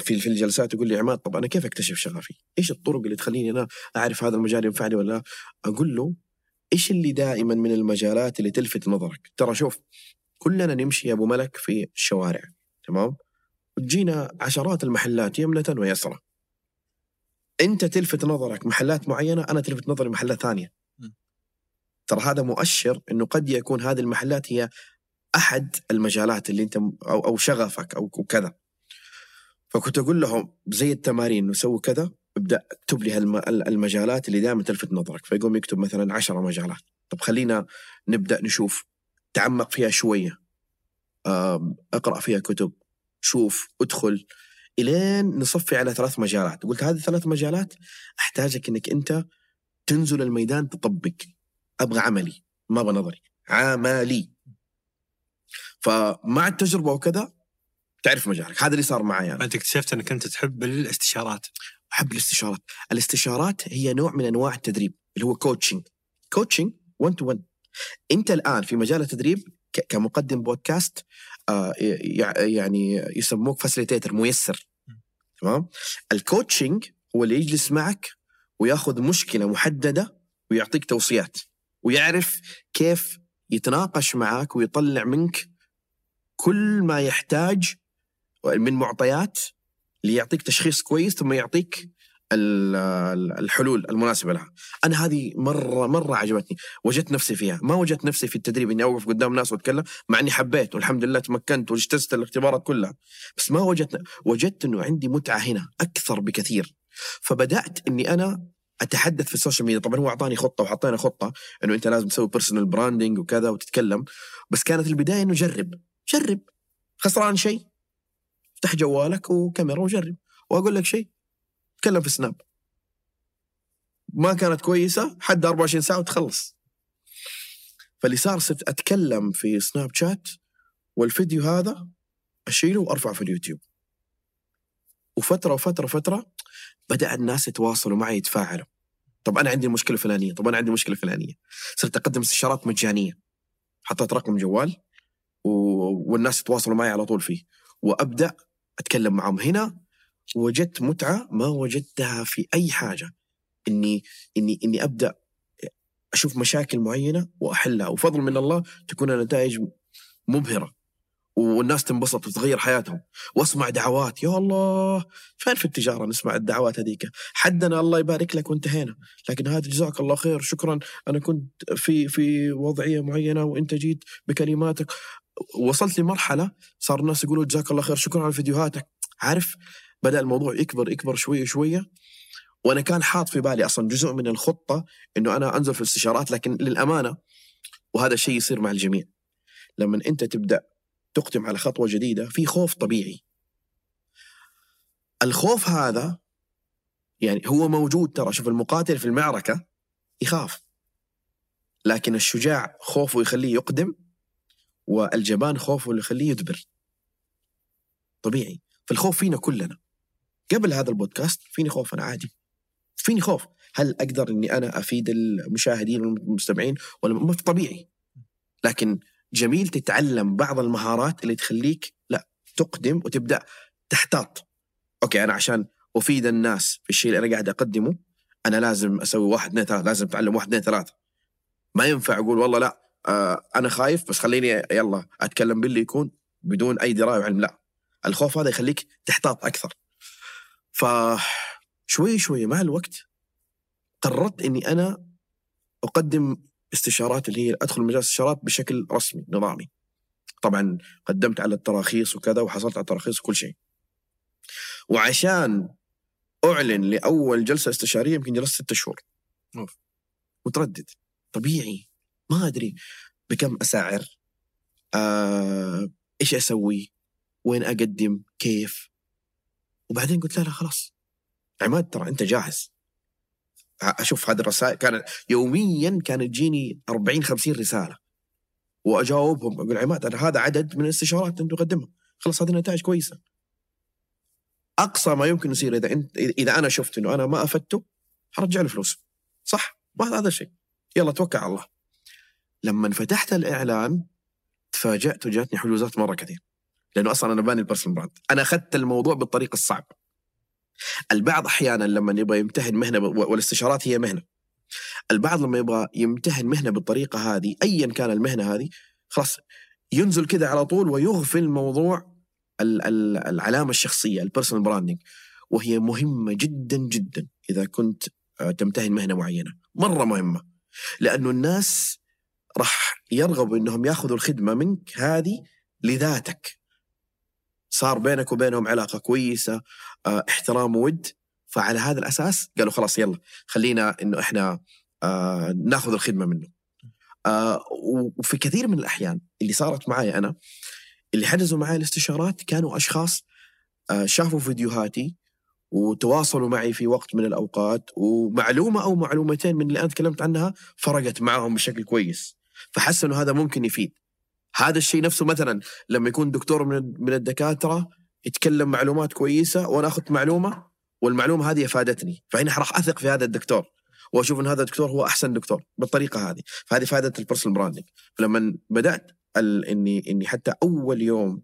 في في الجلسات يقول لي عماد طب أنا كيف أكتشف شغفي؟ إيش الطرق اللي تخليني أنا أعرف هذا المجال ينفعني ولا لا؟ أقول له إيش اللي دائما من المجالات اللي تلفت نظرك؟ ترى شوف كلنا نمشي يا أبو ملك في الشوارع تمام؟ وتجينا عشرات المحلات يمنة ويسرى. أنت تلفت نظرك محلات معينة أنا تلفت نظري محلات ثانية. ترى هذا مؤشر إنه قد يكون هذه المحلات هي أحد المجالات اللي أنت أو أو شغفك أو كذا. فكنت أقول لهم زي التمارين نسوي كذا ابدأ اكتب لي المجالات اللي دائما تلفت نظرك فيقوم يكتب مثلا عشرة مجالات طب خلينا نبدأ نشوف تعمق فيها شوية اقرأ فيها كتب شوف ادخل. إلين نصفي على ثلاث مجالات. قلت هذه الثلاث مجالات أحتاجك إنك أنت تنزل الميدان تطبق. أبغى عملي ما أبغى نظري. عملي. فمع التجربة وكذا تعرف مجالك. هذا اللي صار معي أنا. أنت اكتشفت إنك أنت تحب الاستشارات. أحب الاستشارات. الاستشارات هي نوع من أنواع التدريب اللي هو coaching coaching 1 to 1 أنت الآن في مجال التدريب كمقدم بودكاست يعني يسموك facilitator ميسر. تمام؟ ال coaching هو اللي يجلس معك وياخذ مشكلة محددة ويعطيك توصيات ويعرف كيف يتناقش معك ويطلع منك كل ما يحتاج من معطيات ليعطيك تشخيص كويس ثم يعطيك الحلول المناسبة لها. أنا هذه مره مرة عجبتني، وجدت نفسي فيها، ما وجدت نفسي في التدريب إني أوقف قدام ناس وأتكلم مع إني حبيت والحمد لله تمكنت واجتزت الاختبارات كلها، بس ما وجدت وجدت إنه عندي متعة هنا أكثر بكثير. فبدأت إني أنا أتحدث في ال social media، طبعا هو أعطاني خطة وحطينا خطة إنه أنت لازم تسوي personal branding وكذا وتتكلم، بس كانت البداية إنه جرب، جرب. خسران شيء. افتح جوالك وكاميرا وجرب. وأقول لك شيء تكلم في سناب ما كانت كويسة حد 24 ساعة وتخلص. فاللي صار صرت أتكلم في سناب شات والفيديو هذا أشيله وأرفعه في اليوتيوب. وفترة وفترة فتره بدأ الناس يتواصلوا معي يتفاعلوا. طب أنا عندي المشكلة الفلانيه طب أنا عندي مشكلة فلانية. صرت أقدم استشارات مجانية. حطيت رقم جوال و... والناس يتواصلوا معي على طول فيه. وأبدأ أتكلم معهم هنا وجدت متعة ما وجدتها في أي حاجة. إني إني إني أبدأ أشوف مشاكل معينة وأحلها. وفضل من الله تكون النتائج مبهرة. والناس تنبسط وتغير حياتهم. وأسمع دعوات. يا الله! فين في التجارة نسمع الدعوات هذيك؟ حدنا الله يبارك لك وانتهينا. لكن هذا جزاك الله خير. شكرا. أنا كنت في في وضعية معينة وإنت جيت بكلماتك. وصلت لمرحلة صار الناس يقولوا جزاك الله خير. شكرا على فيديوهاتك. عارف بدأ الموضوع يكبر يكبر شوية شوية. وأنا كان حاط في بالي أصلا جزء من الخطة إنه أنا أنزل في الاستشارات لكن للأمانة وهذا الشيء يصير مع الجميع. لما أنت تبدأ تقدم على خطوة جديدة في خوف طبيعي. الخوف هذا يعني هو موجود ترى شوف المقاتل في المعركة يخاف. لكن الشجاع خوفه يخليه يقدم والجبان خوفه اللي يخليه يدبر. طبيعي. فالخوف فينا كلنا. قبل هذا البودكاست فيني خوف أنا عادي. فيني خوف. هل أقدر إني أنا أفيد المشاهدين والمستمعين؟ ولا مو طبيعي. لكن جميل تتعلم بعض المهارات اللي تخليك لا تقدم وتبدأ تحتاط. أوكي أنا عشان أفيد الناس في الشيء اللي أنا قاعد أقدمه أنا لازم أسوي واحد اثنين ثلاثة لازم أتعلم واحد اثنين ثلاثة. ما ينفع أقول والله لا آه أنا خايف بس خليني يلا أتكلم باللي يكون بدون أي دراية وعلم لا. الخوف هذا يخليك تحتاط أكثر. ف شوي مع الوقت قررت إني أنا أقدم استشارات اللي هي أدخل مجال الاستشارات بشكل رسمي نظامي. طبعا قدمت على التراخيص وكذا وحصلت على التراخيص وكل شيء. وعشان أعلن لأول جلسة استشارية يمكن جلست ستة شهور. متردد. طبيعي. ما أدري بكم اسعر آه، إيش أسوي؟ وين أقدم؟ كيف؟ وبعدين قلت لا لا خلاص. عماد ترى أنت جاهز. أشوف هذه الرسائل. كانت يوميا كانت تجيني 40 50 رسالة. وأجاوبهم أقول عماد أنا هذا عدد من الاستشارات أنت تقدمها. خلاص هذه نتائج كويسة. أقصى ما يمكن يصير إذا أنت إذا أنا شفت إنه أنا ما أفدته حرجع له فلوس. صح؟ ما هذا الشيء. يلا توكل على الله. لما فتحت الإعلان تفاجأت وجاتني حجوزات مرة كثير. لأنه أصلا أنا باني البرسونال براند أنا أخذت الموضوع بالطريقة الصعبة. البعض أحيانا لما يبغى يمتهن مهنة والاستشارات هي مهنة. البعض لما يبغى يمتهن مهنة بالطريقة هذه ايا كان المهنة هذه خلاص ينزل كذا على طول ويغفل موضوع العلامة الشخصية ال personal branding وهي مهمة جدا جدا إذا كنت آه، تمتهن مهنة معينة. مرة مهمة. لأنه الناس راح يرغبوا إنهم ياخذوا الخدمة منك هذه لذاتك. صار بينك وبينهم علاقة كويسة آه احترام وود فعلى هذا الأساس قالوا خلاص يلا خلينا إنه إحنا آه ناخذ الخدمة منه. آه وفي كثير من الأحيان اللي صارت معي أنا اللي حجزوا معي الاستشارات كانوا أشخاص آه شافوا فيديوهاتي وتواصلوا معي في وقت من الأوقات ومعلومة أو معلومتين من اللي أنا تكلمت عنها فرقت معهم بشكل كويس. فحسوا إنه هذا ممكن يفيد. هذا الشيء نفسه مثلا لما يكون دكتور من من الدكاترة يتكلم معلومات كويسة وأنا أخذت معلومة والمعلومة هذه أفادتني فهنا راح أثق في هذا الدكتور وأشوف إن هذا الدكتور هو أحسن دكتور بالطريقة هذه. فهذه فائده ال personal branding فلما بدأت اني إني حتى أول يوم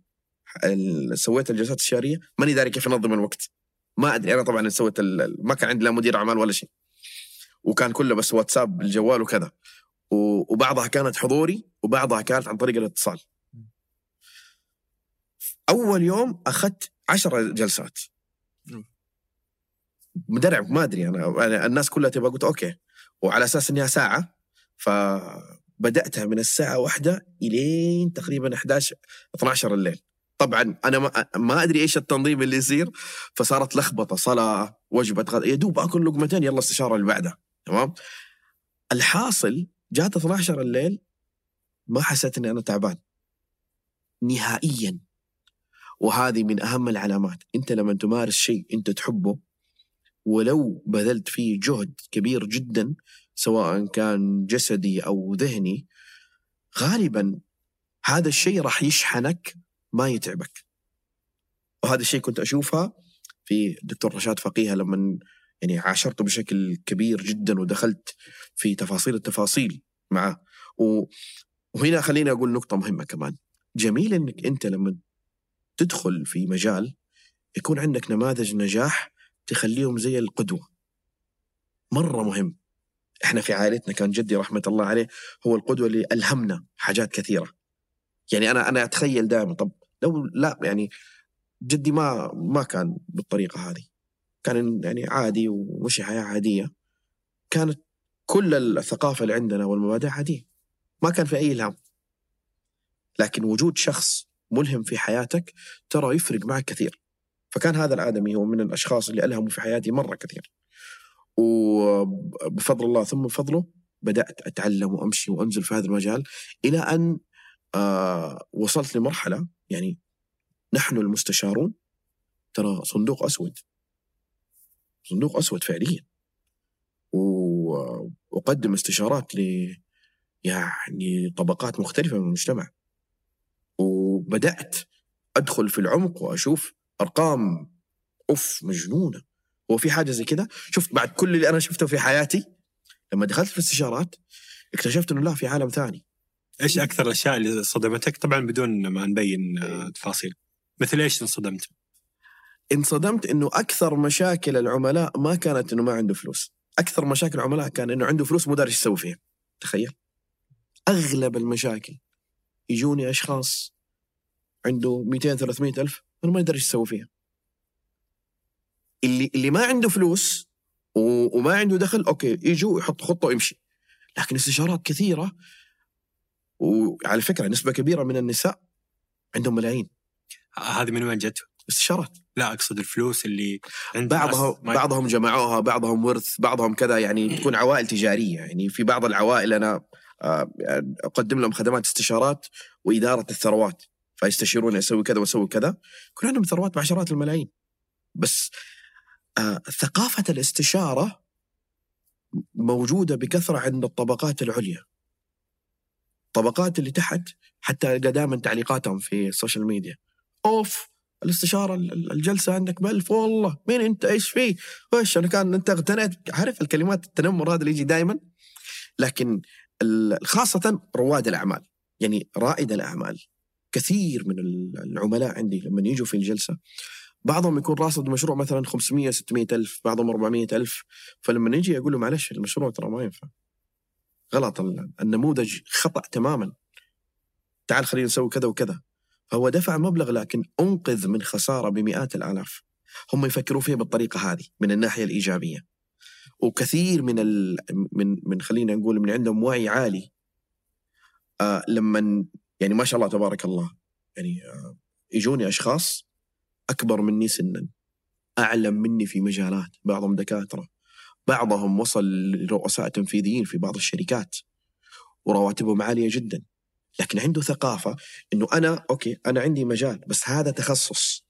سويت الجلسات الشهرية ماني داري كيف انظم الوقت. ما أدري أنا طبعا سويت ما كان عندي لا مدير أعمال ولا شيء. وكان كله بس واتساب بالجوال وكذا. وبعضها كانت حضوري وبعضها كانت عن طريق الاتصال. أول يوم أخذت عشرة جلسات. مدرع ما أدري أنا الناس كلها تبغى قلت أوكي. وعلى أساس إنها ساعة فبداتها من الساعة واحدة إلين تقريبا 11 12 الليل. طبعا أنا ما, ما أدري إيش التنظيم اللي يصير فصارت لخبطة صلاة وجبة غدا يا دوب آكل لقمتين يلا استشارة اللي بعدها تمام؟ الحاصل جات 12 الليل ما حسيت إني أنا تعبان. نهائيا. وهذه من أهم العلامات. أنت لما تمارس شيء أنت تحبه ولو بذلت فيه جهد كبير جدا سواء كان جسدي أو ذهني غالبا هذا الشيء راح يشحنك ما يتعبك. وهذا الشيء كنت اشوفها في الدكتور رشاد فقيهه لما يعني عاشرته بشكل كبير جدا ودخلت في تفاصيل التفاصيل معه. و... وهنا خليني أقول نقطة مهمة كمان. جميل إنك أنت لما تدخل في مجال يكون عندك نماذج نجاح تخليهم زي القدوة. مرة مهم. إحنا في عائلتنا كان جدي رحمة الله عليه هو القدوة اللي ألهمنا حاجات كثيرة. يعني أنا أنا أتخيل دائما. طب لو لا يعني جدي ما ما كان بالطريقة هذه. كان يعني عادي ومشي حياة عادية. كانت كل الثقافة اللي عندنا والمبادئ عادية. ما كان في أي إلهام. لكن وجود شخص ملهم في حياتك ترى يفرق معك كثير. فكان هذا الآدمي هو من الأشخاص اللي ألهموا في حياتي مرة كثير. وبفضل الله ثم بفضله بدأت أتعلم وأمشي وأنزل في هذا المجال إلى أن آه وصلت لمرحلة يعني نحن المستشارون ترى صندوق أسود. صندوق أسود فعليا. واقدم استشارات ل يعني طبقات مختلفة من المجتمع. وبدأت أدخل في العمق وأشوف أرقام أوف مجنونة. هو في حاجة زي كذا شفت بعد كل اللي أنا شفته في حياتي لما دخلت في الاستشارات اكتشفت إنه لا في عالم ثاني. إيش أكثر الأشياء اللي صدمتك؟ طبعا بدون ما نبين تفاصيل. مثل إيش انصدمت؟ انصدمت إنه أكثر مشاكل العملاء ما كانت إنه ما عنده فلوس. أكثر مشاكل العملاء كان إنه عنده فلوس مو داري إيش يسوي فيها. تخيل. أغلب المشاكل يجوني أشخاص عنده 200 300 ألف أنا ما يدري إيش يسوي فيها. اللي اللي ما عنده فلوس وما عنده دخل أوكي يجوا يحط خطة ويمشي. لكن استشارات كثيرة وعلى فكرة نسبة كبيرة من النساء عندهم ملايين. هذه من وين جت؟ استشارات. لا أقصد الفلوس اللي عند ما- بعضهم جمعوها بعضهم ورث بعضهم كذا يعني تكون عوائل تجارية. يعني في بعض العوائل أنا آه، أقدم لهم خدمات استشارات وإدارة الثروات. فيستشيروني أسوي كذا وأسوي كذا. يكون عندهم ثروات بعشرات الملايين. بس آه، ثقافة الاستشارة موجودة بكثرة عند الطبقات العليا. الطبقات اللي تحت حتى دائما تعليقاتهم في ال social media أوف! الاستشارة ال- ال- الجلسة عندك بألف والله مين أنت؟ إيش فيه وش أنا كان أنت اغتنيت. عارف الكلمات التنمر هذا اللي يجي دائما لكن خاصة رواد الأعمال يعني رائد الأعمال كثير من ال- العملاء عندي لما يجوا في الجلسة بعضهم يكون راصد مشروع مثلا 500 600 ألف بعضهم 400 ألف فلما نجي أقول له معلش المشروع ترى ما ينفع. غلط ال- النموذج خطأ تماما. تعال خلينا نسوي كذا وكذا. فهو دفع مبلغ لكن أنقذ من خسارة بمئات الآلاف. هم يفكروا فيها بالطريقة هذه من الناحية الإيجابية. وكثير من ال... من من خلينا نقول من عندهم وعي عالي. آه لما يعني ما شاء الله تبارك الله. يعني آه يجوني أشخاص أكبر مني سنا أعلم مني في مجالات بعضهم دكاترة بعضهم وصل لرؤساء تنفيذيين في بعض الشركات ورواتبهم عالية جدا. لكن عنده ثقافة إنه أنا أوكي أنا عندي مجال بس هذا تخصص.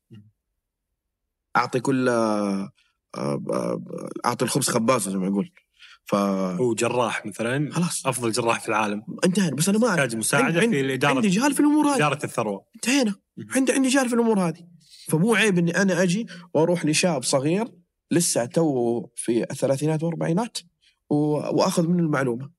أعطي كل آه، آه، أعطي الخبز خبازة زي ما يقول. ف هو جراح مثلا خلاص. أفضل جراح في العالم. انتهينا بس أنا ما. يحتاج مساعدة عندي- في الاداره عندي جهال في الأمور هذه. إدارة الثروة. انتهينا. عندي عندي جهل في الأمور هذه. فمو عيب إني أنا أجي وأروح لشاب صغير لسه تو في الثلاثينات والأربعينات و- وأخذ منه المعلومة.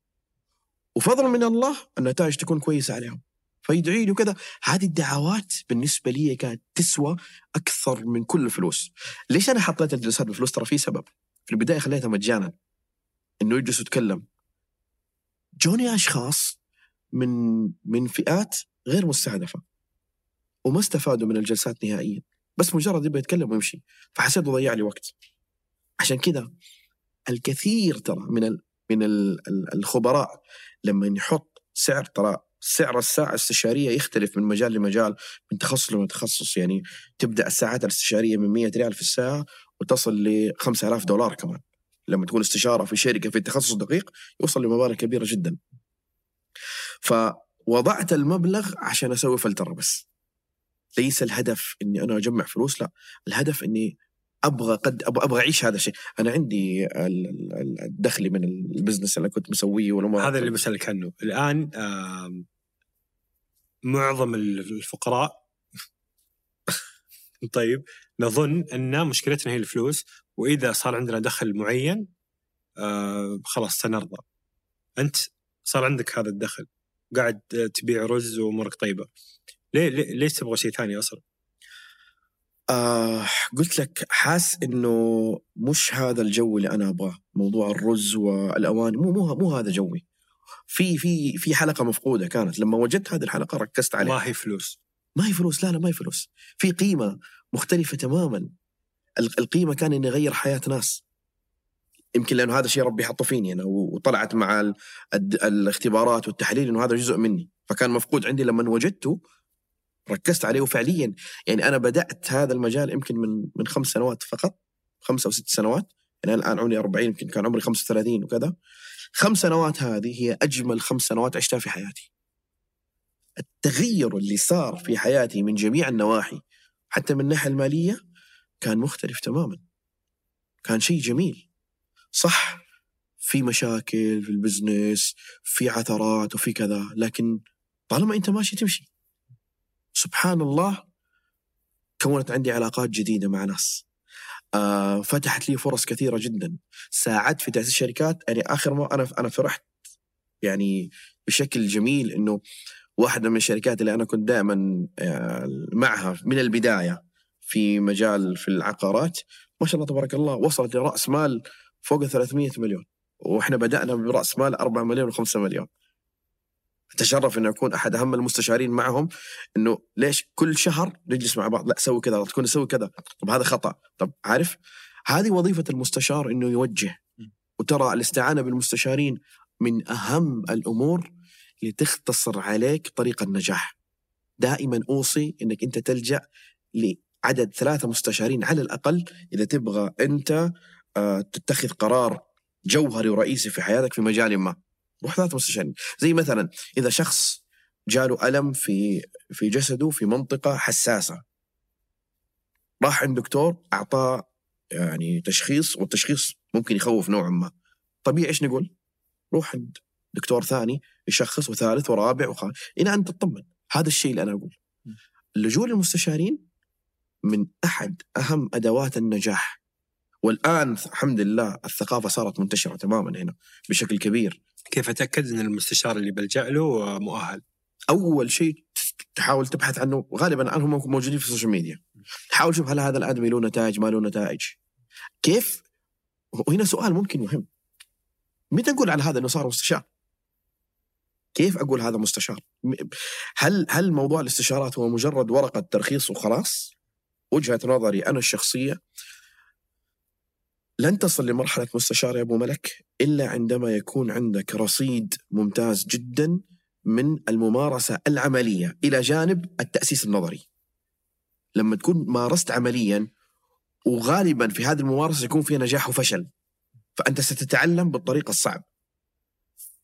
وفضلا من الله النتائج تكون كويسة عليهم. فيدعي لي وكذا. هذه الدعوات بالنسبة لي كانت تسوى أكثر من كل الفلوس. ليش أنا حطيت الجلسات بفلوس ترى في سبب. في البداية خليتها مجانا. إنه يجلس يتكلم. جوني أشخاص من من فئات غير مستهدفة. وما استفادوا من الجلسات نهائيا. بس مجرد يبغى يتكلم ويمشي. فحسيت ضيع لي وقت. عشان كذا الكثير ترى من من ال ال الخبراء لما يحط سعر ترى سعر الساعة الاستشارية يختلف من مجال لمجال من تخصص لتخصص. يعني تبدأ الساعات الاستشارية من 100 ريال في الساعة وتصل ل 5000 دولار كمان. لما تكون استشارة في شركة في تخصص دقيق يوصل لمبالغ كبيرة جدا. فوضعت المبلغ عشان أسوي فلترة بس. ليس الهدف إني أنا أجمع فلوس لا. الهدف إني أبغى قد أبغى, أعيش هذا الشيء. أنا عندي ال- ال- الدخل من البزنس اللي كنت مسويه والأمور. هذا اللي بسألك عنه. الآن معظم الفقراء طيب نظن أن مشكلتنا هي الفلوس وإذا صار عندنا دخل معين خلاص سنرضى. أنت صار عندك هذا الدخل قاعد تبيع رز وأمورك طيبة. ليه ليش تبغى شيء ثاني أصلا؟ آه قلت لك حاس إنه مش هذا الجو اللي أنا أبغاه. موضوع الرز والأواني مو مو مو هذا جوي. في في في حلقة مفقودة كانت. لما وجدت هذه الحلقة ركزت عليها. ما هي فلوس. ما هي فلوس لا لا ما هي فلوس. في قيمة مختلفة تماما. ال- القيمة كان إني أغير حياة ناس. يمكن لأنه هذا الشيء ربي حطه فيني أنا وطلعت مع الاختبارات والتحليل إنه هذا جزء مني. فكان مفقود عندي لما وجدته ركزت عليه وفعليا. يعني أنا بدأت هذا المجال يمكن من من خمس سنوات فقط خمسة أو ست سنوات. يعني أنا الآن عمري 40 يمكن كان عمري 35 وكذا. خمس سنوات هذه هي أجمل خمس سنوات عشتها في حياتي. التغير اللي صار في حياتي من جميع النواحي حتى من الناحية المالية كان مختلف تماما. كان شيء جميل. صح في مشاكل في ال business في عثرات وفي كذا لكن طالما أنت ماشي تمشي. سبحان الله كونت عندي علاقات جديدة مع ناس. آه فتحت لي فرص كثيرة جدا. ساعدت في تأسيس شركات. يعني آخر ما أنا أنا فرحت يعني بشكل جميل إنه واحدة من الشركات اللي أنا كنت دائما آه، معها من البداية في مجال في العقارات ما شاء الله تبارك الله وصلت لرأس مال فوق ال 300 مليون. وإحنا بدأنا برأس مال 4 مليون و5 مليون. أتشرف انه أكون أحد أهم المستشارين معهم إنه ليش كل شهر نجلس مع بعض؟ لا سوي كذا تكون سوي كذا. طب هذا خطأ. طب عارف؟ هذه وظيفة المستشار إنه يوجه. وترى الاستعانة بالمستشارين من أهم الأمور اللي تختصر عليك طريق النجاح. دائما أوصي إنك أنت تلجأ لعدد ثلاثة مستشارين على الأقل إذا تبغى أنت آه، تتخذ قرار جوهري ورئيسي في حياتك في مجال ما. روح ثلاث مستشارين. زي مثلا إذا شخص جاله ألم في في جسده في منطقة حساسة. راح عند دكتور أعطاه يعني تشخيص والتشخيص ممكن يخوف نوعا ما. طبيعي إيش نقول؟ روح عند دكتور ثاني يشخص وثالث ورابع وخامس إلى أن تطمن. هذا الشيء اللي أنا أقول. اللجوء للمستشارين من أحد أهم أدوات النجاح. والآن الحمد لله الثقافة صارت منتشرة تماما هنا بشكل كبير. كيف أتأكد إن المستشار اللي بلجأ له مؤهل؟ أول شيء تحاول تبحث عنه غالبا عنهم موجودين في ال social media. حاول شوف هل هذا الآدمي له نتائج ما له نتائج. كيف؟ وهنا سؤال ممكن مهم متى نقول على هذا إنه صار مستشار؟ كيف أقول هذا مستشار؟ هل هل موضوع الاستشارات هو مجرد ورقة ترخيص وخلاص؟ وجهة نظري أنا الشخصية لن تصل لمرحلة مستشار يا أبو ملك. إلا عندما يكون عندك رصيد ممتاز جدا من الممارسة العملية إلى جانب التأسيس النظري. لما تكون مارست عمليا وغالبا في هذه الممارسة يكون فيها نجاح وفشل فأنت ستتعلم بالطريقة الصعب.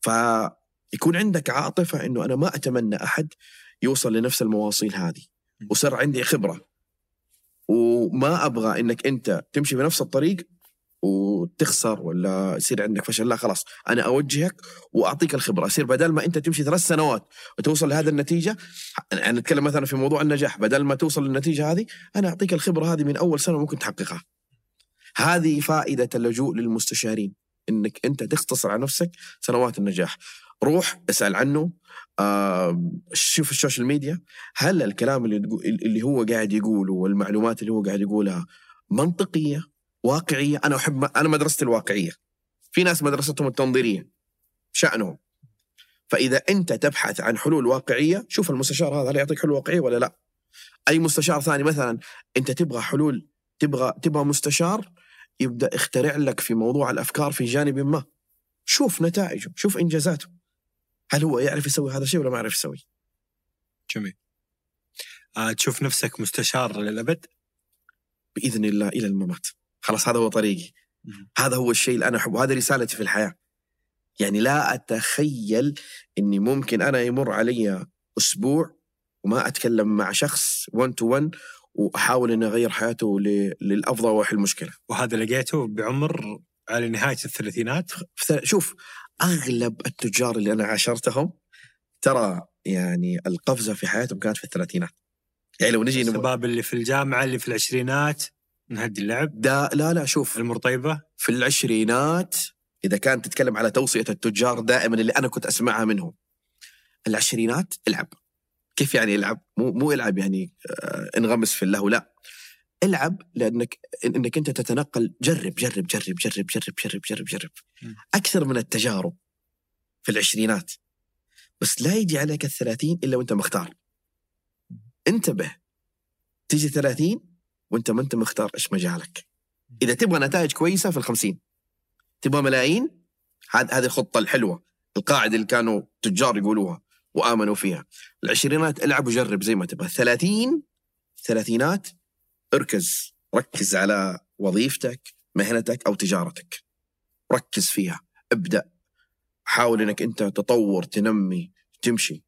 فيكون عندك عاطفة أنه أنا ما أتمنى أحد يوصل لنفس المواصيل هذه. وصار عندي خبرة. وما أبغى أنك أنت تمشي بنفس الطريق وتخسر ولا يصير عندك فشل. لا خلاص أنا أوجهك وأعطيك الخبرة. يصير بدل ما أنت تمشي ثلاث سنوات وتوصل لهذه النتيجة يعني نتكلم مثلا في موضوع النجاح بدل ما توصل للنتيجة هذه أنا أعطيك الخبرة هذه من أول سنة ممكن تحققها. هذه فائدة اللجوء للمستشارين إنك أنت تختصر على نفسك سنوات النجاح. روح اسأل عنه آه شوف السوشيال ميديا. هل الكلام اللي اللي هو قاعد يقوله والمعلومات اللي هو قاعد يقولها منطقية؟ واقعية. أنا أحب أنا مدرستي الواقعية. في ناس مدرستهم التنظيرية. شأنهم. فإذا أنت تبحث عن حلول واقعية شوف المستشار هذا هل يعطيك حلول واقعية ولا لا. أي مستشار ثاني مثلا أنت تبغى حلول تبغى تبغى مستشار يبدأ يخترع لك في موضوع الأفكار في جانب ما. شوف نتائجه شوف إنجازاته. هل هو يعرف يسوي هذا الشيء ولا ما يعرف يسوي؟ جميل. آه تشوف نفسك مستشار للأبد؟ بإذن الله إلى الممات. خلاص هذا هو طريقي هذا هو الشيء اللي أنا أحبه هذا رسالتي في الحياة يعني لا أتخيل إني ممكن أنا يمر علي أسبوع وما أتكلم مع شخص 1 تو 1 وأحاول إني أغير حياته للأفضل واحل مشكله. وهذا لقيته بعمر على نهاية الثلاثينات؟ شوف أغلب التجار اللي أنا عاشرتهم ترى يعني القفزة في حياتهم كانت في الثلاثينات. يعني لو نجي الشباب اللي في الجامعة اللي في العشرينات نهدي اللعب. دا لا لا شوف. المرطيبة في العشرينات إذا كانت تتكلم على توصية التجار دائما اللي أنا كنت أسمعها منهم. العشرينات العب. كيف يعني العب؟ مو مو العب يعني آه انغمس في اللهو لا. العب لأنك إنك أنت تتنقل. جرب جرب جرب جرب جرب جرب جرب جرب. أكثر من التجارب في العشرينات. بس لا يجي عليك الثلاثين إلا وأنت مختار. انتبه. تيجي ثلاثين وانت ما انت مختار إيش مجالك. إذا تبغى نتائج كويسة في الخمسين. تبغى ملايين؟ هذه الخطة الحلوة القاعدة اللي كانوا تجار يقولوها وآمنوا فيها. العشرينات العب وجرب زي ما تبغى. ثلاثين ثلاثينات اركز. ركز على وظيفتك مهنتك أو تجارتك. ركز فيها. ابدأ. حاول إنك أنت تطور تنمي تمشي.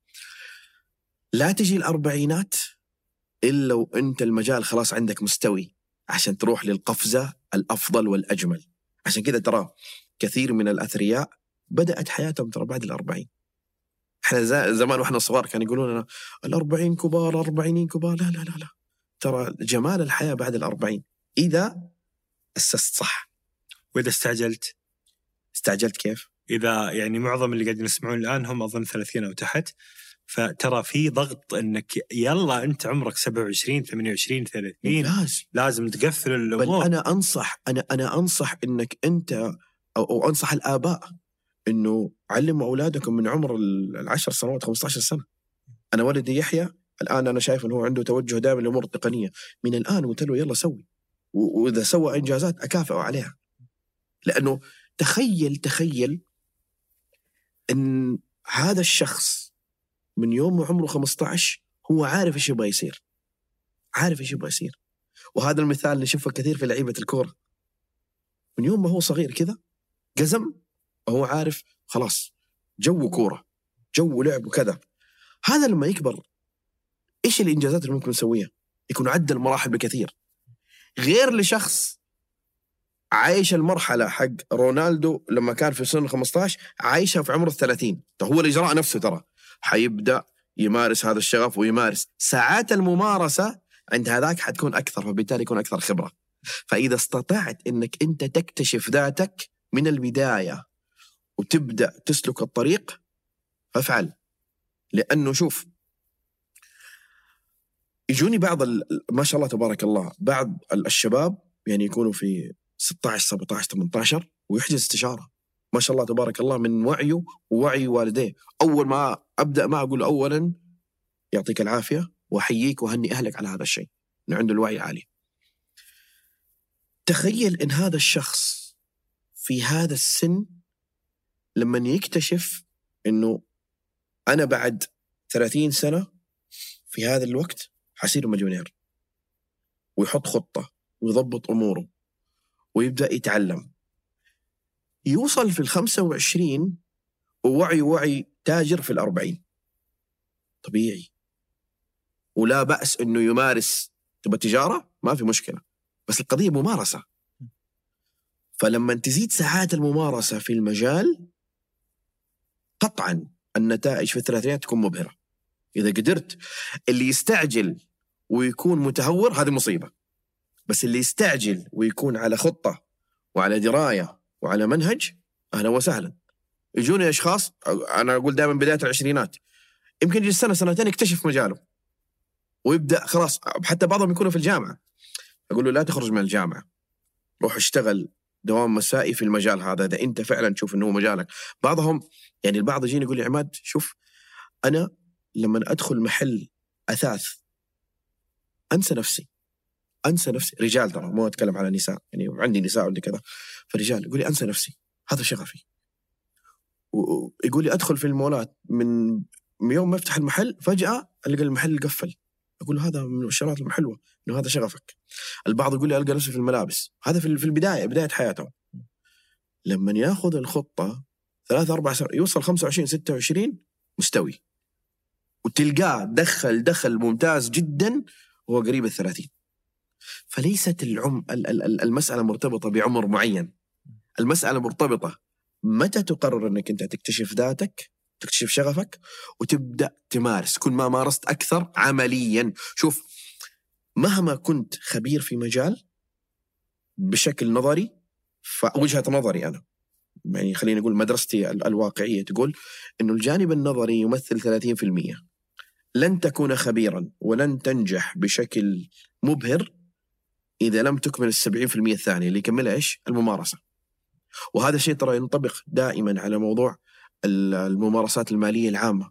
لا تجي الأربعينات إلا وأنت المجال خلاص عندك مستوي عشان تروح للقفزة الأفضل والأجمل. عشان كذا ترى كثير من الأثرياء بدأت حياتهم ترى بعد الأربعين. إحنا زمان وإحنا صغار كانوا يقولون لنا الأربعين كبار الأربعينين كبار. لا لا لا لا. ترى جمال الحياة بعد الأربعين. إذا أسست صح. وإذا استعجلت؟ استعجلت كيف؟ إذا يعني معظم اللي قاعدين يسمعون الآن هم أظن 30 أو تحت. فترى في ضغط إنك يلا أنت عمرك 27 28 30 ممتاز لازم تقفل بل الأمور أنا أنصح أنا أنا أنصح إنك أنت أو, أو أنصح الآباء إنه علموا أولادكم من عمر ال- العشر سنوات 15 سنة. أنا ولدي يحيى الآن أنا شايف إنه هو عنده توجه دائما للأمور التقنية، من الآن قلت له يلا سوي. وإذا سوى إنجازات أكافئه عليها. لأنه تخيل تخيل إن هذا الشخص من يوم ما عمره 15 هو عارف إيش يبغى يصير. عارف إيش يبغى يصير. وهذا المثال نشوفه كثير في لعيبة الكورة. من يوم ما هو صغير كذا قزم وهو عارف خلاص جو كورة جو لعب وكذا هذا لما يكبر إيش الإنجازات اللي ممكن يسويها؟ يكون عدى المراحل بكثير غير لشخص عايش المرحلة حق رونالدو لما كان في سن 15 عايشها في عمر ال 30 طيب هو الإجراء نفسه ترى حيبدأ يمارس هذا الشغف ويمارس. ساعات الممارسة عند هذاك حتكون أكثر فبالتالي يكون أكثر خبرة. فإذا استطعت إنك أنت تكتشف ذاتك من البداية وتبدأ تسلك الطريق فافعل. لأنه شوف يجوني بعض ما شاء الله تبارك الله بعض ال- الشباب يعني يكونوا في 16 17 18 ويحجز استشارة. ما شاء الله تبارك الله من وعيه ووعي والديه. أول ما أبدأ ما أقول اولا يعطيك العافية وأحييك وأهني أهلك على هذا الشيء. انه عنده الوعي عالي. تخيل إن هذا الشخص في هذا السن لما يكتشف إنه أنا بعد 30 سنة في هذا الوقت حصير مليونير. ويحط خطة ويضبط أموره ويبدأ يتعلم. يوصل في ال 25 ووعي وعي تاجر في الأربعين. طبيعي. ولا بأس أنه يمارس. تبغى تجارة؟ ما في مشكلة. بس القضية ممارسة. فلما تزيد ساعات الممارسة في المجال قطعا النتائج في الثلاثينات تكون مبهرة. إذا قدرت اللي يستعجل ويكون متهور هذه مصيبة. بس اللي يستعجل ويكون على خطة وعلى دراية وعلى منهج أهلا وسهلا. يجوني أشخاص أنا أقول دائما بداية العشرينات. يمكن يجي سنة سنتين يكتشف مجاله ويبدأ خلاص حتى بعضهم يكونوا في الجامعة. أقول له لا تخرج من الجامعة. روح اشتغل دوام مسائي في المجال هذا إذا أنت فعلا تشوف هو مجالك. بعضهم يعني البعض يجيني يقول لي عماد شوف أنا لما أدخل محل أثاث أنسى نفسي. أنسى نفسي. رجال ترى مو أتكلم على نساء يعني عندي نساء عندي كذا. فرجال يقول لي أنسى نفسي. هذا شغفي. ويقول لي أدخل في المولات من يوم ما أفتح المحل فجأة ألقى المحل قفل. أقول له هذا من الشغلات الحلوة إنه هذا شغفك. البعض يقول لي ألقى نفسي في الملابس. هذا في البداية بداية حياته. لما يأخذ الخطة ثلاث أربع سنوات يوصل 25 26 مستوي. وتلقاه دخل دخل ممتاز جدا وهو قريب الثلاثين. فليست العم ال- ال- ال- المسألة مرتبطة بعمر معين. المسألة مرتبطة. متى تقرر أنك أنت تكتشف ذاتك تكتشف شغفك وتبدأ تمارس؟ كل ما مارست أكثر عمليا. شوف مهما كنت خبير في مجال بشكل نظري فوجهة نظري أنا يعني خليني أقول مدرستي ال- الواقعية تقول أنه الجانب النظري يمثل 30% لن تكون خبيرا ولن تنجح بشكل مبهر إذا لم تكمل السبعين في المية الثانية اللي يكملها إيش؟ الممارسة. وهذا الشيء ترى ينطبق دائما على موضوع ال- الممارسات المالية العامة.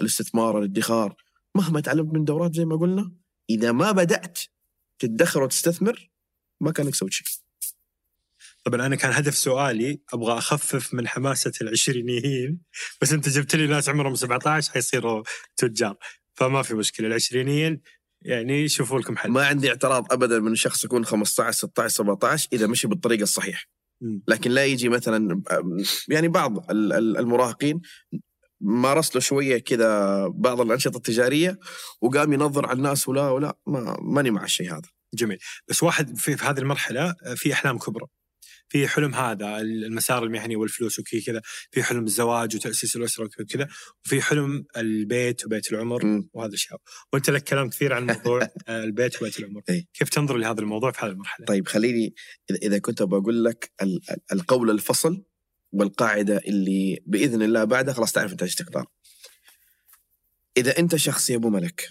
الاستثمار، الادخار، مهما تعلمت من دورات زي ما قلنا إذا ما بدأت تدخر وتستثمر ما كانك سويت شيء. طبعا أنا كان هدف سؤالي أبغى أخفف من حماسة العشرينيين بس أنت جبت لي ناس عمرهم 17 حيصيروا تجار فما في مشكلة العشرينيين يعني يشوفوا لكم حل. ما عندي اعتراض ابدا من شخص يكون 15 16 17 إذا مشي بالطريقة الصحيحة. لكن لا يجي مثلا يعني بعض ال- ال- المراهقين مارس له شوية كذا بعض الأنشطة التجارية وقام ينظر على الناس ولا ولا ما ماني مع الشيء هذا. جميل. بس واحد في, في هذه المرحلة في أحلام كبرى. في حلم هذا المسار المهني والفلوس وكي كذا في حلم الزواج وتأسيس الأسرة وكذا وفي حلم البيت وبيت العمر. وهذا الاشياء وأنت لك كلام كثير عن موضوع آه، البيت وبيت العمر. كيف تنظر لهذا الموضوع في هذه المرحلة طيب خليني اذا كنت بقول لك ال- ال- القول الفصل والقاعدة اللي بإذن الله بعدها خلاص تعرف أنت إيش تختار. إذا أنت شخص يا أبو ملك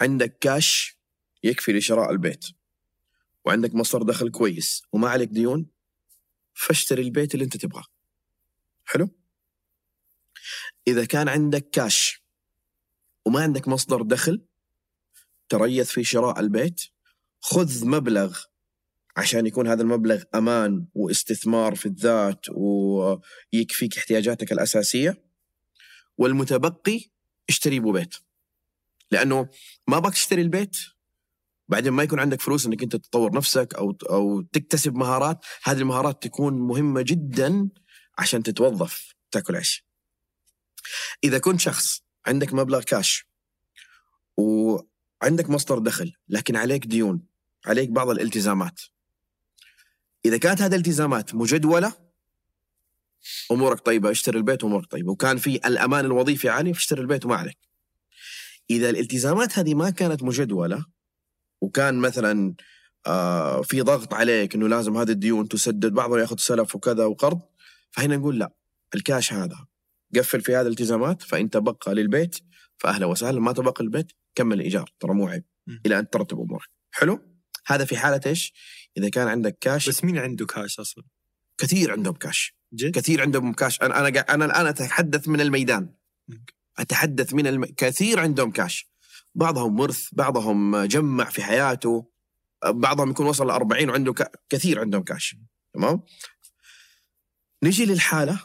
عندك كاش يكفي لشراء البيت وعندك مصدر دخل كويس وما عليك ديون فاشتري البيت اللي انت تبغاه. حلو؟ إذا كان عندك كاش وما عندك مصدر دخل تريث في شراء البيت خذ مبلغ عشان يكون هذا المبلغ أمان واستثمار في الذات ويكفيك احتياجاتك الأساسية والمتبقي اشتري بيت لأنه ما بك تشتري البيت بعدين ما يكون عندك فلوس إنك أنت تطور نفسك أو أو تكتسب مهارات هذه المهارات تكون مهمة جدا عشان تتوظف تاكل عيش. إذا كنت شخص عندك مبلغ كاش وعندك مصدر دخل لكن عليك ديون عليك بعض الالتزامات إذا كانت هذه الالتزامات مجدولة أمورك طيبة اشتري البيت وأمورك طيبة وكان في الأمان الوظيفي عالي فاشتري البيت وما عليك. إذا الالتزامات هذه ما كانت مجدولة وكان مثلا آه في ضغط عليك إنه لازم هذه الديون تسدد بعضهم يأخذ سلف وكذا وقرض فهنا نقول لا الكاش هذا قفل في هذه الالتزامات فإن تبقى للبيت فاهلا وسهلا ما تبقى للبيت كمل الايجار ترى مو عيب. إلى أن ترتب أمورك. حلو؟ هذا في حالة إيش؟ إذا كان عندك كاش بس مين عنده كاش أصلا؟ كثير عندهم كاش. جد؟ كثير عندهم كاش. أنا أنا أنا الآن أتحدث من الميدان. أتحدث من الم... كثير عندهم كاش. بعضهم ورث بعضهم جمع في حياته بعضهم يكون وصل ل 40 وعنده ك... كثير عندهم كاش تمام؟ نجي للحالة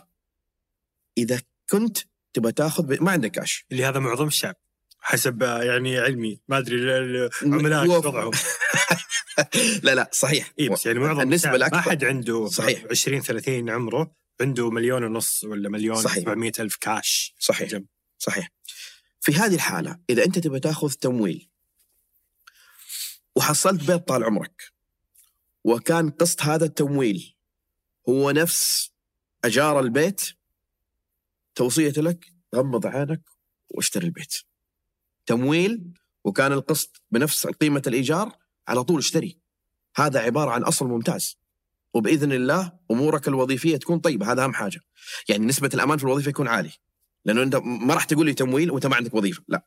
إذا كنت تبغى تاخذ ب... ما عندك كاش اللي هذا معظم الشعب حسب يعني علمي ما أدري ال- العملاء وضعهم. لا لا صحيح. اي بس يعني معظم النسبة الشعب ما حد عنده صحيح. 20 30 عمره عنده مليون ونص ولا مليون صحيح. 700 ألف كاش صحيح. جنب. صحيح. في هذه الحالة إذا أنت تبغى تأخذ تمويل وحصلت بيت طال عمرك وكان قسط هذا التمويل هو نفس أجار البيت توصية لك غمض عينك واشتري البيت. تمويل وكان القسط بنفس قيمة الإيجار على طول اشتري. هذا عبارة عن أصل ممتاز. وبإذن الله أمورك الوظيفية تكون طيبة هذا أهم حاجة. يعني نسبة الأمان في الوظيفة يكون عالي. لأنه أنت ما راح تقول لي تمويل وأنت ما عندك وظيفة. لا.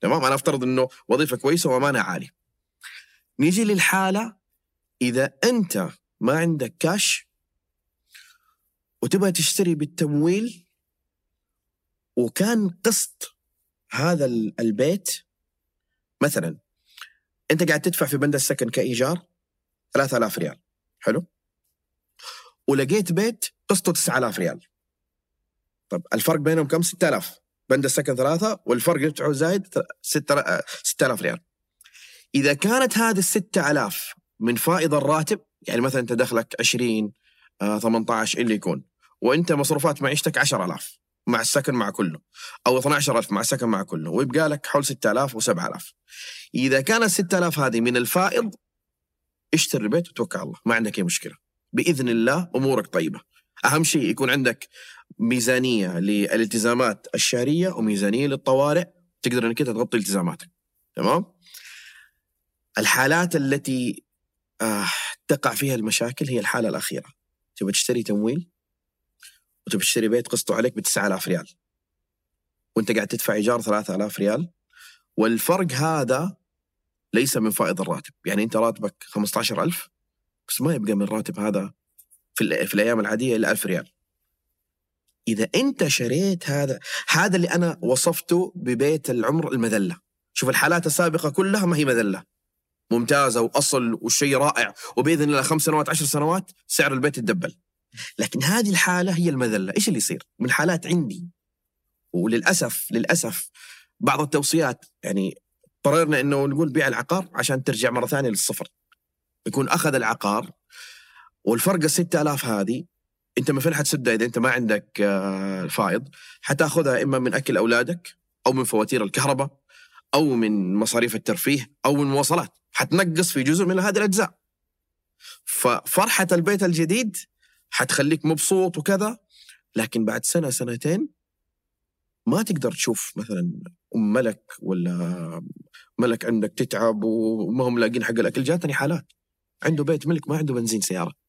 تمام؟ أنا أفترض إنه وظيفة كويسة وأمانة عالي نيجي للحالة إذا أنت ما عندك كاش وتبغى تشتري بالتمويل وكان قسط هذا ال- البيت مثلا أنت قاعد تدفع في بند السكن كإيجار 3000 ريال. حلو؟ ولقيت بيت قسطه 9000 ريال. طب الفرق بينهم كم؟ 6000 بند السكن ثلاثة والفرق اللي تدفعه زايد 6000 ريال. إذا كانت هذه ال 6000 من فائض الراتب يعني مثلا أنت دخلك 20 آه، 18 إللي يكون وأنت مصروفات معيشتك 10000 مع السكن مع كله أو 12000 مع السكن مع كله ويبقى لك حول 6000 و7000 إذا كانت 6000 هذه من الفائض اشتري البيت وتوكل على الله ما عندك أي مشكلة. بإذن الله أمورك طيبة. أهم شيء يكون عندك ميزانية للالتزامات الشهرية وميزانية للطوارئ تقدر إنك أنت تغطي التزاماتك. تمام؟ الحالات التي آه تقع فيها المشاكل هي الحالة الأخيرة. تبغى تشتري تمويل وتبغى تشتري بيت قسطه عليك ب 9000 ريال. وأنت قاعد تدفع إيجار 3000 ريال. والفرق هذا ليس من فائض الراتب. يعني أنت راتبك 15000 بس ما يبقى من الراتب هذا في, في الأيام العادية الا 1000 ريال. إذا أنت شريت هذا هذا اللي أنا وصفته ببيت العمر المذلة. شوف الحالات السابقة كلها ما هي مذلة. ممتازة وأصل وشيء رائع وبإذن الله خمس سنوات عشر سنوات سعر البيت يتدبل. لكن هذه الحالة هي المذلة. إيش اللي يصير؟ من حالات عندي. وللأسف للأسف بعض التوصيات يعني قررنا إنه نقول بيع العقار عشان ترجع مرة ثانية للصفر. يكون أخذ العقار والفرق ال 6000 هذه أنت من فين حتسدها إذا أنت ما عندك آه، فائض حتاخذها إما من أكل أولادك أو من فواتير الكهرباء أو من مصاريف الترفيه أو من مواصلات. حتنقص في جزء من هذه الأجزاء. ففرحة البيت الجديد حتخليك مبسوط وكذا لكن بعد سنة سنتين ما تقدر تشوف مثلا أم ملك ولا ملك عندك تتعب وما هم لاقين حق الأكل جاتني حالات. عنده بيت ملك ما عنده بنزين سيارة.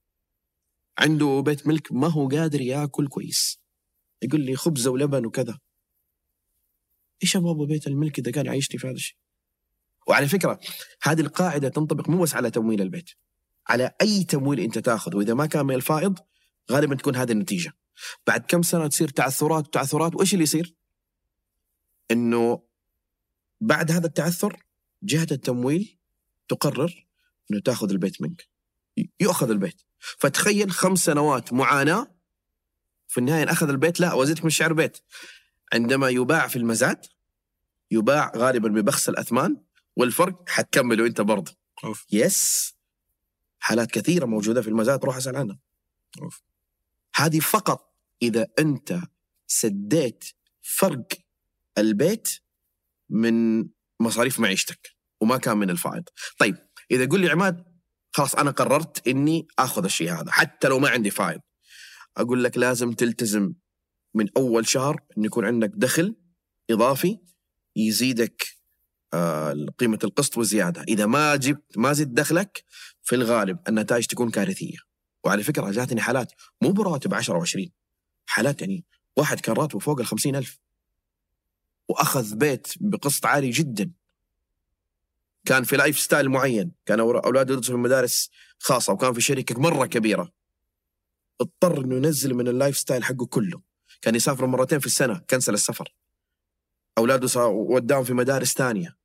عنده بيت ملك ما هو قادر ياكل كويس. يقول لي خبزه ولبن وكذا. إيش أبغى بيت الملك إذا كان يعيشني في هذا الشيء؟ وعلى فكرة هذه القاعدة تنطبق مو بس على تمويل البيت على أي تمويل أنت تاخذ وإذا ما كان من الفائض غالبا تكون هذه النتيجة. بعد كم سنة تصير تعثرات وتعثرات وإيش اللي يصير؟ إنه بعد هذا التعثر جهة التمويل تقرر إنه تاخذ البيت منك. يؤخذ البيت. فتخيل خمس سنوات معاناة في النهاية أخذ البيت لا وزيتك من شعر بيت. عندما يباع في المزاد يباع غالبا ببخس الأثمان والفرق حتكمله أنت برضه. أوف. يس حالات كثيرة موجودة في المزاد روح اسأل عنها. أوف. هذه فقط إذا أنت سديت فرق البيت من مصاريف معيشتك وما كان من الفائض. طيب إذا قل لي عماد خلاص أنا قررت إني آخذ الشيء هذا حتى لو ما عندي فائض أقول لك لازم تلتزم من أول شهر انه يكون عندك دخل إضافي يزيدك آه، قيمة القسط وزيادة. إذا ما جبت ما زدت دخلك في الغالب النتائج تكون كارثية. وعلى فكرة جاتني حالات مو براتب 10 و20 حالات يعني واحد كان راتبه فوق ال ألف. وأخذ بيت بقسط عالي جدا. كان في lifestyle معين كان اولاده يدرسوا في مدارس خاصة وكان في شركة مرة كبيرة. اضطر إنه ينزل من ال lifestyle حقه كله. كان يسافر مرتين في السنة cancel السفر. أولاده وداهم في مدارس ثانية.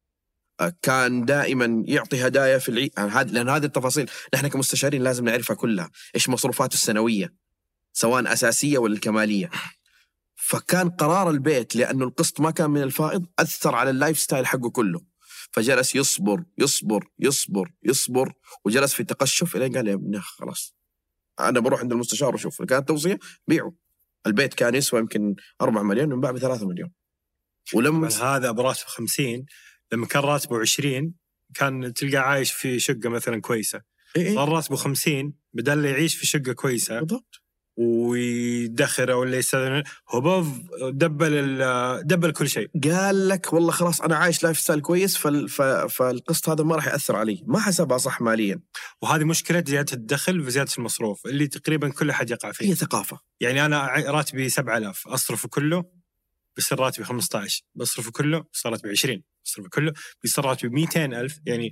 آه، كان دائما يعطي هدايا في العيد هذه لأن هذه التفاصيل نحن كمستشارين لازم نعرفها كلها. إيش مصروفاته السنوية سواء أساسية ولا الكمالية. فكان قرار البيت لأنه القسط ما كان من الفائض أثر على ال lifestyle حقه كله. فجلس يصبر يصبر يصبر يصبر وجلس في تقشف الين قال يا ابني خلاص. أنا بروح عند المستشار وأشوف. كانت توصيه بيعه. البيت كان يسوى يمكن 4 مليون ينباع ب 3 مليون. ولما هذا براتب 50 لما كان راتبه 20 كان تلقاه عايش في شقة مثلا كويسة. إيه إيه. صار راتبه 50 بدل يعيش في شقة كويسة بالضبط. ويدخر ولا يستثمر هو بوف double double كل شيء. قال لك والله خلاص أنا عايش lifestyle كويس فال... فالقسط هذا ما راح يأثر علي. ما حسبها صح ماليا. وهذه مشكلة زيادة الدخل وزياده المصروف اللي تقريبا كل أحد يقع فيه. هي ثقافة. يعني أنا راتبي 7000 أصرفه كله بيصير راتبي 15 بصرفه كله بيصير راتبي 20 بصرفه كله بيصير راتبي 200000 يعني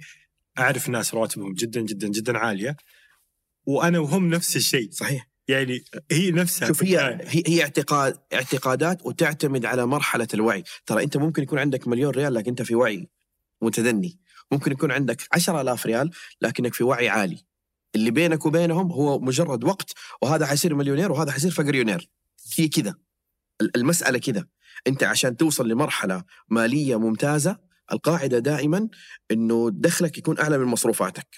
أعرف ناس رواتبهم جدا جدا جدا عالية وأنا وهم نفس الشيء. صحيح. يعني هي نفسها شوف هي هي هي اعتقاد اعتقادات وتعتمد على مرحلة الوعي. ترى أنت ممكن يكون عندك مليون ريال لكن أنت في وعي متدني. ممكن يكون عندك عشرة آلاف ريال لكنك في وعي عالي. اللي بينك وبينهم هو مجرد وقت وهذا حيصير مليونير وهذا حيصير فقريونير. هي كذا. ال- المسألة كذا. أنت عشان توصل لمرحلة مالية ممتازة القاعدة دائما أنه دخلك يكون أعلى من مصروفاتك.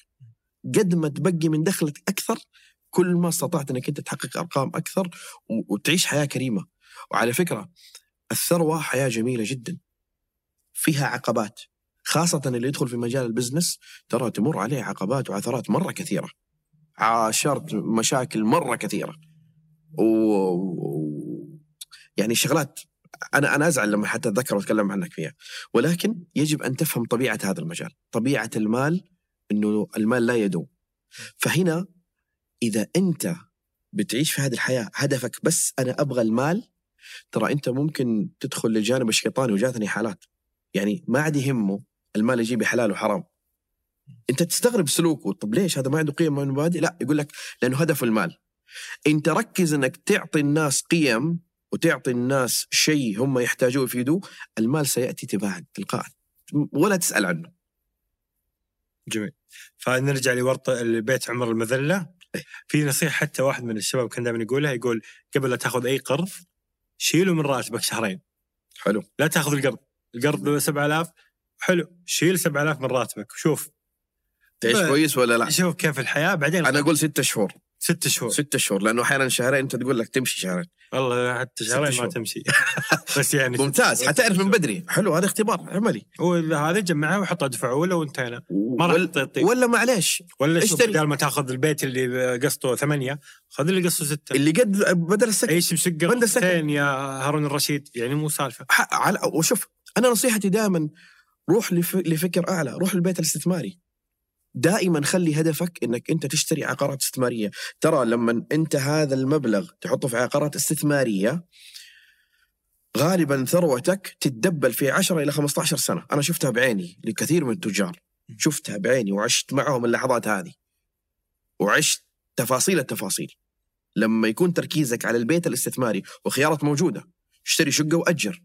قد ما تبقي من دخلك أكثر كل ما استطعت أنك أنت تحقق أرقام أكثر و- وتعيش حياة كريمة. وعلى فكرة الثروة حياة جميلة جدا. فيها عقبات. خاصة اللي يدخل في مجال البزنس ترى تمر عليه عقبات وعثرات مرة كثيرة. عاشرت مشاكل مرة كثيرة. و- يعني شغلات أنا أنا أزعل لما حتى أتذكر وأتكلم عنك فيها. ولكن يجب أن تفهم طبيعة هذا المجال. طبيعة المال إنه المال لا يدوم. فهنا إذا أنت بتعيش في هذه الحياة هدفك بس أنا أبغى المال ترى أنت ممكن تدخل للجانب الشيطاني وجاتني حالات. يعني ما عاد يهمه المال يجيب حلال وحرام. أنت تستغرب سلوكه. طب ليش؟ هذا ما عنده قيم ومبادئ لا يقول لك لأنه هدفه المال. أنت ركز إنك تعطي الناس قيم وتعطي الناس شيء هم يحتاجوه يفيدوه المال سيأتي تباعا تلقائا. ولا تسأل عنه. جميل. فنرجع لورطة البيت عمر المذلة. إيه. في نصيحة حتى واحد من الشباب كان دائما يقولها يقول قبل لا تأخذ أي قرض شيله من راتبك شهرين. حلو. لا تأخذ القرض. القرض له 7000 حلو. شيل 7000 من راتبك. شوف. تعيش ب- كويس ولا لا؟ شوف كيف الحياة. بعدين أنا أقول ستة شهور. ست شهور. ستة شهور لأنه أحيانا شهرين أنت تقول لك تمشي شهرين. والله حتى ست شهرين ما. تمشي. بس يعني ممتاز. حتعرف من بدري. حلو هذا اختبار عملي. وهذا جمعه وحطه دفع اولى وانتهينا. ما راح ولا, ولا معليش. ولا شوف اشتري. بدال ما تأخذ البيت اللي قسطه ثمانية خذ اللي قسطه ستة. اللي قد بدل السكن. عيش السكن. غرفتين يا هارون الرشيد. يعني مو سالفة. ح- على وشوف أنا نصيحتي دائما روح لف... لفكر أعلى. روح للبيت الاستثماري. دائما خلي هدفك إنك أنت تشتري عقارات استثمارية. ترى لما أنت هذا المبلغ تحطه في عقارات استثمارية غالبا ثروتك تتدبل في 10 إلى 15 سنة. أنا شفتها بعيني لكثير من التجار. شفتها بعيني وعشت معهم اللحظات هذه. وعشت تفاصيل التفاصيل. لما يكون تركيزك على البيت الاستثماري وخيارات موجودة اشتري شقة وأجر.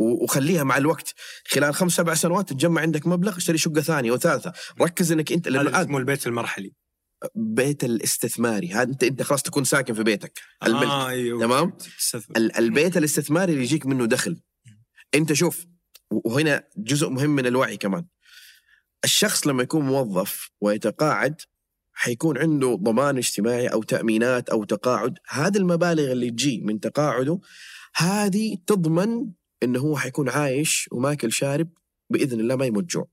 وخليها مع الوقت. خلال خمس سبع سنوات تتجمع عندك مبلغ اشتري شقة ثانية وثالثة. ركز إنك أنت هذا اسمه البيت المرحلي. بيت الاستثماري. هذا أنت أنت خلاص تكون ساكن في بيتك. الملك. آه أيوه. تمام؟ البيت الاستثماري اللي يجيك منه دخل. أنت شوف وهنا جزء مهم من الوعي كمان. الشخص لما يكون موظف ويتقاعد حيكون عنده ضمان اجتماعي أو تأمينات أو تقاعد. هذه المبالغ اللي تجي من تقاعده هذه تضمن إنه هو حيكون عايش وماكل شارب بإذن الله ما يموت جوع.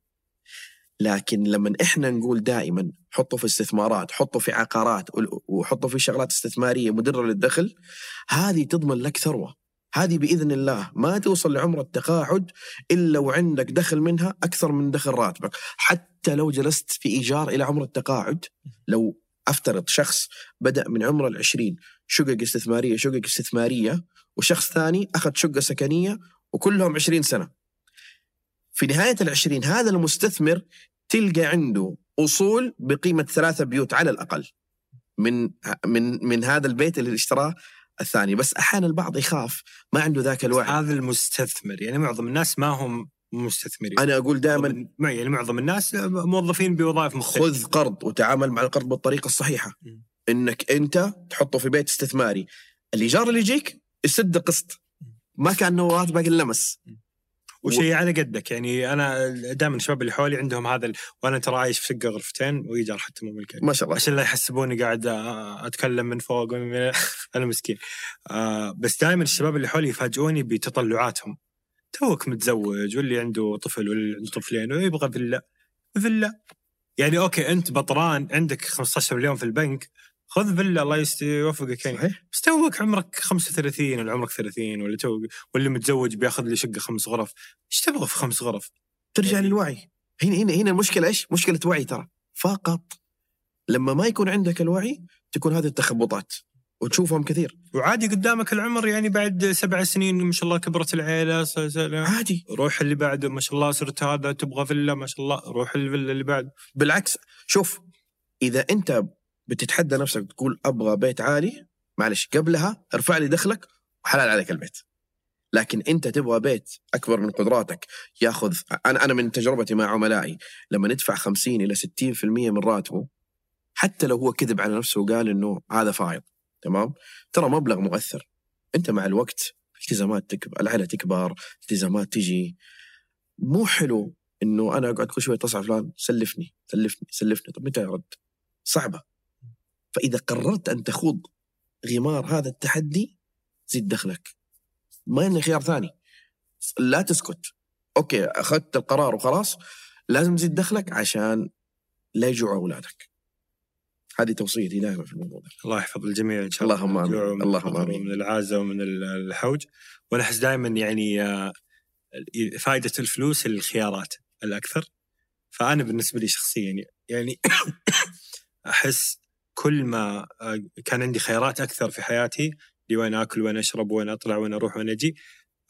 لكن لما إحنا نقول دائما حطوا في استثمارات حطوا في عقارات وحطوا في شغلات استثمارية مدرة للدخل هذه تضمن لك ثروة. هذه بإذن الله ما توصل لعمر التقاعد إلا وعندك دخل منها أكثر من دخل راتبك. حتى لو جلست في إيجار إلى عمر التقاعد لو أفترض شخص بدأ من عمر العشرين شقق استثمارية شقق استثمارية وشخص ثاني أخذ شقة سكنية وكلهم عشرين سنة. في نهاية العشرين هذا المستثمر تلقى عنده أصول بقيمة ثلاثة بيوت على الأقل من من من هذا البيت اللي اشتراه الثاني. بس أحيانا البعض يخاف ما عنده ذاك الوعي. هذا المستثمر يعني معظم الناس ما هم مستثمرين. أنا أقول دائما ما يعني معظم الناس موظفين بوظائف مختلفة. خذ قرض وتعامل مع القرض بالطريقة الصحيحة. م. إنك أنت تحطه في بيت استثماري. الإيجار اللي يجيك يسد قسط. ما كان راتبك انلمس وشيء على قدك يعني أنا دائما الشباب اللي حولي عندهم هذا ال... وأنا ترى عايش في شقه غرفتين وايجار حتى مو ملكي ما شاء الله. عشان لا يحسبوني قاعد أتكلم من فوق ومن من أنا مسكين. آه بس دائما الشباب اللي حولي يفاجئوني بتطلعاتهم. توك متزوج واللي عنده طفل واللي عنده طفلين ويبغى فيلا. فيلا. يعني أوكي أنت بطران عندك 15 مليون في البنك خذ فيلا الله يوفقك يعني. صحيح. بس توك عمرك 35 ولا عمرك 30 ولا توك واللي متزوج بياخذ لي شقة خمس غرف. إيش تبغى في خمس غرف؟ ترجع للوعي. هنا هنا هنا المشكلة إيش؟ مشكلة وعي ترى. فقط لما ما يكون عندك الوعي تكون هذه التخبطات وتشوفهم كثير. وعادي قدامك العمر يعني بعد سبع سنين ما شاء الله كبرت العيلة عادي. روح اللي بعده ما شاء الله صرت هذا تبغى فيلا ما شاء الله روح الفيلا اللي بعده بالعكس شوف إذا أنت بتتحدى نفسك تقول أبغى بيت عالي معلش قبلها ارفع لي دخلك وحلال عليك البيت. لكن أنت تبغى بيت أكبر من قدراتك ياخذ أنا أنا من تجربتي مع عملائي لما ندفع 50 إلى 60% من راتبه حتى لو هو كذب على نفسه وقال إنه هذا فايض تمام؟ ترى مبلغ مؤثر. أنت مع الوقت التزامات تكبر العائله تكبر التزامات تجي. مو حلو إنه أنا أقعد كل شوية أتصل على فلان سلفني سلفني سلفني. طب متى يرد؟ صعبة. فإذا قررت أن تخوض غمار هذا التحدي زيد دخلك. ما عندنا خيار ثاني. لا تسكت. أوكي أخذت القرار وخلاص لازم تزيد دخلك عشان لا يجوع أولادك. هذه توصيتي دائما في الموضوع ده. الله يحفظ الجميع إن شاء الله. اللهم ومن اللهم الفقر آمين. ومن العازه ومن ال- الحوج. وأنا أحس دائما يعني آه، فائده الفلوس الخيارات الأكثر. فأنا بالنسبة لي شخصيا يعني أحس كل ما آه، كان عندي خيارات أكثر في حياتي لوين آكل وين أشرب وين أطلع وين أروح وين أجي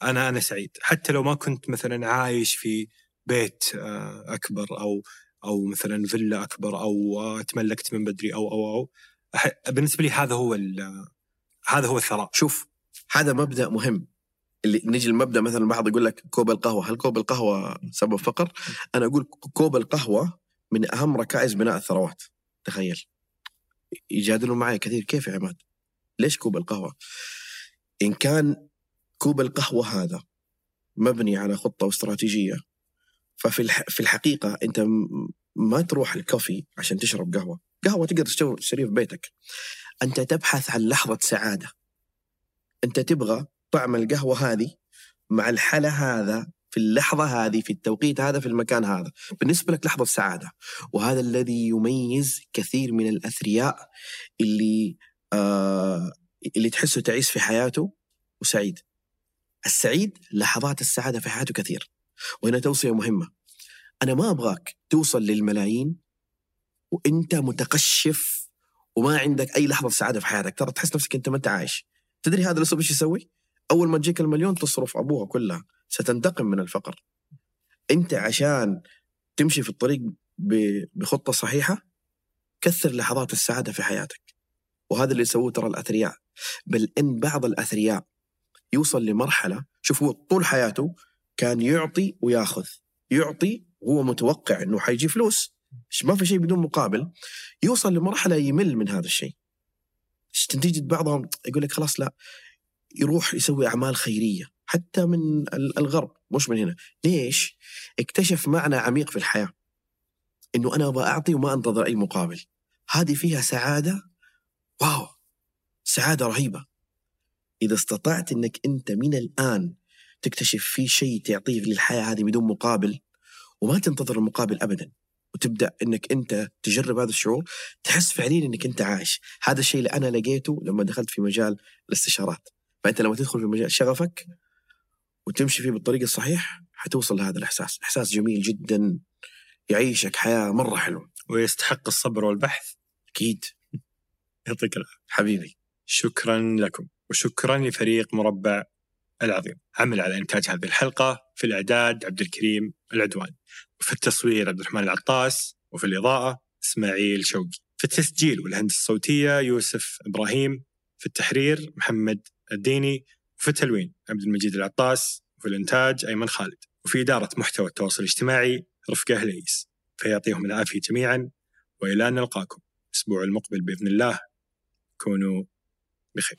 أنا أنا سعيد. حتى لو ما كنت مثلا عايش في بيت آه، أكبر أو أو مثلا فيلا أكبر أو آه، تملكت من بدري أو أو أو بالنسبة لي هذا هو هذا هو الثراء. شوف هذا مبدأ مهم. اللي نجي المبدا مثلا البعض يقول لك كوب القهوة. هل كوب القهوة سبب فقر؟ أنا أقول كوب القهوة من أهم ركائز بناء الثروات. تخيل. يجادلوا معي كثير. كيف يا عماد؟ ليش كوب القهوة؟ إن كان كوب القهوة هذا مبني على خطة واستراتيجية ففي الح... في الحقيقة أنت ما تروح الكوفي عشان تشرب قهوة. قهوة تقدر تشتري في بيتك. أنت تبحث عن لحظة سعادة. أنت تبغى طعم القهوة هذه مع الحلا هذا في اللحظة هذه في التوقيت هذا في المكان هذا. بالنسبة لك لحظة سعادة وهذا الذي يميز كثير من الأثرياء اللي آه اللي تحسه تعيس في حياته وسعيد. السعيد لحظات السعادة في حياته كثير. وهنا توصية مهمة. أنا ما أبغاك توصل للملايين وأنت متقشف وما عندك أي لحظة سعادة في حياتك. ترى تحس نفسك أنت ما أنت عايش. تدري هذا الاسلوب إيش يسوي؟ أول ما تجيك المليون تصرف أبوها كلها. ستنتقم من الفقر. أنت عشان تمشي في الطريق بخطة صحيحة كثر لحظات السعادة في حياتك. وهذا اللي يسووه ترى الأثرياء. بل إن بعض الأثرياء يوصل لمرحلة شوف هو طول حياته كان يعطي وياخذ. يعطي وهو متوقع إنه حيجي فلوس. ما في شيء بدون مقابل. يوصل لمرحلة يمل من هذا الشيء. تيجي بعضهم يقول لك خلاص لا يروح يسوي أعمال خيرية. حتى من ال- الغرب. مش من هنا. ليش؟ اكتشف معنى عميق في الحياة. إنه أنا أبغى أعطي وما أنتظر أي مقابل. هذه فيها سعادة. واو! سعادة رهيبة. إذا استطعت إنك أنت من الآن تكتشف في شيء تعطيه للحياة هذه بدون مقابل وما تنتظر المقابل ابدا وتبدأ إنك أنت تجرب هذا الشعور تحس فعليا إنك أنت عايش. هذا الشيء اللي أنا لقيته لما دخلت في مجال الاستشارات. فأنت لما تدخل في مجال شغفك وتمشي فيه بالطريق الصحيح حتوصل لهذا الإحساس. إحساس جميل جدا يعيشك حياة مرة حلوة. ويستحق الصبر والبحث. أكيد. يعطيك العافية. حبيبي. شكرا لكم. وشكرا لفريق مربع العظيم. عمل على إنتاج هذه الحلقة في الإعداد عبد الكريم العدوان. وفي التصوير عبد الرحمن العطاس. وفي الإضاءة إسماعيل شوقي. في التسجيل والهندسة الصوتية يوسف إبراهيم. في التحرير محمد الديني. وفي التلوين عبد المجيد العطاس وفي الإنتاج أيمن خالد. وفي إدارة محتوى التواصل الاجتماعي رفقة هليس فيعطيهم العافية جميعا وإلى أن نلقاكم الأسبوع المقبل بإذن الله. كونوا بخير.